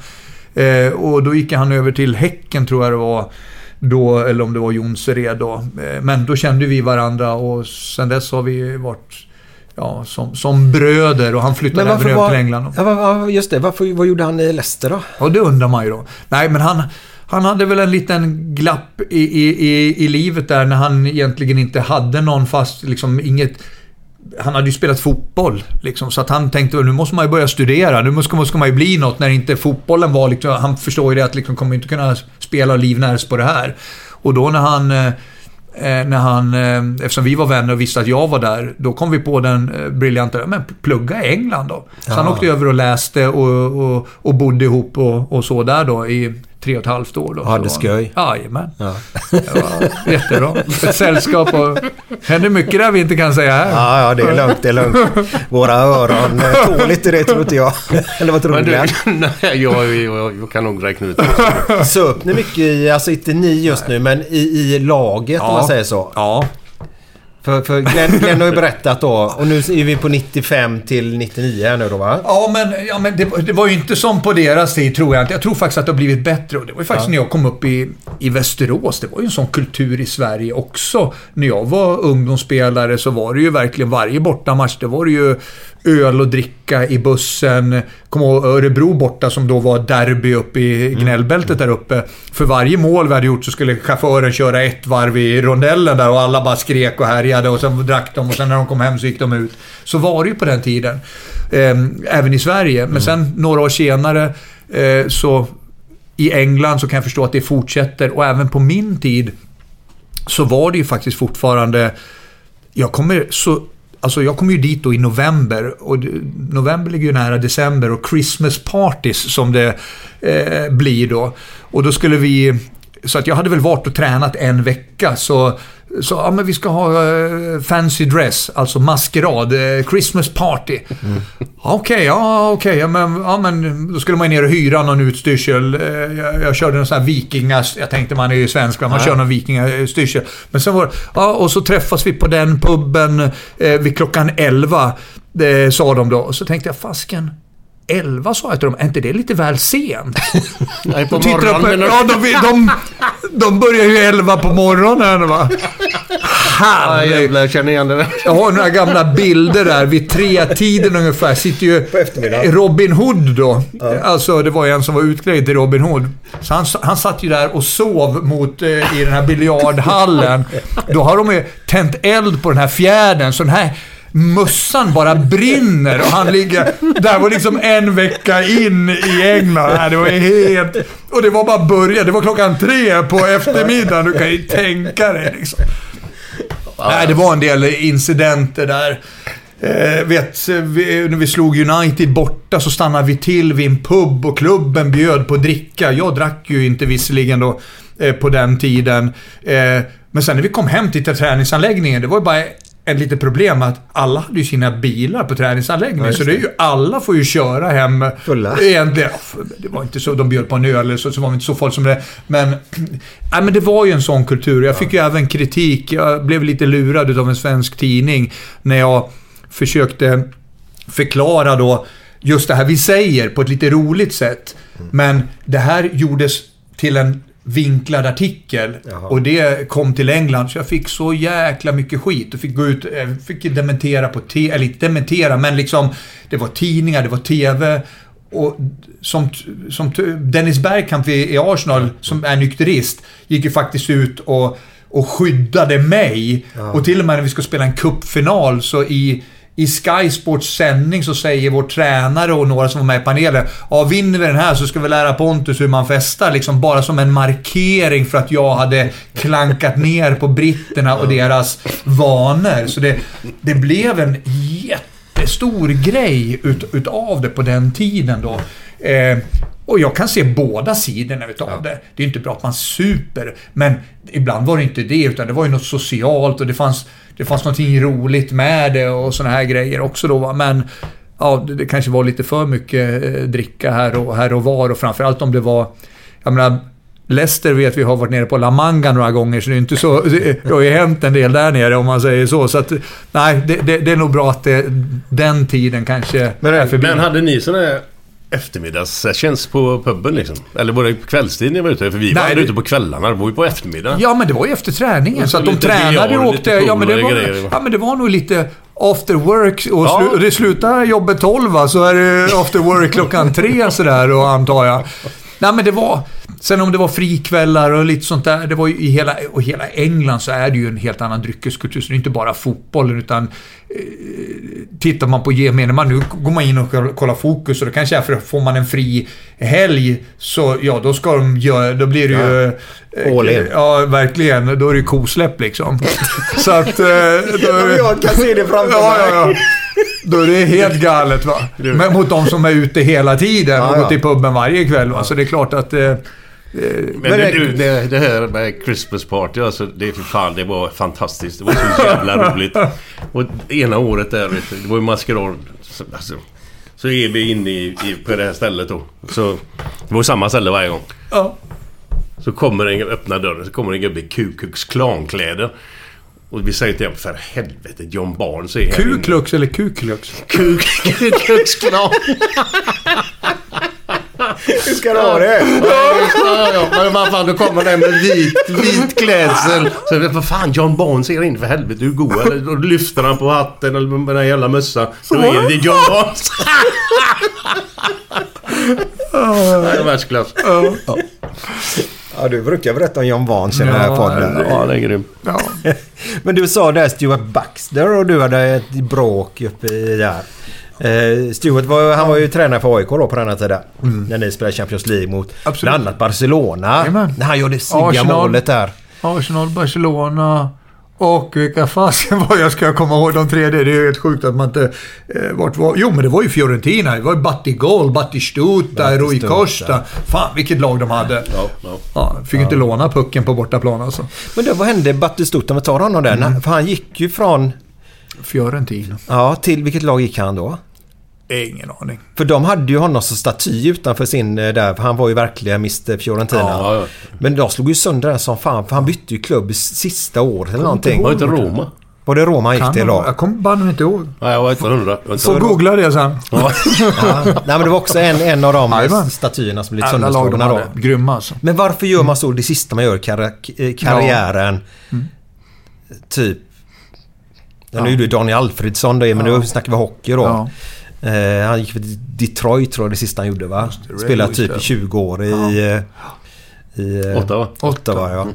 Eh, och då gick han över till Häcken tror jag det var. Då, eller om det var Jonsered då. Eh, men då kände vi varandra och sen dess har vi varit ja, som, som bröder och han flyttade Men över till England. Ja, ja, just det. Varför, vad gjorde han i Leicester då? Och det undrar man ju då. Nej, men han, han hade väl en liten glapp i, i, i, i livet där när han egentligen inte hade någon fast, liksom inget... Han hade ju spelat fotboll, liksom, så att han tänkte väl nu måste man ju börja studera. Nu måste, måste man ju bli något när inte fotbollen var liksom, Han förstår ju det att liksom kommer inte kunna spela och livnäras på det här. Och då när han... eh, Eh, när han, eh, eftersom vi var vänner och visste att jag var där, då kom vi på den eh, briljanta, men plugga i England då. Så han Ja. åkte över och läste och, och, och bodde ihop och, och så där då i tre och ett halvt år. Då. Hade Så- skoj. Jajamän. Ja. Det var jättebra. Ett sällskap och... händer mycket där vi inte kan säga här. Ja, ja, det är lugnt, det är lugnt. Våra öron eh, tål inte det, tror inte jag. Eller vad tror Men du, Glenn? nej, jag, jag, jag kan nog räkna ut det. Söp ni mycket i, alltså inte ni just nu, men i, i laget om Ja. man säger så? Ja. För, för Glenn, Glenn har ju berättat då, och nu är vi på 95 till 99 här nu då va? Ja, men, ja, men det, det var ju inte som på deras tid, tror jag inte. Jag tror faktiskt att det har blivit bättre. Och det var ju faktiskt Ja. när jag kom upp i, i Västerås. Det var ju en sån kultur i Sverige också. När jag var ungdomsspelare så var det ju verkligen varje bortamatch, det var det ju öl och dricka i bussen. Kom ihåg Örebro borta som då var derby uppe i gnällbältet där uppe. För varje mål vi hade gjort så skulle chauffören köra ett varv i rondellen där och alla bara skrek och härjade och sen drack de och sen när de kom hem så gick de ut. Så var det ju på den tiden. Eh, även i Sverige. Men sen några år senare eh, så i England så kan jag förstå att det fortsätter och även på min tid så var det ju faktiskt fortfarande... Jag kommer så... Alltså jag kom ju dit då i november och november ligger ju nära december och Christmas parties som det eh, blir då. Och då skulle vi... Så att jag hade väl varit och tränat en vecka så... Så ja, men vi ska ha eh, fancy dress, alltså maskerad, eh, Christmas party. Ja, Okej, ja okej. ja, men, ja, men då skulle man ner och hyra någon utstyrsel. Eh, Jag, jag körde en sån här vikingas... Jag tänkte man är ju svensk, man Ja. kör någon vikingastyrsel. Men sen var det- ja, och så träffas vi på den puben vid klockan 11. Eh, sa de då. Och så tänkte jag, fasken. 11 sa jag till dem, är inte det lite väl sent? Nej, på morgonen? Ja, de, de, de börjar ju 11 på morgonen va. Ja, Herregud. jävlar, jag känner igen det där. Jag har några gamla bilder där vid tre tiden ungefär. Sitter ju. Robin Hood då. Alltså det var ju en som var utklädd till Robin Hood. Så han, han satt ju där och sov mot, eh, i den här biljardhallen. Då har de ju tänt eld på den här fjädern. Så den här mössan bara brinner och han ligger... Där var liksom en vecka in i England. Det var helt... Och det var bara början. Det var klockan tre på eftermiddagen. Du kan ju tänka dig liksom. Nej, det var en del incidenter där. Eh, vet, vi, när vi slog United borta så stannade vi till vid en pub och klubben bjöd på dricka. Jag drack ju inte visserligen då eh, på den tiden. Eh, men sen när vi kom hem till träningsanläggningen, det var ju bara ett litet problem att alla hade ju sina bilar på träningsanläggningen. Ja, så det är ju, alla får ju köra hem. Fulla. Egentligen, det var inte så, de bjöd på en öl eller så, så var det inte så folk som det. Men, nej, men det var ju en sån kultur. Jag fick ju även kritik. Jag blev lite lurad av en svensk tidning när jag försökte förklara då just det här vi säger på ett lite roligt sätt. Men det här gjordes till en vinklad artikel. Och det kom till England så jag fick så jäkla mycket skit. Och fick gå ut, eh, fick dementera på TV, eller inte dementera men liksom det var tidningar, det var TV och som, som Dennis Bergkamp i, i Arsenal, som är nykterist, gick ju faktiskt ut och, och skyddade mig. Och till och med när vi ska spela en cupfinal så i i Sky Sports sändning så säger vår tränare och några som var med i panelen Ja, vinner vi den här så ska vi lära Pontus hur man festar. Liksom bara som en markering för att jag hade klankat ner på britterna och deras vanor. Så det, det blev en jättestor grej ut, utav det på den tiden då. Eh, och jag kan se båda sidorna utav det. Det är inte bra att man super, men ibland var det inte det, utan det var ju något socialt och det fanns, det fanns någonting roligt med det och såna här grejer också då. Men ja, det, kanske var lite för mycket eh, dricka här och, här och var och framförallt om det var... Jag menar, Leicester vet vi har varit nere på La Manga några gånger, så det är inte så... Det har ju hänt en del där nere om man säger så. Så att, nej, det, det, det är nog bra att det, den tiden kanske är förbi. Men hade ni här eftermiddagssessions på puben liksom? Eller var det kvällstid ni var ute? För vi var Nej, aldrig det- ute på kvällarna. Det var ju på eftermiddagen. Ja, men det var ju efter träningen. Och Så så att de tränade och och åkte... Ja men, det och var, grejer. ja, men det var nog lite after work. Och Ja. slu, det slutar jobbet 12 va, så är det after work klockan tre sådär och antar jag. Nej men det var... Sen om det var frikvällar och lite sånt där. Det var ju i hela, och hela England så är det ju en helt annan dryckeskultur. Så det är inte bara fotbollen utan... Eh, tittar man på gemene man, nu går man in och kollar fokus och då kanske är för får man en fri helg så ja, då ska de göra... Då blir det ju... eh, All in. Ja, verkligen. Då är det ju kosläpp liksom. Så att... eh, Då Jag kan se det framför ja, ja, mig. ja. Då är det helt galet va. Men mot de som är ute hela tiden och går till puben varje kväll va. Så det är klart att... Eh, Men det, du, det, det här med Christmas party alltså, det, för fan, det var fantastiskt. Det var så jävla roligt. Och ena året där, vet du, det var ju maskerad. Så, alltså, så är vi inne i, i, på det här stället då. Så, det var samma ställe varje gång. ja. Så kommer en, öppnar dörren, så kommer en gubbe i Ku Klux Klan-kläder. Och vi säger till honom, för helvete, John Barnes är här inne." Kuklux eller kuklux? Ku Ku Klux Klan. Hur ska du ha det? Ja, ja, men vad fan, då kommer den med vit, vit klädsel. Så vad fan, John Barnes är in för helvete, du är god. Eller då lyfter han på hatten eller med den jävla mössan. Då är det John Barnes. Det är världsklass. Ja, du brukar berätta om John Barnes i den här Ja, podden. Ja, det är grym. Ja. Men du sa där Stuart Baxter och du hade ett bråk uppe i där. Eh, Stuart var, han var ju tränare för AIK då på den här tiden. När ni spelade Champions League mot Absolut. bland annat Barcelona. Jajamän. När han gjorde snygga målet där. Arsenal, Barcelona och vilka fasen var jag ska komma ihåg de tre. Det är ju helt sjukt att man inte... Eh, vart var... Jo, men det var ju Fiorentina. Det var ju Battigol, Battistuta, Rui. Costa. Fan vilket lag de hade. Ja, ja. Ja, fick inte låna pucken på bortaplan alltså. Men då, vad hände Battistuta? Vi tar honom där. När- För han gick ju från... Fiorentina. Ja, till vilket lag gick han då? Ingen aning. För de hade ju honom som staty utanför sin eh, där. För han var ju verkligen Mr Fiorentina. Ja, ja. Men de slog ju sönder den som fan. För han bytte ju klubb i sista året eller någonting. Var det inte Roma? Var det Roma han gick till då? Jag kommer banne inte ihåg. Nej, jag var inte hundra. Får googla det sen. Ja. Ja. Nej men det var också en, en av de statyerna som de sönderslagna då. Grymma alltså. Men varför gör man så det sista man gör i karri- eh, karriären? Typ... Ja, nu gjorde ju Daniel Alfredsson det, men nu snackar vi hockey då. Ja. Eh, han gick för Detroit tror jag det sista han gjorde va? Spelade typ ja. i 20 år i... eh, i eh, Ottawa. Ottawa ja.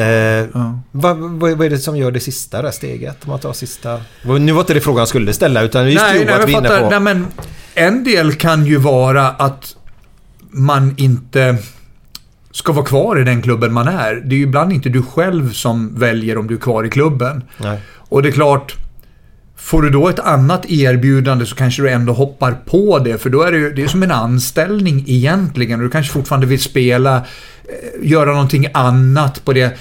Eh, vad, vad, vad är det som gör det sista där steget? Om man tar sista... Nu var inte det frågan jag skulle ställa utan är Nej, just nej, att vi är inne fattar. på. Nej, men en del kan ju vara att man inte ska vara kvar i den klubben man är. Det är ju ibland inte du själv som väljer om du är kvar i klubben. Nej. Och det är klart, får du då ett annat erbjudande så kanske du ändå hoppar på det. För då är det ju det är som en anställning egentligen. Du kanske fortfarande vill spela, eh, göra någonting annat på det.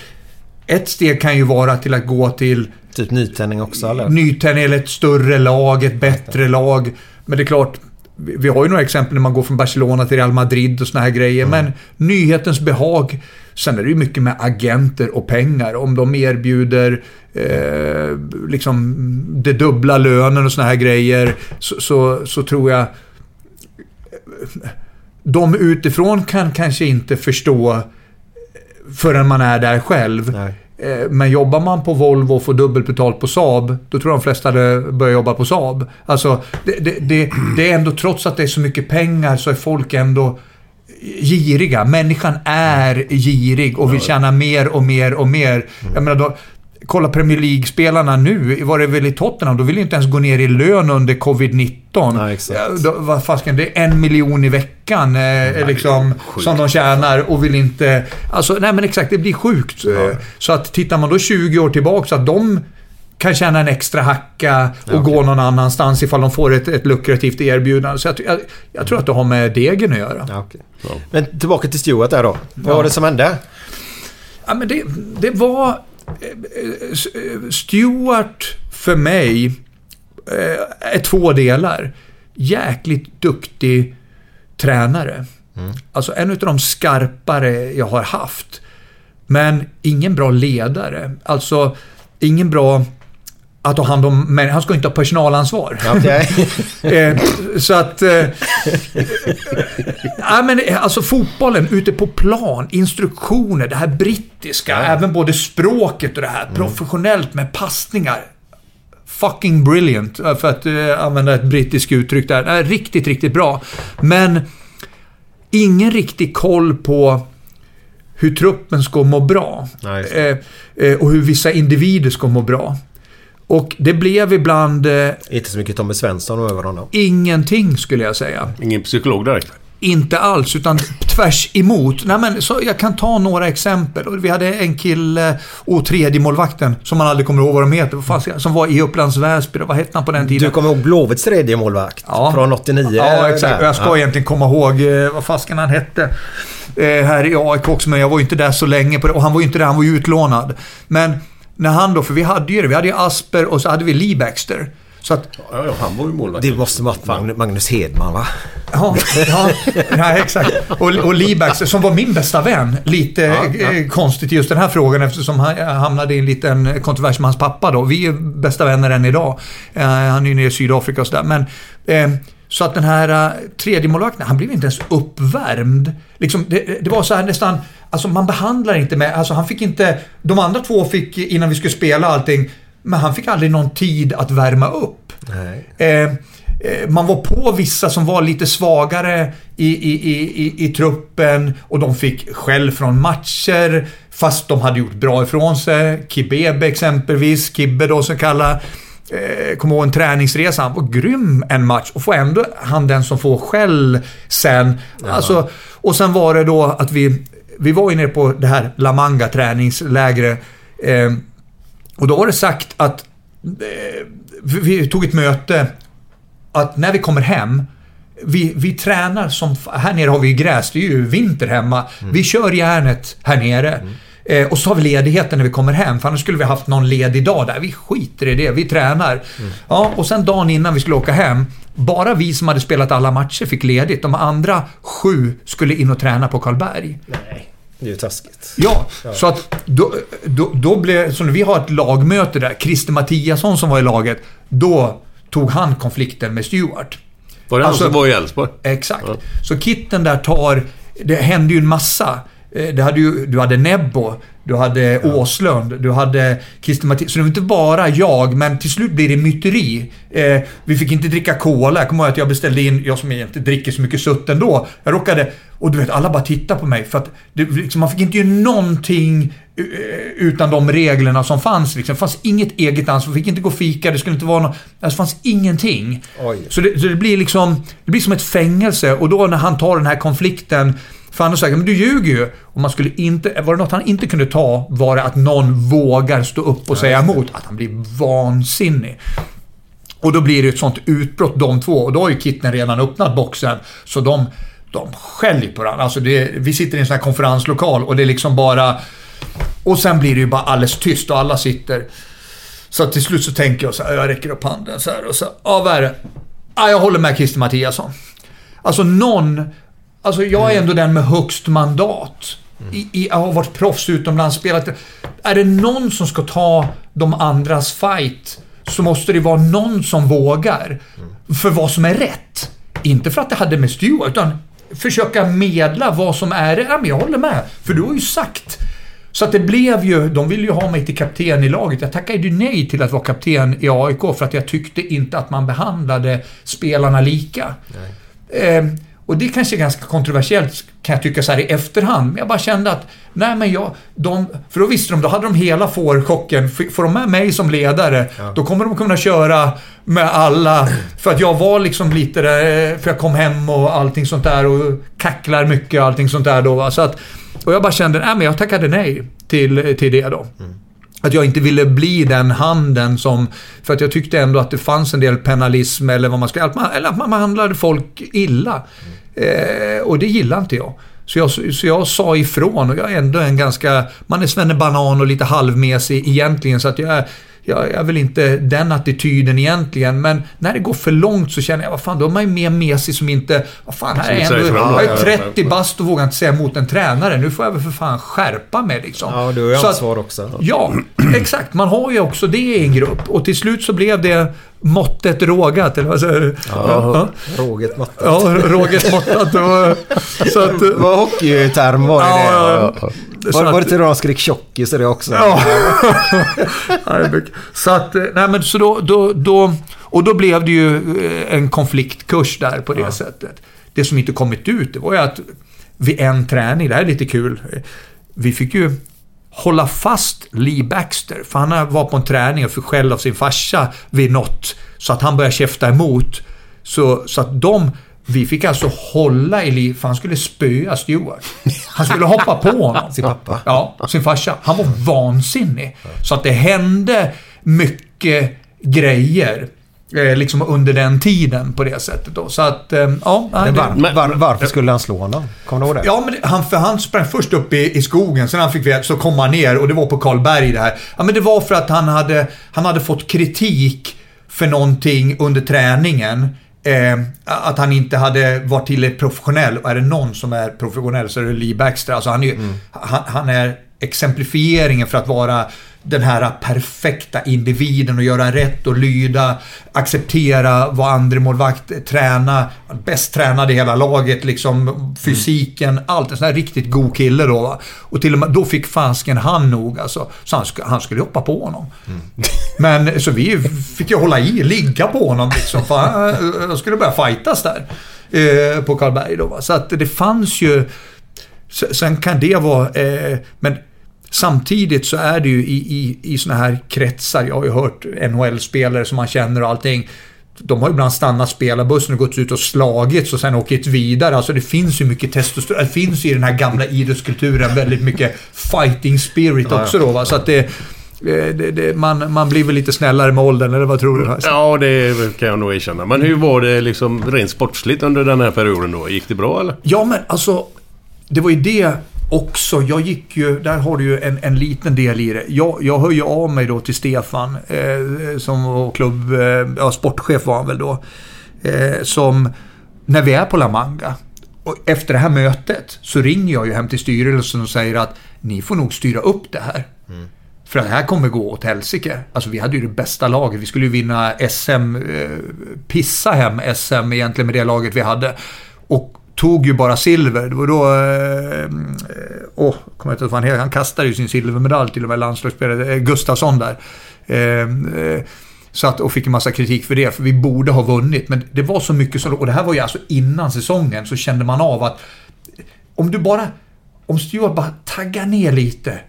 Ett steg kan ju vara till att gå till Typ nytändning också eller? nytändning eller ett större lag, ett bättre lag. Men det är klart, vi har ju några exempel när man går från Barcelona till Real Madrid och såna här grejer. Men nyhetens behag. Sen är det ju mycket med agenter och pengar. Om de erbjuder eh, liksom det dubbla lönen och såna här grejer så, så, så tror jag de utifrån kan kanske inte förstå förrän man är där själv. Nej. Eh, Men jobbar man på Volvo och får dubbelt betalt på Saab, då tror jag de flesta hade börjat jobba på Saab. Alltså, det, det, det, det är ändå, trots att det är så mycket pengar, så är folk ändå giriga. Människan är girig och vill tjäna mer och mer och mer. Jag menar, då, kolla Premier League-spelarna nu, var det väl i Tottenham, då vill ju inte ens gå ner i lön under covid-19. Nej, exakt. Ja, då, vad fasken, det är en miljon i veckan eh, liksom, som de tjänar och vill inte... Alltså, nej men exakt, det blir sjukt. Eh, Så att tittar man då 20 år tillbaka, så att de kan tjäna en extra hacka och gå någon annanstans ifall de får ett, ett lukrativt erbjudande. Så jag, jag, jag tror att det har med degen att göra. Ja, okej. Men tillbaka till Stuart där då. Vad var det som hände? Ja, men det, det var... Stewart för mig eh, är två delar. Jäkligt duktig tränare. Alltså en av de skarpare jag har haft. Men ingen bra ledare. Alltså ingen bra att ta hand om men Han ska inte ha personalansvar. Okej. Eh, så att... Eh, ja, men, eh, alltså fotbollen ute på plan, instruktioner, det här brittiska, även både språket och det här. Professionellt med passningar. Fucking brilliant, eh, för att eh, använda ett brittiskt uttryck där. Riktigt, riktigt bra. Men ingen riktig koll på hur truppen ska må bra. Eh, eh, och hur vissa individer ska må bra. Och det blev ibland eh, Inte så mycket Tommy Svensson över honom. ingenting skulle jag säga. Ingen psykolog direkt. Inte alls, utan tvärs emot. Nej, men, så jag kan ta några exempel. Och Vi hade en kille, och tredje målvakten som man aldrig kommer ihåg vad de heter, vad fan som var i Upplands Väsby. Vad hette han på den tiden? Du kommer ihåg Blåvitts tredje målvakt Från 89? Ja, exakt. där. Jag ska Ja. egentligen komma ihåg eh, vad fasken han hette. Eh, här i AIK också, men jag var ju inte där så länge. På det. Och han var ju inte där, han var ju utlånad. Men när han då, för vi hade ju det. Vi hade ju Asper och så hade vi Lee Baxter. Så att, Ja, ja, han var ju målvakt. Det måste varit Mag- Magnus Hedman va? Ja, ja nej, exakt. Och, och Lee Baxter, som var min bästa vän. Lite ja. eh, konstigt i just den här frågan eftersom han eh, hamnade i en liten kontrovers med hans pappa då. Vi är bästa vänner än idag. Eh, han är ju nere i Sydafrika och sådär. Men, eh, så att den här uh, tredje målvakten, han blev inte ens uppvärmd. Liksom, det, det var så här nästan, alltså man behandlar inte med, alltså han fick inte, de andra två fick innan vi skulle spela allting, men han fick aldrig någon tid att värma upp. Nej. Eh, eh, man var på vissa som var lite svagare i, i, i, i, truppen och de fick skäll från matcher fast de hade gjort bra ifrån sig. Kibebe exempelvis, Kibbe då som kallar Eh, kommer ihåg en träningsresa, han var grym en match och får ändå han den som får skäll sen. Alltså, och sen var det då att vi, vi var ju nere på det här La Manga träningslägret. Eh, och då var det sagt att eh, vi, tog ett möte att när vi kommer hem vi, vi tränar som... Här nere har vi gräs, det är ju vinter hemma. Vi kör järnet här nere. Eh, och så har vi ledigheten när vi kommer hem, för annars skulle vi haft någon ledig dag där. Vi skiter i det, vi tränar. Ja, och sen dagen innan vi skulle åka hem, bara vi som hade spelat alla matcher fick ledigt. De andra sju skulle in och träna på Karlberg. Nej, det är ju taskigt. Ja, så att då, då, då blev... Så när vi har ett lagmöte där, Christer Mattiasson som var i laget, då tog han konflikten med Stewart. Var det Alltså- han som var i Elfsborg? Exakt. Så Kitten där tar... Det hände ju en massa. Eh, Det hade ju, du hade Nebbo, du hade Åslund, du hade Christer Mattiasson. Så det var inte bara jag, men till slut blir det myteri. Eh, vi fick inte dricka cola. Jag kommer ihåg att jag beställde in, jag som inte dricker så mycket sutt ändå. Jag råkade... Och du vet, alla bara tittade på mig för att det, liksom, man fick inte göra någonting eh, utan de reglerna som fanns. Liksom. Det fanns inget eget ansvar. Vi fick inte gå och fika, det skulle inte vara något... Alltså, det fanns ingenting. Så det, så det blir liksom... Det blir som ett fängelse och då när han tar den här konflikten för han säger men du ljuger ju. Och man skulle inte... Var det något han inte kunde ta var det att någon vågar stå upp och säga emot. Att han blir vansinnig. Och då blir det ett sånt utbrott de två. Och då har ju Kitten redan öppnat boxen. Så de, de skäller på varandra. Alltså det, vi sitter i en sån här konferenslokal och det är liksom bara... Och sen blir det ju bara alldeles tyst och alla sitter... Så till slut så tänker jag så här, jag räcker upp handen så här och så, ja vad är det? Ja, jag håller med Christer Mattiasson. Alltså någon... Alltså jag är ändå den med högst mandat. I, i, jag har varit proffs utomlands, spelat... Är det någon som ska ta de andras fight så måste det vara någon som vågar. För vad som är rätt. Inte för att det hade med Stewart, utan försöka medla vad som är rätt. Ja, men jag håller med. För du har ju sagt så att det blev ju, de ville ju ha mig till kapten i laget. Jag tackade ju nej till att vara kapten i AIK för att jag tyckte inte att man behandlade spelarna lika. Ehm, och det kanske är ganska kontroversiellt kan jag tycka så här i efterhand. Men jag bara kände att, nej men jag, de, för då visste de, då hade de hela fårchocken. Får de med mig som ledare, då kommer de kunna köra med alla. För att jag var liksom lite där, för jag kom hem och allting sånt där och kacklar mycket och allting sånt där då. Så att, och jag bara kände, nej men jag tackade nej till, till det då. Att jag inte ville bli den handen som... För att jag tyckte ändå att det fanns en del penalism eller vad man ska... Att man, eller att man behandlade folk illa. Eh, och det gillade inte jag. Så jag, så jag sa ifrån och jag är ändå en ganska... Man är banan och lite halvmesig egentligen så att jag är jag är väl inte den attityden egentligen, men när det går för långt så känner jag, vad fan, då är man ju mer med sig som inte... Vad fan, här är ändå, jag Ja, är ja, ja. 30 bast och vågar inte säga emot en tränare. Nu får jag väl för fan skärpa mig liksom. Ja, du har ju ansvar också. Ja, exakt. Man har ju också det i en grupp. Och till slut så blev det måttet rågat, eller vad säger du? Ja, råget måttat. Ja, råget måttat. Så att, Det var hockeyterm var det Ja, ja. Var, Så var det då de skrek tjockis det också? Ja. Ja, så att, eh, nej men så då, då, då, och då blev det ju eh, en konfliktkurs där på det sättet. Det som inte kommit ut, det var ju att vid en träning, det här är lite kul, vi fick ju hålla fast Lee Baxter, för han var på en träning och fick skäll av sin farsa vid något, så att han började käfta emot. Så, så att de, vi fick alltså hålla i Lee, för han skulle spöa Stewart. Han skulle hoppa på honom. Sin pappa. Ja, sin farsa. Han var vansinnig. Så att det hände mycket grejer. Eh, liksom under den tiden på det sättet då. Så att, eh, ja. var, var, varför skulle han slå honom? Kommer du ihåg det? Ja, men han, för han sprang först upp i, i skogen, sen han fick så kom han ner och det var på Karlberg det här. Ja, men det var för att han hade, han hade fått kritik för någonting under träningen. Eh, att han inte hade varit tillräckligt professionell. Och är det någon som är professionell så är det Lee Baxter. Alltså han, är, ju- han, han är exemplifieringen för att vara den här perfekta individen och göra rätt och lyda, acceptera, vara andremålvakt, träna, bäst tränade i hela laget, liksom fysiken, allt. En sån här riktigt god kille då. Va? Och till och med då fick fasken han nog alltså. Så han, sk- han skulle hoppa på honom. Men så vi fick ju hålla i, ligga på honom liksom. För han, skulle börja fightas där. Eh, på Karlberg då va. Så att det fanns ju... Sen kan det vara... Eh, men samtidigt så är det ju i, i, i såna här kretsar, jag har ju hört NHL-spelare som man känner och allting. De har ibland stannat spelarbussen och gått ut och slagits och sen åkt vidare. Alltså det finns ju mycket testosteron. Det finns ju i den här gamla idrottskulturen väldigt mycket fighting spirit också då va. Så att det... eh, det, det man, man blir väl lite snällare med åldern, eller vad tror du? Ja, det kan jag nog erkänna. Men hur var det liksom rent sportsligt under den här perioden då? Gick det bra eller? Ja, men alltså. Det var ju det också. Jag gick ju, där har du ju en, en liten del i det. Jag, jag hör ju av mig då till Stefan, eh, som var klubb, eh, ja, sportchef var han väl då. Eh, som, när vi är på La Manga. Och efter det här mötet så ringer jag ju hem till styrelsen och säger att ni får nog styra upp det här. För det här kommer gå åt helsike. Alltså vi hade ju det bästa laget. Vi skulle ju vinna SM, eh, pissa hem SM egentligen med det laget vi hade. Och tog ju bara silver. Det var då... Eh, eh, åh, eh, oh, kommer jag inte ihåg vad han heter. Han kastade ju sin silvermedalj till och med landslagsspelare. eh, Gustafsson där. Eh, eh, så att, och fick en massa kritik för det, för vi borde ha vunnit. Men det var så mycket som... Och det här var ju alltså innan säsongen, så kände man av att om du bara... Om Stuart bara taggar ner lite.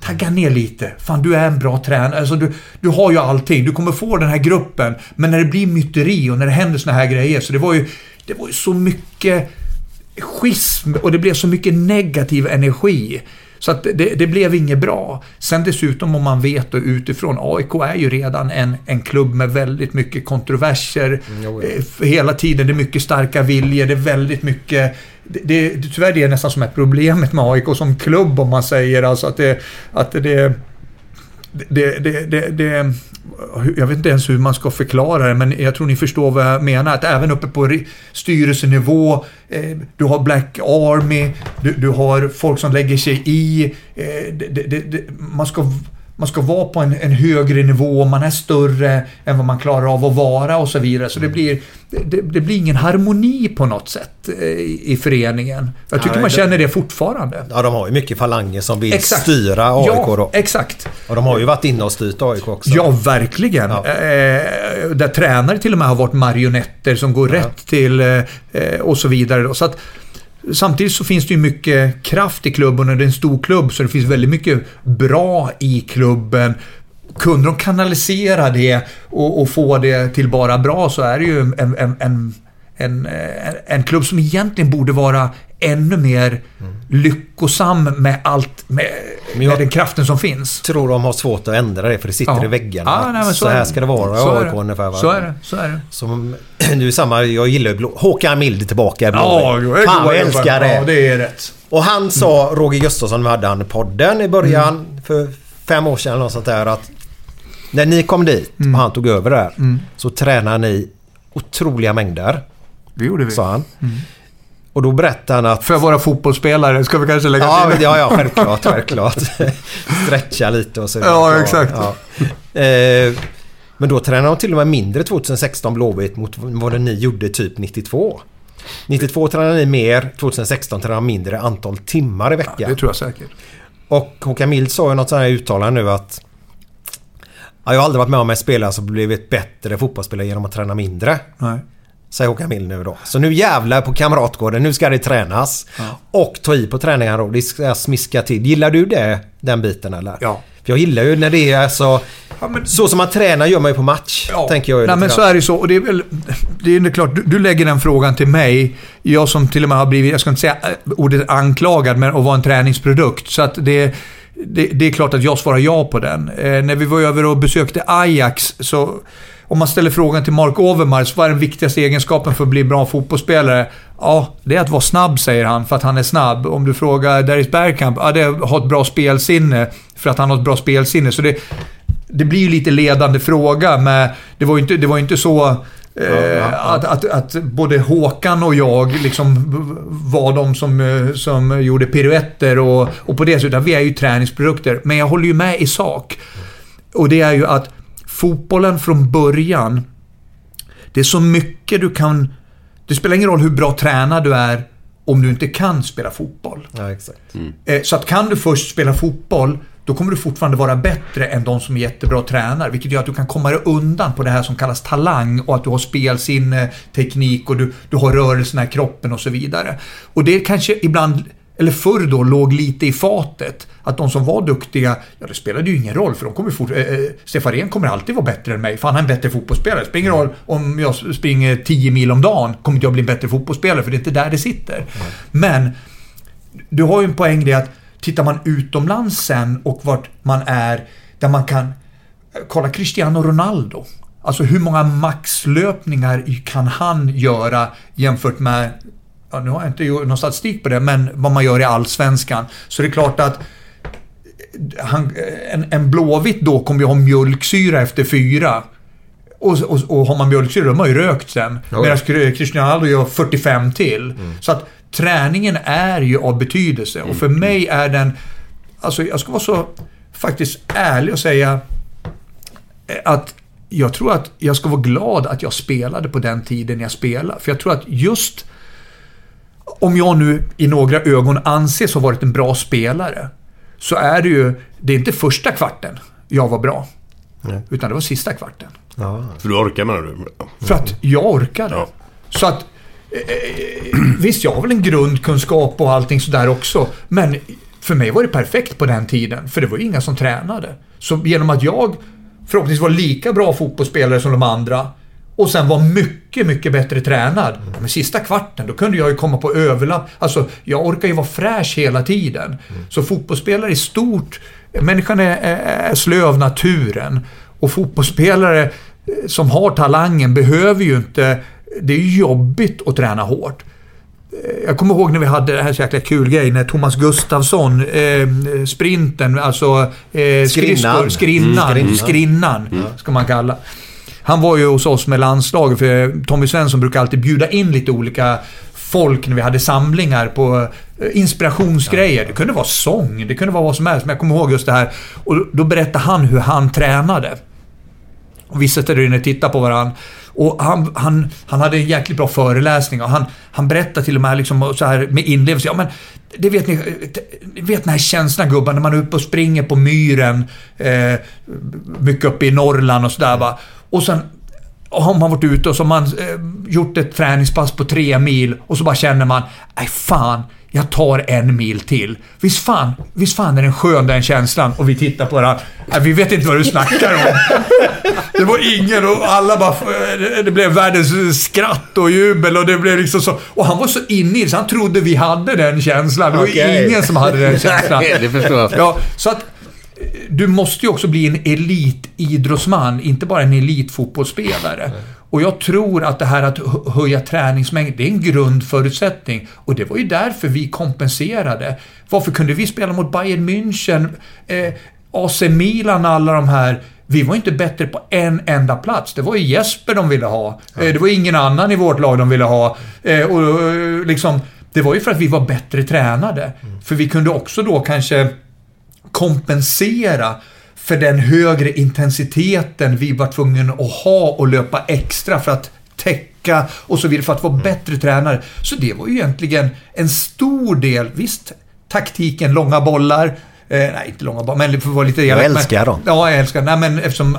Tagga ner lite. Fan, du är en bra tränare. Alltså, du, du har ju allting. Du kommer få den här gruppen. Men när det blir myteri och när det händer såna här grejer. Så det var ju, det var ju så mycket schism och det blev så mycket negativ energi. Så att det, det blev inget bra. Sen dessutom om man vet då utifrån, AIK är ju redan en, en klubb med väldigt mycket kontroverser. Eh, för Hela tiden, det är mycket starka viljor, det är väldigt mycket... Det, det, tyvärr det är nästan som är problemet med AIK som klubb om man säger alltså att det... Att det det, det, det, det, jag vet inte ens hur man ska förklara det, men jag tror ni förstår vad jag menar. Att även uppe på styrelsenivå, eh, du har Black Army, du, du har folk som lägger sig i. Eh, det, det, det, man, ska, man ska vara på en, en högre nivå, man är större än vad man klarar av att vara och så vidare. Så det blir, det, det blir ingen harmoni på något sätt eh, i, i föreningen. Jag tycker Nej, man det- känner det fortfarande. Ja, de har ju mycket falanger som vill Exakt. styra AIK Ja, då. exakt. Och de har ju varit inne och styrt AIK också. Ja, verkligen. Eh, där tränare till och med har varit marionetter som går rätt till eh, eh, och så vidare. Så att, samtidigt så finns det ju mycket kraft i klubben och det är en stor klubb så det finns väldigt mycket bra i klubben. Kunde de kanalisera det och, och få det till bara bra så är det ju en, en, en, en, eh, en klubb som egentligen borde vara ännu mer lyckosam med allt, med, jag- med den kraften som finns. tror de har svårt att ändra det för det sitter Ja. i väggarna. Ja, nej, så så är här det. ska det vara i AIK ungefär. Va? Så är det, så är det. Som, det är samma, jag gillar ju blå. Håkan Mild tillbaka i Blåvitt. Ja, jag Fan jag älskar det. Ja, det är rätt. Och han sa, Roger Gustafsson, vi hade han i podden i början för fem år sedan eller något sånt där att När ni kom dit Mm. och han tog över där Mm. så tränade ni otroliga mängder. Det gjorde vi. Sa han. Mm. Och då berättade han att... För våra fotbollsspelare ska vi kanske lägga Ja, till. ja, ja självklart, självklart. Stretcha lite och så. Ja, exakt. Ja. Eh, men då tränade de till och med mindre 2016 Blåvitt mot vad ni gjorde typ 92. 92 tränade ni mer, 2016 tränade de mindre antal timmar i veckan. Det tror jag säkert. Och Håkan Mild sa ju något sånt här uttalande nu att ja, jag har aldrig varit med om en spelare som blivit bättre fotbollsspelare genom att träna mindre. Nej. Säger Håkan Mild nu då. Så nu jävlar på Kamratgården. Nu ska det tränas. Och ta i på träningar då. Det ska smiska till. Gillar du det? Den biten eller? Ja. För jag gillar ju när det är så... Så som man tränar gör man ju på match. Tänker jag ju Nej men så är det ju så. Och det är väl... Det är ju klart, du, du lägger den frågan till mig. Jag som till och med har blivit, jag ska inte säga äh, ordet anklagad, men att vara en träningsprodukt. Så att det... Det, det är klart att jag svarar ja på den. Eh, när vi var över och besökte Ajax så... Om man ställer frågan till Mark Overmars, vad är den viktigaste egenskapen för att bli bra fotbollsspelare? Ja, det är att vara snabb, säger han, för att han är snabb. Om du frågar Darius Bergkamp, ja, det är att ha ett bra spelsinne, för att han har ett bra spelsinne. Så det, det blir ju lite ledande fråga, men det var ju inte, det var ju inte så... Eh, Att, att, att både Håkan och jag liksom var de som, eh, som gjorde piruetter och, och på det sättet. Vi är ju träningsprodukter. Men jag håller ju med i sak. Och det är ju att fotbollen från början, det är så mycket du kan... Det spelar ingen roll hur bra tränad du är om du inte kan spela fotboll. Ja. Eh, Så att kan du först spela fotboll, då kommer du fortfarande vara bättre än de som är jättebra tränare. Vilket gör att du kan komma undan på det här som kallas talang och att du har spelsinne, teknik och du, du har rörelserna i kroppen och så vidare. Och det kanske ibland, eller förr då, låg lite i fatet. Att de som var duktiga, ja det spelade ju ingen roll för de kommer fort, eh, eh, Stefan kommer alltid vara bättre än mig, för han är en bättre fotbollsspelare. Det spelar ingen roll om jag springer 10 mil om dagen, kommer inte jag bli en bättre fotbollsspelare för det är inte där det sitter. Men du har ju en poäng i det att tittar man utomlands sen och vart man är, där man kan... Kolla Cristiano Ronaldo. Alltså hur många maxlöpningar kan han göra jämfört med... Ja, nu har jag inte gjort någon statistik på det, men vad man gör i Allsvenskan. Så det är klart att han, en, en Blåvitt då kommer ju ha mjölksyra efter fyra. Och, och, och har man mjölksyra, då har man ju rökt sen. Medan Cristiano Ronaldo gör 45 till. Så att träningen är ju av betydelse. Och för mig är den... Alltså jag ska vara så faktiskt ärlig och säga eh, att jag tror att jag ska vara glad att jag spelade på den tiden jag spelade. För jag tror att just om jag nu i några ögon anses ha varit en bra spelare så är det ju, det är inte första kvarten jag var bra. Utan det var sista kvarten. För du orkar menar du? För att jag orkade. Så att... Eh, eh, eh, visst, jag har väl en grundkunskap och allting sådär också. Men för mig var det perfekt på den tiden. För det var ju inga som tränade. Så genom att jag förhoppningsvis var lika bra fotbollsspelare som de andra och sen var mycket, mycket bättre tränad. Men sista kvarten, då kunde jag ju komma på överlapp. Alltså, jag orkar ju vara fräsch hela tiden. Så fotbollsspelare i stort, människan är, är, är slö av naturen. Och fotbollsspelare eh, som har talangen behöver ju inte... Det är jobbigt att träna hårt. Eh, Jag kommer ihåg när vi hade det här så jäkla kul grej när Thomas Gustafsson, eh, sprinten, alltså eh, Skrinnan. skrinnan, Mm, skrinnan. Mm. ska man kalla. Han var ju hos oss med landslaget, för Tommy Svensson brukar alltid bjuda in lite olika folk när vi hade samlingar på eh, inspirationsgrejer. Det kunde vara sång, det kunde vara vad som helst. Men jag kommer ihåg just det här. Och då berättade han hur han tränade. Och vi satt där inne och tittade på varandra. Och han, han, han hade en jäkligt bra föreläsning och han, han berättade till och med liksom så här med inlevelse. Ja, men det vet ni, ni vet den här känslan gubbar, när man är uppe och springer på myren. Eh, mycket uppe i Norrland och sådär va. Och sen har man varit ute och så har man eh, gjort ett träningspass på tre mil och så bara känner man, nej fan, jag tar en mil till. Visst fan, visst fan är den skön den känslan? Och vi tittar på varandra. Vi vet inte vad du snackar om. Det var ingen och alla bara... Det blev världens skratt och jubel och det blev liksom så... Och han var så inne i det så han trodde vi hade den känslan. Det var Okej. ingen som hade den känslan. Nej, det förstår jag. Ja, så att eh, du måste ju också bli en elitidrottsman, inte bara en elitfotbollsspelare. Och jag tror att det här att hö- höja träningsmängd, det är en grundförutsättning. Och det var ju därför vi kompenserade. Varför kunde vi spela mot Bayern München, eh, AC Milan, alla de här. Vi var inte bättre på en enda plats. Det var ju Jesper de ville ha. Eh, Det var ingen annan i vårt lag de ville ha. Eh, Och eh, liksom, det var ju för att vi var bättre tränade. För vi kunde också då kanske kompensera för den högre intensiteten vi var tvungna att ha och löpa extra för att täcka och så vidare för att vara bättre tränare. Så det var ju egentligen en stor del, visst, taktiken, långa bollar, eh, nej inte långa bollar, men det får vara lite Jag elakt, älskar dem. Ja, jag älskar Nej, men eftersom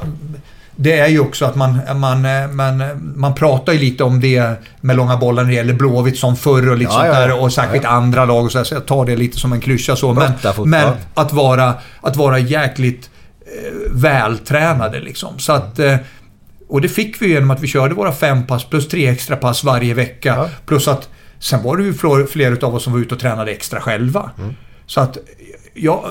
det är ju också att man, man, man, man pratar ju lite om det med långa bollar när det gäller Blåvitt som förr och lite Ja, sånt ja, där och särskilt Ja, andra lag och så, här, så jag tar det lite som en klyscha så. Men, men att vara, att vara jäkligt eh, vältränade liksom. Så att, eh, och det fick vi genom att vi körde våra fem pass plus tre extra pass varje vecka. Plus att sen var det ju fler, fler av oss som var ute och tränade extra själva. Så att, ja,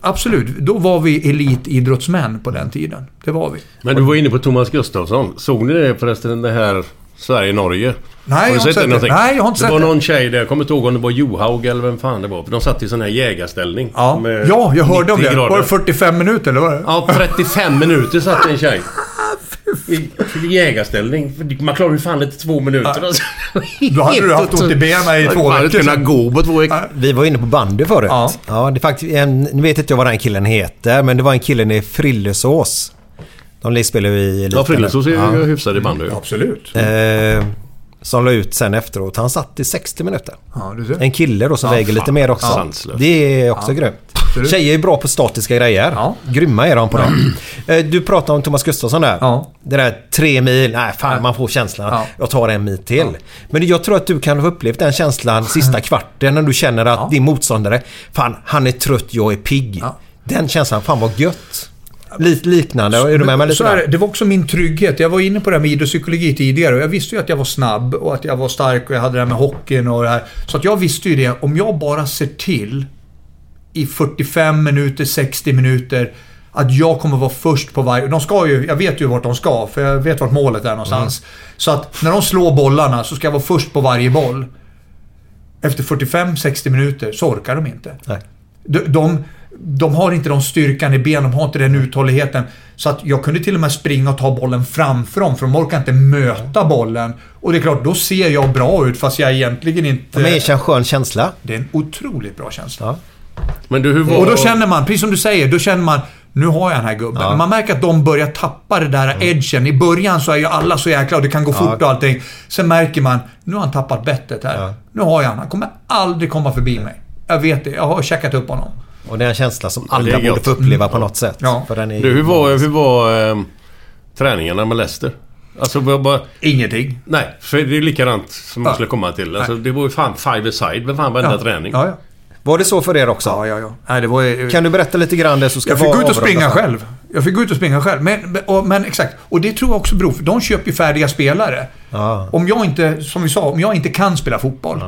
absolut. Då var vi elitidrottsmän på den tiden. Det var vi. Men du var inne på Thomas Gustafsson. Såg ni det förresten det här Sverige-Norge? Nej, har jag du har sett inte det sett det. någonting? Nej, jag har inte det sett var det. någon tjej där, jag kommer inte ihåg om det var Johaug eller vem fan det var. De satt i sån här jägarställning. Ja, med ja jag hörde om 90 det. grader. Var det 45 minuter eller vad var det? Ja, 35 minuter satt en tjej. I, I jägarställning. För Man klarar ju fan inte två minuter. Alltså. Då hade du haft ont i benen i två Jag hade veckor kunnat gå på två veckor. Vi var inne på bandy förut. Ja. det är faktiskt, en, nu vet inte jag vad den killen heter, men det var en kille i Frillesås. De spelar ju i eliten. Ja, Frillesås är ju Ja. hyfsade i bandy. Absolut. Eh, som la ut sen efteråt. Han satt i 60 minuter. Ja, du ser. En kille då som Ja, väger fan. lite mer också. Ja. Sanslöst. Det är också Ja. grymt. Absolut. Tjejer är bra på statiska grejer. Grymma är de på det. Eh, Du pratade om Thomas Gustafsson där. Det där tre mil. Nej, fan man får känslan. Ja. Jag tar en mil till. Men jag tror att du kan ha upplevt den känslan sista kvarten när du känner att din motståndare, fan han är trött, jag är pigg. Den känslan, fan vad gött. Lite liknande. Är du med mig lite där? det var också min trygghet. Jag var inne på det här med idrottspsykologi tidigare och jag visste ju att jag var snabb och att jag var stark och jag hade det här med hockeyn och det här. Så att jag visste ju det, om jag bara ser till i 45 minuter, 60 minuter att jag kommer vara först på varje... De ska ju... Jag vet ju vart de ska, för jag vet vart målet är någonstans. Så att när de slår bollarna så ska jag vara först på varje boll. Efter 45-60 minuter så orkar de inte. Nej. De, de, de har inte de styrkan i benen, de har inte den uthålligheten. Så att jag kunde till och med springa och ta bollen framför dem, för de orkar inte möta bollen. Och det är klart, då ser jag bra ut fast jag egentligen inte... De är en skön känsla. Det är en otroligt bra känsla. Men du, hur var... Och då känner man, precis som du säger, då känner man nu har jag den här gubben. Men man märker att de börjar tappa det där edgen. I början så är ju alla så jäkla och det kan gå fort och allting. Sen märker man, nu har han tappat bettet här. Nu har jag han. Han kommer aldrig komma förbi mig. Jag vet det. Jag har checkat upp honom. Och det är en känsla som Ja, alla borde gött. få uppleva på något sätt. Ja. För den är Du, hur var, hur var eh, träningarna med Leicester? Alltså, var bara... Ingenting. Nej, för det är likadant som jag Ja. skulle komma till. Alltså, det var ju fan five aside med fan varenda Ja. träning. Ja, ja. Var det så för er också? Ja, ja, ja. Nej, det var, Kan du berätta lite grann det så ska Jag fick gå ut och springa själv. Jag fick gå ut och springa själv. Men, och, men exakt. Och det tror jag också beror för de köper ju färdiga spelare. Ja. Om jag inte, som vi sa, om jag inte kan spela fotboll.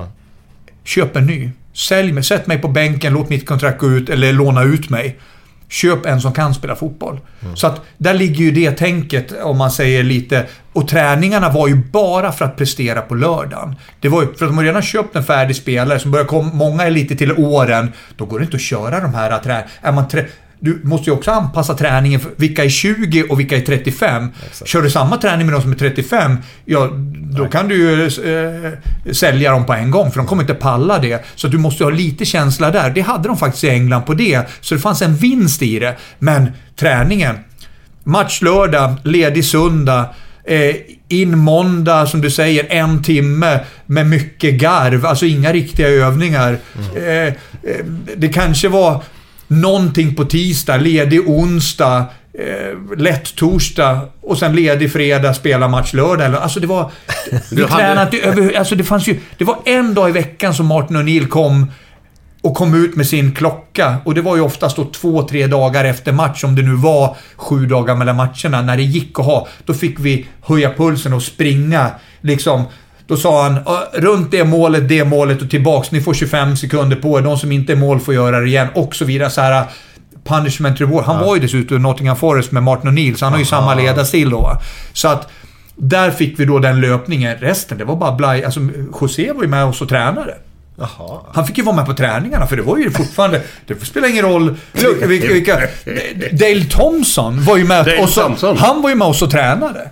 Köp en ny. Sälj mig. Sätt mig på bänken, låt mitt kontrakt gå ut eller låna ut mig. Köp en som kan spela fotboll. Så att där ligger ju det tänket, om man säger lite. Och träningarna var ju bara för att prestera på lördagen. Det var ju för att de redan köpt en färdig spelare som börjar komma, många är lite till åren. Då går det inte att köra de här trä, är man trä, Du måste ju också anpassa träningen för vilka är 20 och vilka är 35. Kör du samma träning med de som är 35, ja då kan du ju eh, sälja dem på en gång för de kommer inte palla det. Så du måste ha lite känsla där. Det hade de faktiskt i England på det. Så det fanns en vinst i det. Men träningen. Match lördag, ledig söndag. Eh, in måndag, som du säger, en timme med mycket garv. Alltså inga riktiga övningar. Eh, eh, det kanske var någonting på tisdag, ledig onsdag, eh, lätt torsdag och sen ledig fredag, spela match lördag. Eller, alltså det var... Vi Du hade- tränade inte över... Alltså det fanns ju... Det var en dag i veckan som Martin O'Neill kom och kom ut med sin klocka. Och det var ju oftast då två, tre dagar efter match, om det nu var sju dagar mellan matcherna. När det gick att ha, då fick vi höja pulsen och springa. Liksom, då sa han "Ja, runt det målet, det målet och tillbaks. Ni får 25 sekunder på er. De som inte är mål får göra det igen. Och så vidare. Så här, punishment reward. Han var ju dessutom Nottingham Forest med Martin O'Neill, så han har ju samma ledarstil då. va. Så att där fick vi då den löpningen. Resten, det var bara blaj. Alltså, José var ju med oss och tränade. Han fick ju vara med på träningarna för det var ju fortfarande... Det spelar ingen roll vilka, vilka Dale Thompson var ju med Dale och så, Thompson. Han var ju med oss och tränade.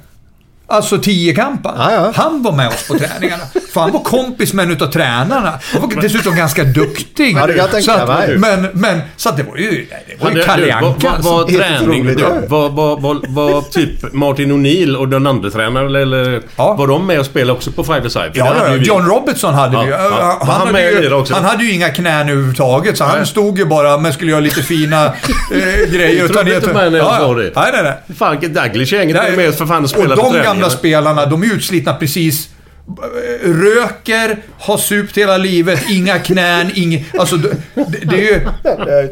Alltså tiokampen. Han var med oss på träningarna. För han var kompis med en utav tränarna. Han var dessutom ganska duktig. Ja, det så mig. att, men, men, så att det var ju... Det var ju Kalle Anka. Alltså. vad Helt träning... Vad vad- vad- vad typ Martin O'Neill och den andra tränaren eller... Var de med och spelade också på Five Side? Ja, ja, John Robertson hade vi ju. Ja, ja. Var Han, han hade ju han hade ju inga knän överhuvudtaget, så han stod ju bara men skulle göra lite fina eh, grejer. Jag trodde inte med när jag Ja, ja. sa det. Nej, nej, nej. Fan, inget Nej, med för fan Och spela på träningarna. Gamla spelarna, de är utslitna precis. eh, Röker, har supt hela livet, inga knän, inget... Alltså, det, det är ju...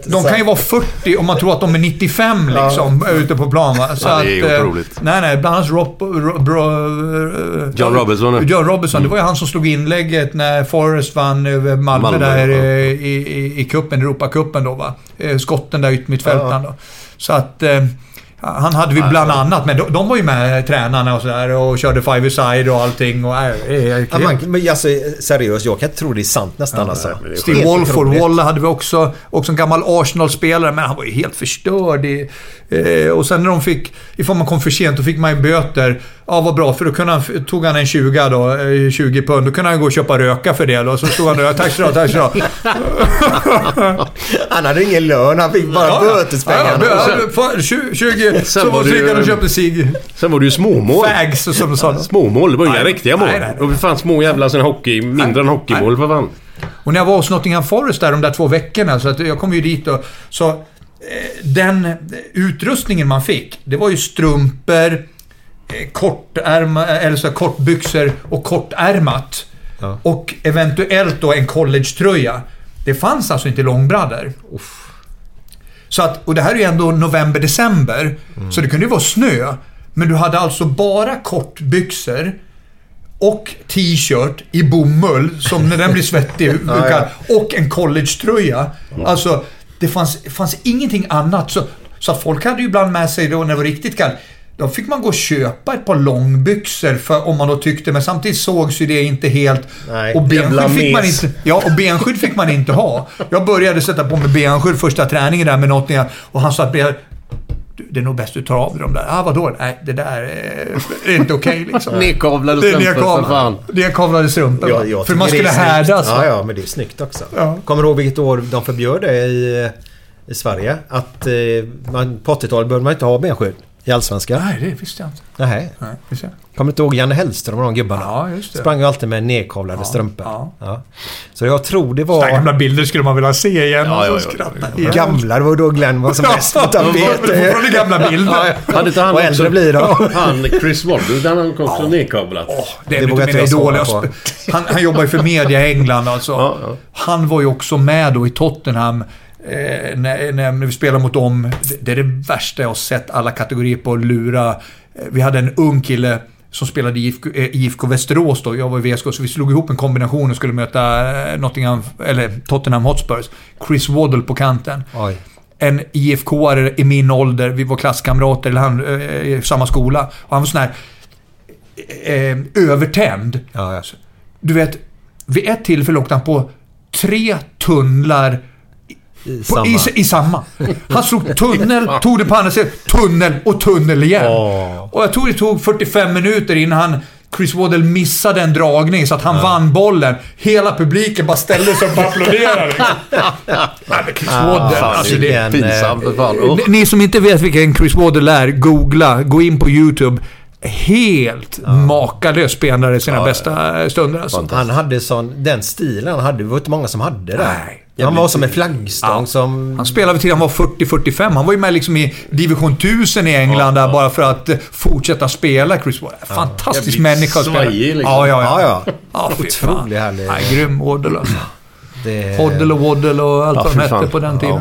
De kan ju vara 40 om man tror att de är 95 liksom, ute på plan va. Så Ja, det är att, eh, otroligt. Nej, nej. Bland annat Rob, Rob, Ro- John Robertson. Mm. John Robertson. Det var ju han som slog inlägget när Forrest vann över Malmö, Malmö, där ja. eh, i, i, i kuppen, Europacupen då va. Eh, Skotten där yttermittfältaren då. Så att... Han hade vi bland annat, men de, de var ju med tränarna och sådär och körde five side och allting och... Äh, äh, Ja, man, men alltså, seriöst, jag kan inte tro det är sant nästan alltså. Steve Walford. Walla hade vi också. Också en gammal Arsenal-spelare, men han var ju helt förstörd. I, eh, och sen när de fick, ifall man kom för sent, då fick man ju böter. Ja, vad bra, för då kunde han, tog han en 20 då, eh, 20 pund. Då kunde han gå och köpa röka för det då. Så stod han där, tack så du tack så. Han hade ingen lön, han fick bara Ja, bötespengarna. Ja, ja, för 20, 20 Sen så var gick han och ju- köpte cigg. Sen var det ju småmål. Fags, som de sa. Småmål, det var inga Nej, riktiga mål. nej, nej. Det var fan små jävla sån hockey, mindre än hockeymål för fan. Och när jag var hos Nottingham Forest där de där två veckorna, så att jag kom ju dit och... Så eh, den utrustningen man fick, det var ju strumpor, eh, kortärma, eller så här kortbyxor och kortärmat. Och eventuellt då en collegetröja. Det fanns alltså inte långbrallor. Så att, och det här är ju ändå november-december, så det kunde ju vara snö. Men du hade alltså bara kortbyxor och t-shirt i bomull, som när den blir svettig, Ja, ja. och en collegetröja. Alltså, det fanns, fanns ingenting annat. Så, så folk hade ju ibland med sig då när det var riktigt kallt. Då fick man gå och köpa ett par långbyxor för, om man då tyckte, men samtidigt sågs ju det inte helt. Nej, och benskydd fick man inte, ja, och benskydd fick man inte ha. Jag började sätta på mig benskydd första träningen där med något och han sa att "Du, det är nog bäst du tar av dig de där. Ah, vadå? Nej, det där är, är inte okej liksom. Nedkavlade Det är strumpor för nedkavlade- fan. Nedkavlade strumpor. Ja, jag för man skulle härdas. Ja, ja, men det är snyggt också. Ja. Kommer du ihåg vilket år de förbjöd det i, i Sverige? Att eh, man, på 80-talet behövde man inte ha benskydd i Allsvenskan. Nej, det visste jag inte. Nej. Nej, visste jag. Kommer du inte ihåg Janne Hellström och de gubbarna? Ja, just det. Sprang ju alltid med nedkavlade Ja, strumpor. ja. Ja. Så jag tror det Sådana var... gamla bilder skulle man vilja se igen. Ja, och ja, så ja, skratta igen. Gamla, det var då Glenn var som mest på Ja, det tapeten. fortfarande gamla bilder. Hade inte han Och också... äldre blir de. Han, Chris Waddle, den har också nedkavlat. Det är Det lite vågar inte jag svara på. Han, han jobbar ju för media i England alltså. Ja, ja. Han var ju också med då i Tottenham. Eh, när, när vi spelade mot dem. Det, är det värsta jag har sett alla kategorier på lura. Eh, Vi hade en ung kille som spelade i IFK, eh, IFK Västerås då. Jag var i VSK, så vi slog ihop en kombination och skulle möta Nottingham, eller Tottenham Hotspurs. Chris Waddle på kanten. Oj. En IFK-are i min ålder, vi var klasskamrater, eller han, i samma skola. Och han var sån här eh, övertänd. Ja. Du vet, vid ett tillfälle åkte han på tre tunnlar I på, samma. i, i samma. Han slog tunnel, tog det på andra sidan, tunnel och tunnel igen. Åh. Och jag tror det tog 45 minuter innan han Chris Waddle missade en dragning så att han vann bollen. Hela publiken bara ställde sig upp och applåderade. Nej, men Chris Waddle, fan, alltså det, vilken, Pinsamt för fan. ni, ni som inte vet vilken Chris Waddle är, googla, gå in på YouTube. Helt makalös spelare i sina bästa stunder alltså. Han hade sån, den stilen han hade, det var inte många som hade det. Nej. Han var som en flaggstång Ja. som... Han spelade till han var 40-45. Han var ju med liksom i division 1000 i England där bara för att eh, fortsätta spela Chris Waddle. Fantastisk Jävligt människa att spela. liksom. Ja, ja, Ja, ja. ja. ja. Otroligt härlig. Nej, grym Waddle alltså. Det, Hoddle och Waddle och allt Ja, vad de hette på den tiden.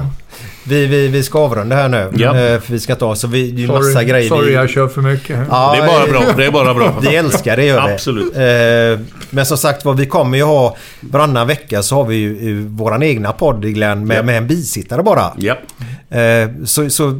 Vi, vi, vi ska avrunda här nu. Ja. Eh, För vi ska ta så vi, det är massa Sorry, grejer sorry vi... jag kör för mycket. Ja, Det är bara bra. Det är bara bra. Vi älskar det gör vi. Absolut. Eh, Men som sagt var, vi kommer ju ha varannan vecka så har vi ju våran egna podd Glenn med, Ja. med en bisittare bara. Ja. Eh, Så, så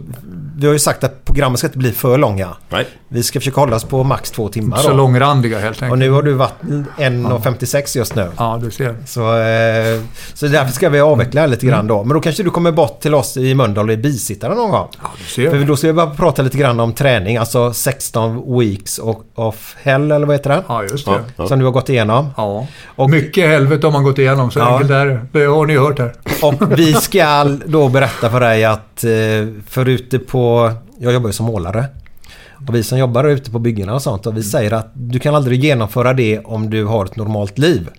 vi har ju sagt att programmen ska inte bli för långa. Nej. Vi ska försöka hålla oss på max två timmar. Så då. långrandiga helt enkelt. Och nu har du varit 1.56 just nu. Ja, du ser. Så, eh, så därför ska vi avveckla lite grann då. Men då kanske du kommer bort till oss i Mölndal och är bisittare någon gång. Ja, du ser. För då ska vi bara prata lite grann om träning. Alltså 16 weeks of- hell eller vad heter det? Ja, just det. Ja, ja. Som du har gått igenom. Ja. Och, Mycket helvete har man gått igenom, så Ja. enkelt är det. Det har ni hört här. och vi ska då berätta för dig att eh, för ute på... Jag jobbar ju som målare. Och vi som jobbar ute på byggena och sånt och vi säger att du kan aldrig genomföra det om du har ett normalt liv.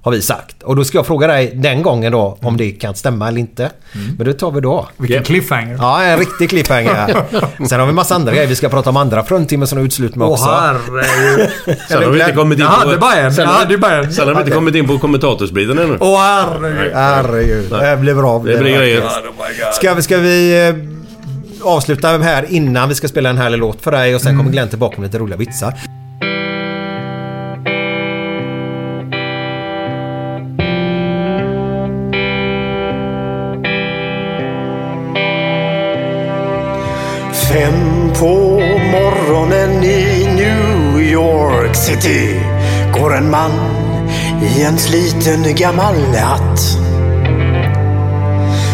Har vi sagt. Och då ska jag fråga dig den gången då om det kan stämma eller inte. Men det tar vi då. Vilken cliffhanger. Ja, en riktig cliffhanger. Sen har vi massa andra grejer. Vi ska prata om andra fruntimmer som är utslut med också. Åh herregud. Sen har vi inte kommit in Jag på... hade bara en. Sen Jag har hade vi, bara en. sen har vi inte kommit in på kommentatorsbiten ännu. Åh herregud. Herregud. Det blir bra. Det blir grejer. Ska vi, ska vi eh, avsluta här innan vi ska spela en härlig låt för dig och sen kommer Glenn tillbaka med lite roliga vitsar. Fem på morgonen i New York City går en man i en sliten gammal hatt.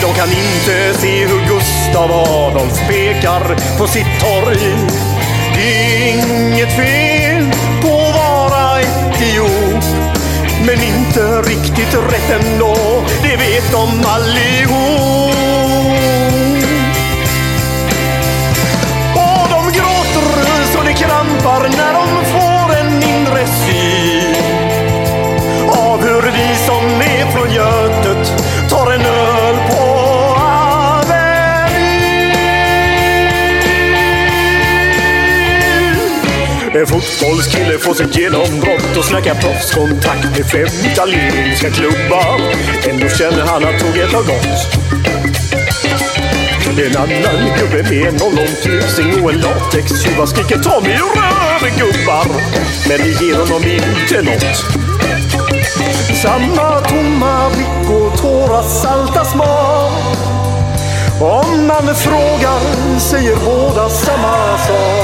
De kan inte se hur Gustav Adolf pekar på sitt torg. Det är inget fel på att vara etiop. Men inte riktigt rätt ändå, det vet de allihop. Och de gråter så det krampar när de får En fotbollskille får sitt genombrott och snackar proffskontakt med fem italienska klubbar. Ändå känner han att tåget har gått. En annan gubbe med en ollontusing och en latextjuva skriker ta mig ur röven gubbar. Men det ger honom inte nåt. Samma tomma blick och tårar salta smak. Om man frågar säger båda samma sak.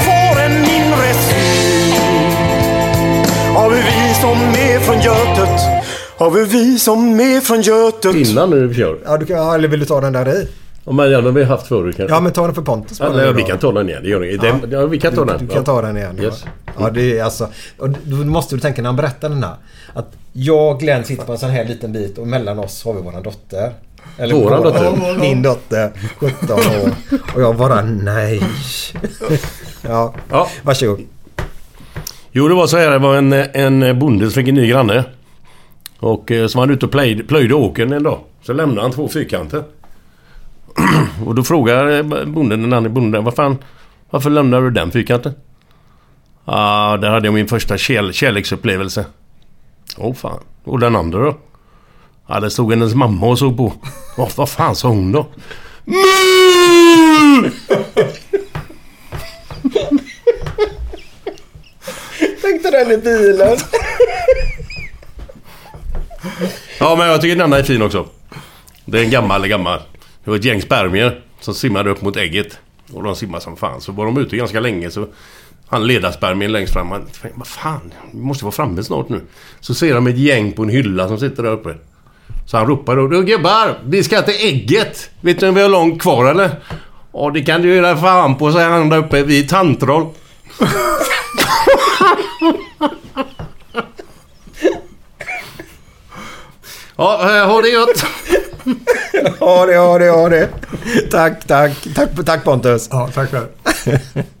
av hur vi som är från Götet av hur vi som är från Götet Innan nu vi kör. Ja, du kan, ja, eller vill du ta den där i? Ja, men den har vi haft förut kanske. Ja, men ta den för Pontus. Ja, bara nej, nu vi kan ta den igen. Det gör inget. Ja. Ja, vi kan ta den. Du, du kan ta den igen. ja. Yes. Ja, det är alltså... Och då måste du tänka när han berättar den här. Att jag och Glenn sitter på en sån här liten bit och mellan oss har vi våran dotter. Våran vår- dotter? Min dotter. 17 år. Och jag bara nej. Ja, Ja. varsågod. Jo, det var så här. Det var en, en bonde som fick en ny granne. Och eh, så var han ute och plöjde, plöjde åkern en dag. Så lämnade han två fyrkanter. och då frågar eh, bonden, den andra bonden, vad fan, varför lämnade du den fyrkanten? Ja, ah, där hade jag min första kär, kärleksupplevelse. Åh fan. Och den andra då? Ja, där stod hennes mamma och såg på. Oh, vad fan sa hon då? Tänkte den i bilen. Ja, men jag tycker denna är fin också. Det är en gammal, gammal. Det var ett gäng spermier som simmade upp mot ägget. Och de simmade som fan. Så var de ute ganska länge så... Han ledarspermien längst fram. Han, vad fan, vi måste vara framme snart nu. Så ser de ett gäng på en hylla som sitter där uppe. Så han ropar då. Du gubbar, vi ska till ägget. Vet du om vi har långt kvar eller? Ja, det kan du göra fan på, säger han där uppe. Vi är tandtroll. Ja, eh, ha det gött! Ja det, ja det, ja det. Tack, tack. Tack, tack Pontus. Ja, tack själv.